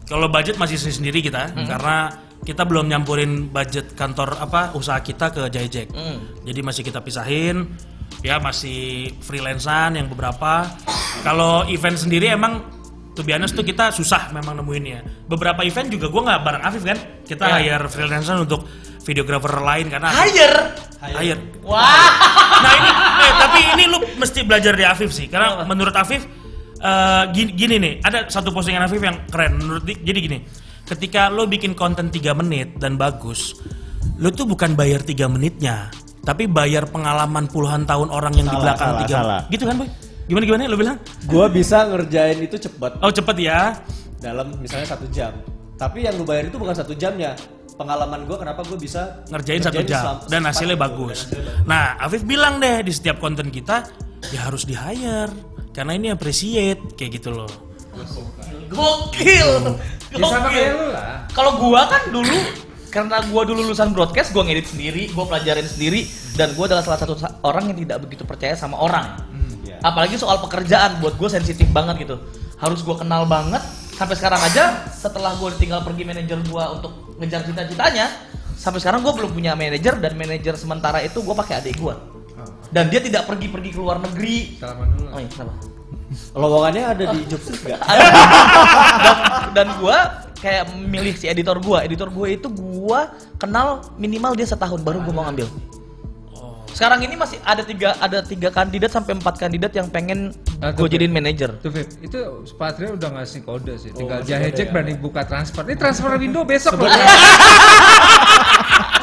Kalau budget masih sendiri kita Hmm. karena kita belum nyampurin budget kantor apa usaha kita ke Jayjack. Hmm. Jadi masih kita pisahin. Ya masih freelancean yang beberapa. Kalau event sendiri emang tuh honest tuh kita susah memang nemuinnya. Beberapa event juga gua nggak bareng Afif kan. Kita Ya. hire freelancer untuk videographer lain karena Hire. hire. Wah. Nah ini, eh, tapi ini lu mesti belajar di Afif sih, karena menurut Afif eh, gini, gini nih, ada satu postingan Afif yang keren. Menurut di- jadi gini, ketika lo bikin konten 3 menit dan bagus, lo tuh bukan bayar 3 menitnya, tapi bayar pengalaman puluhan tahun orang yang di Salah, belakang salah, tiga salah. Gitu kan, boy? Gimana gimana? Lo bilang? gue bisa ngerjain itu cepet Oh cepet ya. dalam misalnya satu jam. Tapi yang lu bayar itu bukan satu jamnya. Pengalaman gue kenapa gue bisa ngerjain satu jam selam- dan hasilnya bagus. dan hasilnya bagus. Nah, Afif bilang deh di setiap konten kita ya harus di hire karena ini appreciate kayak gitu loh. Gokil. Ya sama Gokil. kayak lu lah. Kalau gua kan dulu karena gua dulu lulusan broadcast, gua ngedit sendiri, gua pelajarin sendiri dan gua adalah salah satu sa- orang yang tidak begitu percaya sama orang. Iya. Apalagi soal pekerjaan buat gua sensitif banget gitu. Harus gua kenal banget sampai sekarang aja setelah gua ditinggal pergi manajer gua untuk ngejar cita-citanya, sampai sekarang gua belum punya manajer dan manajer sementara itu gua pakai adik gua. Dan dia tidak pergi-pergi ke luar negeri. Salaman dulu. Oh iya, kenapa? Lowongannya ada di Jobstreet [LAUGHS] nggak? Ada. dan, dan gua kayak milih si editor gua. Editor gua itu gua kenal minimal dia setahun baru gua mau ngambil. Sekarang ini masih ada tiga ada tiga kandidat sampai empat kandidat yang pengen Ah, gue jadiin manajer. Tuh Vip, itu Patria udah ngasih kode sih. Tinggal ngasih Jahe kode Jack ya. berani buka transfer. Ini transfer window besok loh. [LAUGHS]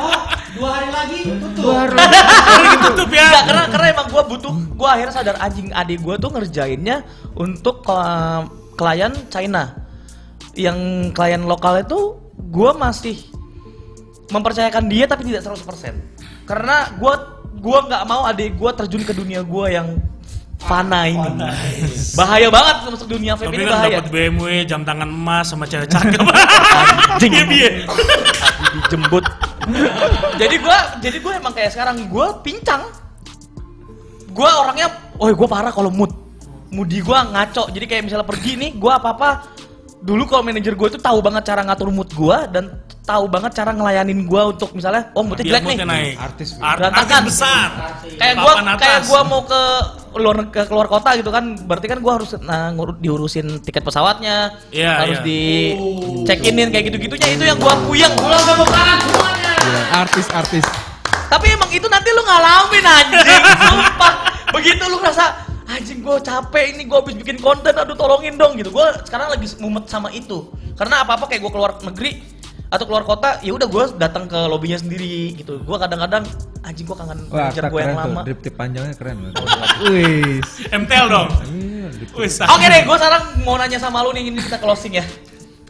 Oh, dua hari lagi tutup. Dua hari [LAUGHS] Tutup ya. Enggak, karena karena emang gua butuh gua akhirnya sadar anjing adik gua tuh ngerjainnya untuk kla- klien China. Yang klien lokal itu gua masih mempercayakan dia tapi tidak 100%. Karena gua gua nggak mau adik gua terjun ke dunia gua yang fana ini. Bahaya banget masuk dunia vape ini kan bahaya. dapat BMW, jam tangan emas sama cewek cakep. [LAUGHS] Anjing. Iya, iya. Dijembut. jadi gua jadi gua emang kayak sekarang gua pincang. Gua orangnya, oh gua parah kalau mood. Moodi gua ngaco. Jadi kayak misalnya pergi nih, gua apa-apa dulu kalau manajer gua itu tahu banget cara ngatur mood gua dan tahu banget cara ngelayanin gua untuk misalnya oh moodnya jelek nih. naik. Artis. Ar- Berantakan. artis besar. Kayak gua Papan atas. kayak gua mau ke luar ke keluar kota gitu kan, berarti kan gua harus nah, ngur- diurusin tiket pesawatnya, Iya, harus iya. di check inin kayak gitu-gitunya itu yang gua puyeng. Gila, Artis-artis. Tapi emang itu nanti lu ngalamin anjing, [LAUGHS] sumpah. Begitu lu ngerasa anjing gue capek ini gue habis bikin konten aduh tolongin dong gitu. Gue sekarang lagi mumet sama itu. Karena apa-apa kayak gue keluar negeri atau keluar kota, ya udah gue datang ke lobbynya sendiri gitu. Gue kadang-kadang anjing gue kangen manajer gue yang keren tuh. lama. Drip tip panjangnya keren banget. Wis. MTL dong. Iya. Wis. Oke deh, gue sekarang mau nanya sama lu nih, ini kita closing ya.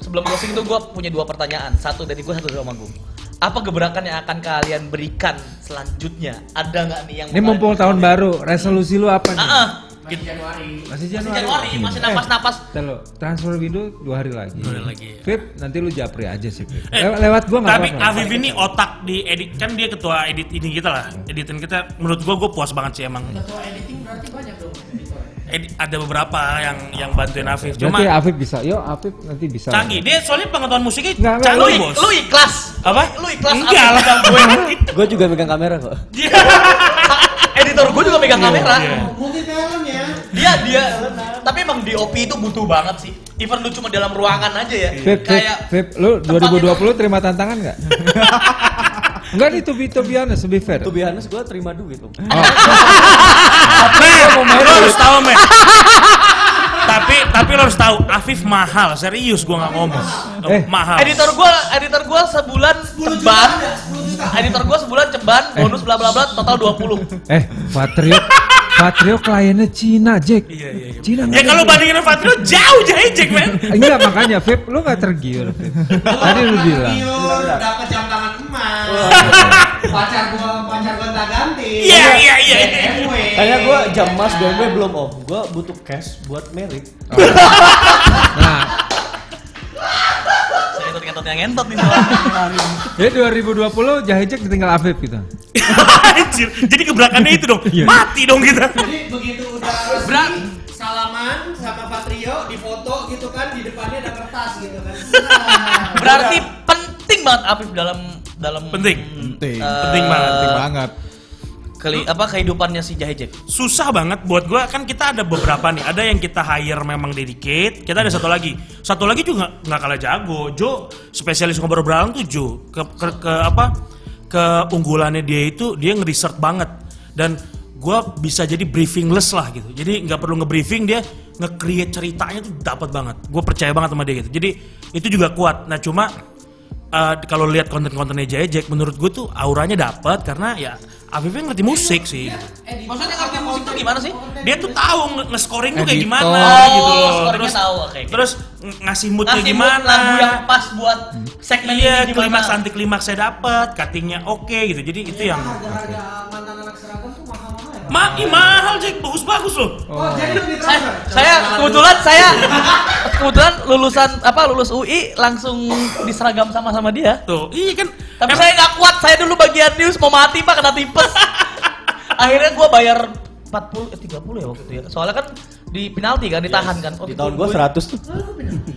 Sebelum closing itu gue punya dua pertanyaan. Satu dari gue, satu dari Om Agung. Apa gebrakan yang akan kalian berikan selanjutnya? Ada nggak nih yang Ini mau mumpung tahun baru, resolusi lu apa nih? Ah, ah. Masih Masih Januari. Januari, masih napas-napas. Ntar lo, transfer window dua hari lagi. Dua hari lagi, ya. Vip, nanti lu japri aja sih. Eh, Lew- lewat gua nggak Tapi apa-apa. Afif ini otak di edit kan dia ketua edit ini kita lah. Editan kita menurut gua gua puas banget sih emang. Edi- ada beberapa yang yang bantuin Afif. Cuma Nanti Afif bisa. Yo, Afif nanti bisa. canggih. Dia soalnya pengetahuan musiknya Nggak, Lu, canggih, ik- Bos. lu ikhlas. Apa? Lu ikhlas Enggak lah. gue. Gue juga megang kamera kok. Dia [LAUGHS] Editor gue juga megang kamera. iya. Multi talent ya. Dia dia tapi emang DOP itu butuh banget sih. Even lu cuma dalam ruangan aja ya. Kayak Vip, lu tempatnya 2020 terima tantangan nggak? [LAUGHS] Enggak nih, to be, to be honest, to be fair. To be honest gue terima duit om. [LAUGHS] Men, lu harus tahu, men. tapi tapi lo harus tahu Afif mahal, serius gua nggak ngomong. Eh. mahal. editor gua editor gua sebulan ceban. Editor gua sebulan ceban, bonus bla bla bla total 20. Eh, Patrio, Patrio kliennya Cina, Jack. Iya, iya, iya. Cina Ya kalau bandingin sama Fatrio jauh jahejek, men. [LAUGHS] Enggak makanya Vip, lu nggak tergiur Vip. Tadi lu bilang. Giur, dapat jam tangan emas. [LAUGHS] pacar gua, pacar gua tak ganti. Iya, iya, iya. BMW. Kayak gue jam emas BMW belum om. Gue butuh cash buat merit. [LAUGHS] Nah, Saya ngentot yang ngentot nih ya 2020 Jahejek ditinggal Afif gitu. [LAUGHS] Anjir. Jadi kebelakangannya itu dong. Iya. Mati dong kita. Jadi begitu udah Berat. salaman sama Patrio di foto gitu kan di depannya ada kertas gitu kan. [LAUGHS] Berarti penting banget Afif dalam dalam Penting. Penting. eh, Penting banget. Penting banget. Keli- apa kehidupannya si Jahejek. susah banget buat gua. Kan kita ada beberapa nih. Ada yang kita hire memang dedicate. Kita ada satu lagi. Satu lagi juga nggak kalah jago. Jo spesialis ngobrol beralang tuh Jo. Ke, ke, ke apa? Keunggulannya dia itu dia ngeresearch banget. Dan gua bisa jadi briefingless lah gitu. Jadi nggak perlu ngebriefing dia nge-create ceritanya tuh dapat banget. Gue percaya banget sama dia gitu. Jadi itu juga kuat. Nah cuma eh, kalau lihat konten-kontennya Jaya Jack menurut gue tuh auranya dapat karena ya Afifnya ngerti musik sih Maksudnya ngerti musik tuh gimana sih? dia tuh tahu nge- nge-scoring tuh kayak gimana Oh, gitu loh. Terus tahu, oke, oke. terus ng- ngasih moodnya Ngasih mood gimana? lagu yang pas buat segmen Iya, ini klimaks anti klimaks saya dapat, cuttingnya oke gitu. Jadi itu yang Harga-harga mantan anak seragam tuh mahal-mahal. Pak? ma ih, mahal Jack, bagus-bagus loh. Oh, jadi lebih Saya, saya kebetulan saya [LAUGHS] kebetulan lulusan apa lulus UI langsung diseragam sama sama dia. Tuh, iya kan. Tapi saya nggak kuat, saya dulu bagian news mau mati pak kena tipes. [LAUGHS] Akhirnya gua bayar 40 eh 30 ya waktu itu ya. Soalnya kan di penalti kan ditahan kan. Di tahun gue 100 tuh.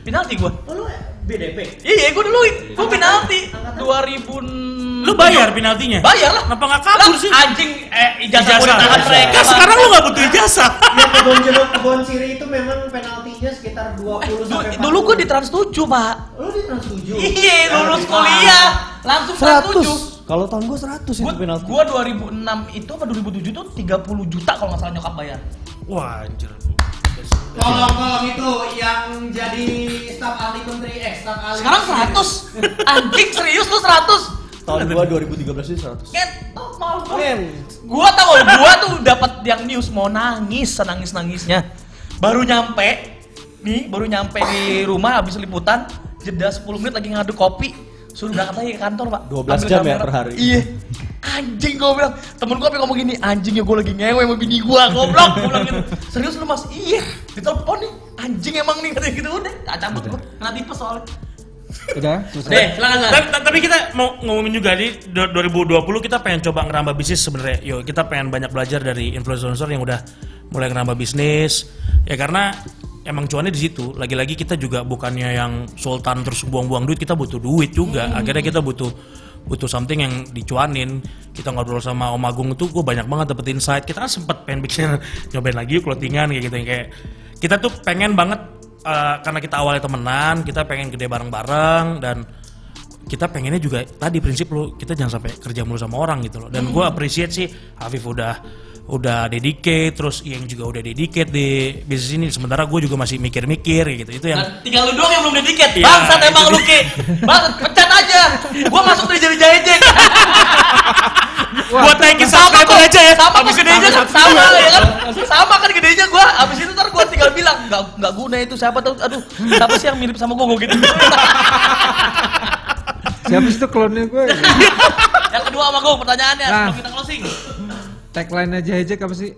penalti gua. Oh, lu BDP. Iya, gua dulu gua penalti 2000 lu bayar penaltinya? Bayar lah. Kenapa nggak kabur Lah, sih? Anjing eh ijazah Ijazah. di tangan mereka. Kan sekarang lu nggak butuh ijazah. [LAUGHS] Ya kebon jeruk, kebon siri itu memang penaltinya sekitar 20 sampai 40. Dulu gua di Trans 7, Pak. Lu di Trans 7. Iya, lulus kuliah langsung Trans 7. 100. Kalau tahun gue 100 itu penalti. gua 2006 itu apa 2007 tuh 30 juta kalau nggak salah nyokap bayar. Wah, anjir. Tolong-tolong itu yang jadi staf ahli menteri eh staf ahli. Sekarang 100. Anjing serius lu 100. Tahun gue 2013 itu 100. Ngetok mal gua. Men, Gua tahu gua tuh dapat yang news mau nangis, senangis nangisnya. Baru nyampe nih, baru nyampe di rumah habis liputan, jeda 10 menit lagi ngaduk kopi, suruh berangkat lagi ke kantor, Pak. 12 Ambil jam ya kamera. per hari. Iya. anjing gue bilang temen gue ngomong gini anjing ya gue lagi ngewe sama bini gue goblok gue bilang gitu serius lu mas iya ditelepon nih anjing emang nih katanya gitu udah gak cabut gue kena tipes soalnya Udah, selesai. deh silakan. Tapi, tapi kita mau ngomongin juga di du- 2020 kita pengen coba ngerambah bisnis sebenarnya. Yuk kita pengen banyak belajar dari influencer yang udah mulai ngerambah bisnis. Ya karena emang cuannya di situ. Lagi-lagi kita juga bukannya yang sultan terus buang-buang duit. Kita butuh duit juga. Akhirnya kita butuh butuh something yang dicuanin. Kita ngobrol sama Om Agung itu gue banyak banget dapet insight. Kita kan sempet pengen bikin [LAUGHS] nyobain lagi yuk clothingan kayak gitu yang kayak kita tuh pengen banget eh, karena kita awalnya temenan, kita pengen gede bareng-bareng dan kita pengennya juga tadi prinsip lu kita jangan sampai kerja mulu sama orang gitu loh. Dan gue appreciate sih Afif udah udah dedicate terus yang juga udah dedicate di bisnis ini. Sementara gue juga masih mikir-mikir gitu itu yang Nah, tinggal lu doang yang belum dediket Iya, bangsat emang lu ki. Bangsat pecat aja. Gue masuk dari jadi jajek [LAUGHS] buat naikin subscriber aja ya. Sama Abis gedenya aja kan sama ya kan? [LAUGHS] Sama kan gedenya gua. Abis itu ntar gua tinggal bilang nggak nggak guna itu. Siapa tuh aduh siapa sih yang mirip sama gua gua gitu. [LAUGHS] Siapa sih itu klonnya gue? yang kedua sama gua pertanyaannya. Nah. sebelum kita closing. Tagline aja aja apa sih?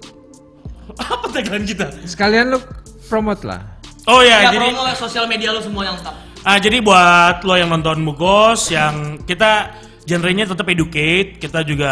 apa tagline kita? Sekalian lu promote lah. oh ya ya jadi promo sosial media lu semua yang tetap Ah, jadi buat lo yang nonton Mugos yang kita genrenya tetap educate, kita juga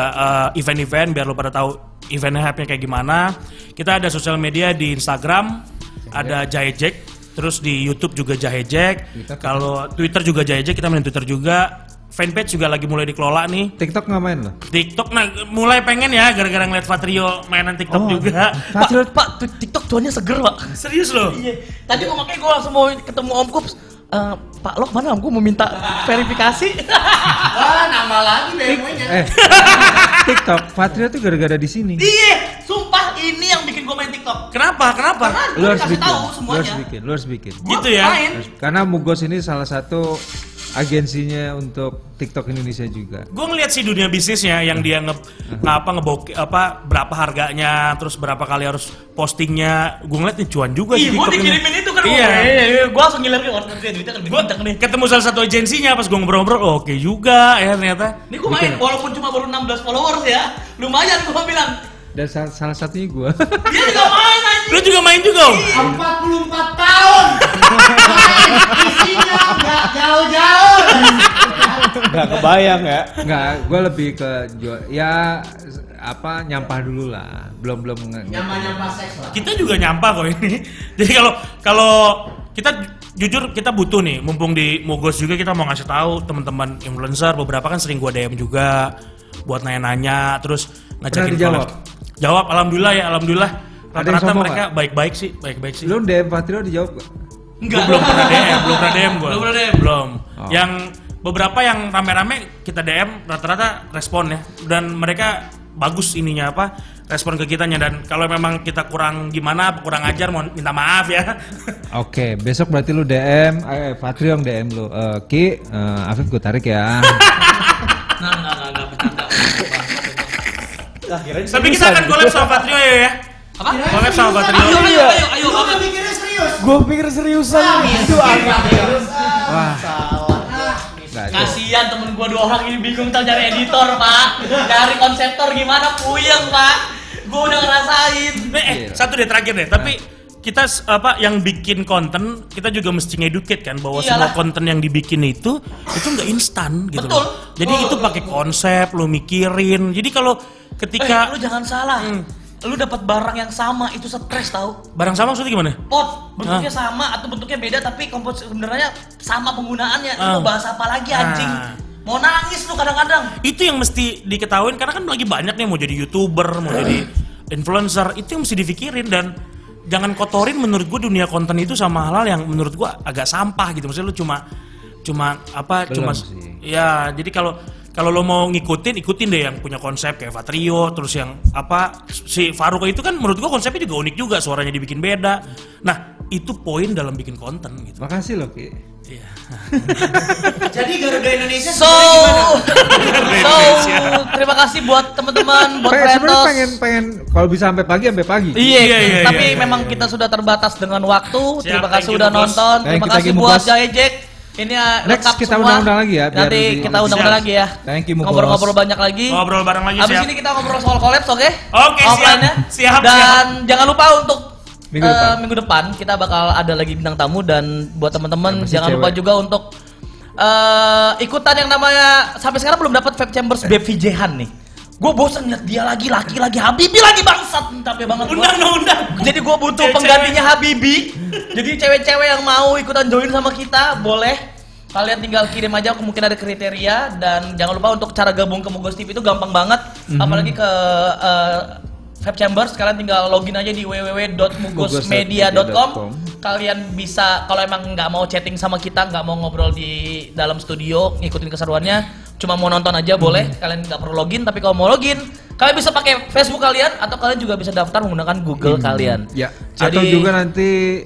eh, event-event biar lo pada tahu eventnya hype-nya kayak gimana. Kita ada sosial media di Instagram, ada Jahejek, terus di YouTube juga Jahejek. Kalau Twitter juga Jahejek, kita main Twitter juga. Fanpage juga lagi mulai dikelola nih. TikTok nggak main lo? TikTok nah mulai pengen ya gara-gara ngeliat Fatrio mainan TikTok Oh. juga. pak pak tuh tiktok cuannya seger pak Serius loh? iya tadi gua makanya gua langsung mau ketemu om kups Eh, Pak Lok mana om gua mau minta verifikasi [LAUGHS] Wah, nama lagi BMW-nya. Eh, [LAUGHS] TikTok, Patria tuh gara-gara di sini. iya sumpah ini yang bikin gua main tiktok Kenapa? Kenapa? Karena Lu harus bikin, tahu lu harus semuanya bikin, lu harus bikin. Gitu ya? main. Karena Mugos ini salah satu agensinya untuk TikTok Indonesia juga. gue ngeliat sih dunia bisnisnya yang dia nge, apa ngeboki apa berapa harganya terus berapa kali harus postingnya gue ngeliat nih cuan juga Ih, sih ini. dikirimin itu kan iya iya. Gua langsung ngiler ke order dia duitnya kan gue nih. ketemu salah satu agensinya pas gue ngobrol-ngobrol oh, oke juga ya ternyata Ini gua main walaupun cuma baru 16 followers ya. Lumayan gua bilang. Dan sa- salah satunya gua. Dia juga main anjing. lu juga main juga om 44 tahun. Isinya nggak jauh-jauh. Nggak kebayang ya. Enggak, gua lebih ke jual ya apa nyampah dulu lah. Belum belum nge- Nyampah-nyampah seks lah. kita juga nyampah kok ini [LAUGHS] jadi kalau kalau kita jujur kita butuh nih mumpung di Mogos juga kita mau ngasih tahu teman-teman influencer beberapa kan sering gua DM juga buat nanya-nanya terus ngajakin dijawab? Jawab alhamdulillah ya alhamdulillah rata-rata mereka baik-baik sih baik-baik sih Lu DM Patrio dijawab gak? Enggak. Gua belum pernah DM belum pernah DM gua Belum pernah DM. belum Oh. yang beberapa yang rame-rame kita DM rata-rata respon ya dan mereka bagus ininya apa respon ke kitanya dan kalau memang kita kurang gimana kurang ajar mohon minta maaf ya [LAUGHS] Oke, besok berarti lu DM, eh Patrio yang DM lu. Eh, Ki, eh, Afif gue tarik ya. Nah, [LAUGHS] enggak enggak enggak bercanda. Lah, kirain tapi kita akan collab sama Patrio ya ya Apa? collab sama Patrio Ayo ayo ayo ayo. Gua ayo. mikirnya serius. Gue pikir seriusan itu apa? Wah, Salah. enggak ada. Kasihan temen gua dua orang ini bingung ntar cari editor pak Cari konseptor gimana puyeng pak Gua udah ngerasain Eh, satu deh terakhir deh tapi kita s- apa yang bikin konten kita juga mesti ngedukate kan bahwa semua Iyalah. konten yang dibikin itu itu nggak instan gitu Betul. loh. Jadi itu pakai konsep, lu mikirin. Jadi kalau Eh ketika lu jangan salah Lu dapat barang yang sama itu stres tau barang sama maksudnya gimana? pot bentuknya sama atau bentuknya beda tapi kompos sebenarnya sama penggunaannya Lu Ah. mau bahas apa lagi anjing Ah. mau nangis lu kadang-kadang Itu yang mesti diketahuin karena kan lagi banyak nih mau jadi youtuber, mau jadi influencer. Itu yang mesti dipikirin dan jangan kotorin menurut gue dunia konten itu sama hal-hal yang menurut gue agak sampah gitu. Maksudnya lu cuma cuma apa Belum cuma sih. ya jadi kalau kalau lo mau ngikutin ikutin deh yang punya konsep kayak Vatrio terus yang apa si Faruko itu kan menurut gua konsepnya juga unik juga suaranya dibikin beda nah itu poin dalam bikin konten gitu Makasih loh Ki. Iya. [LAUGHS] Jadi Garuda Indonesia so [LAUGHS] so terima kasih buat teman-teman buat friendos pengen pengen kalau bisa sampai pagi sampai pagi. Iya, Iya, iya, tapi iya, memang kita sudah terbatas dengan waktu. Siap, Terima kasih you, udah Bos. nonton. Terima kasih buat Jack. Ini uh, Next lengkap kita semua. undang-undang lagi ya, biar Nanti lebih- kita undang-undang Siap. lagi ya. Thank you, Mugos. Ngobrol-ngobrol banyak lagi. Ngobrol bareng lagi Abis siap. ini kita ngobrol soal collabs, oke? Oke, siap. Offline-nya. Siap, Dan jangan lupa untuk Minggu eh, depan. minggu depan kita bakal ada lagi bintang tamu dan buat teman-teman jangan lupa cewek. juga untuk eh, ikutan yang namanya sampai sekarang belum dapat Vape Chambers Eh. Babe Jehan nih. Gue bosan lihat dia lagi laki lagi Habibi lagi bangsat capek banget gua. Undang dong, undang. Jadi gue butuh penggantinya Habibi. Jadi cewek-cewek yang mau ikutan join sama kita boleh. Kalian tinggal kirim aja mungkin ada kriteria dan jangan lupa untuk cara gabung ke Mugos TV itu gampang banget. Mhm. Apalagi ke eh, Vape Chambers kalian tinggal login aja di www.mugosmedia.com. Kalian bisa kalau emang nggak mau chatting sama kita, nggak mau ngobrol di dalam studio, ngikutin keseruannya, cuma mau nonton aja boleh. Mhm. Kalian nggak perlu login, tapi kalau mau login, kalian bisa pakai Facebook kalian atau kalian juga bisa daftar menggunakan Google kalian. Ya. Jadi Atau juga nanti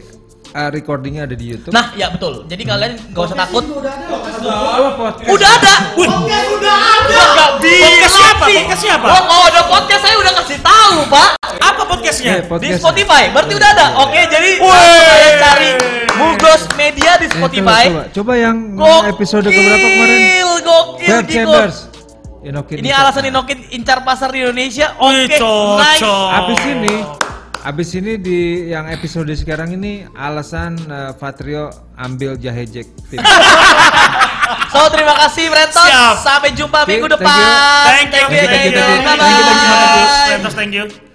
uh, recordingnya ada di YouTube. Nah, ya betul. Jadi kalian nggak usah takut. oh, podcast. Udah ada. Podcast udah ada. Nggak Podcast siapa? Podcast siapa? Oh, kalau ada podcast saya udah kasih tahu, Pak. Apa Eh, podcastnya? Di podcast. Spotify. Berarti udah ada. Oke, jadi kalian cari Mugos Media di Eh, coba, Spotify. coba, coba yang Gokil, episode keberapa kemarin? Gokil, Diko. Chambers. Inokin Ini alasan Inokin incar pasar di Indonesia. Oke, cocok. nice. Abis ini, abis ini di yang episode sekarang ini alasan uh, Fatrio ambil jahe Jack tim. [LAUGHS] So, terima kasih Brenton. Siap. Sampai jumpa minggu thank you. depan. Thank you, thank you, thank you, thank you, thank you, thank you, thank you. Lentos, thank you.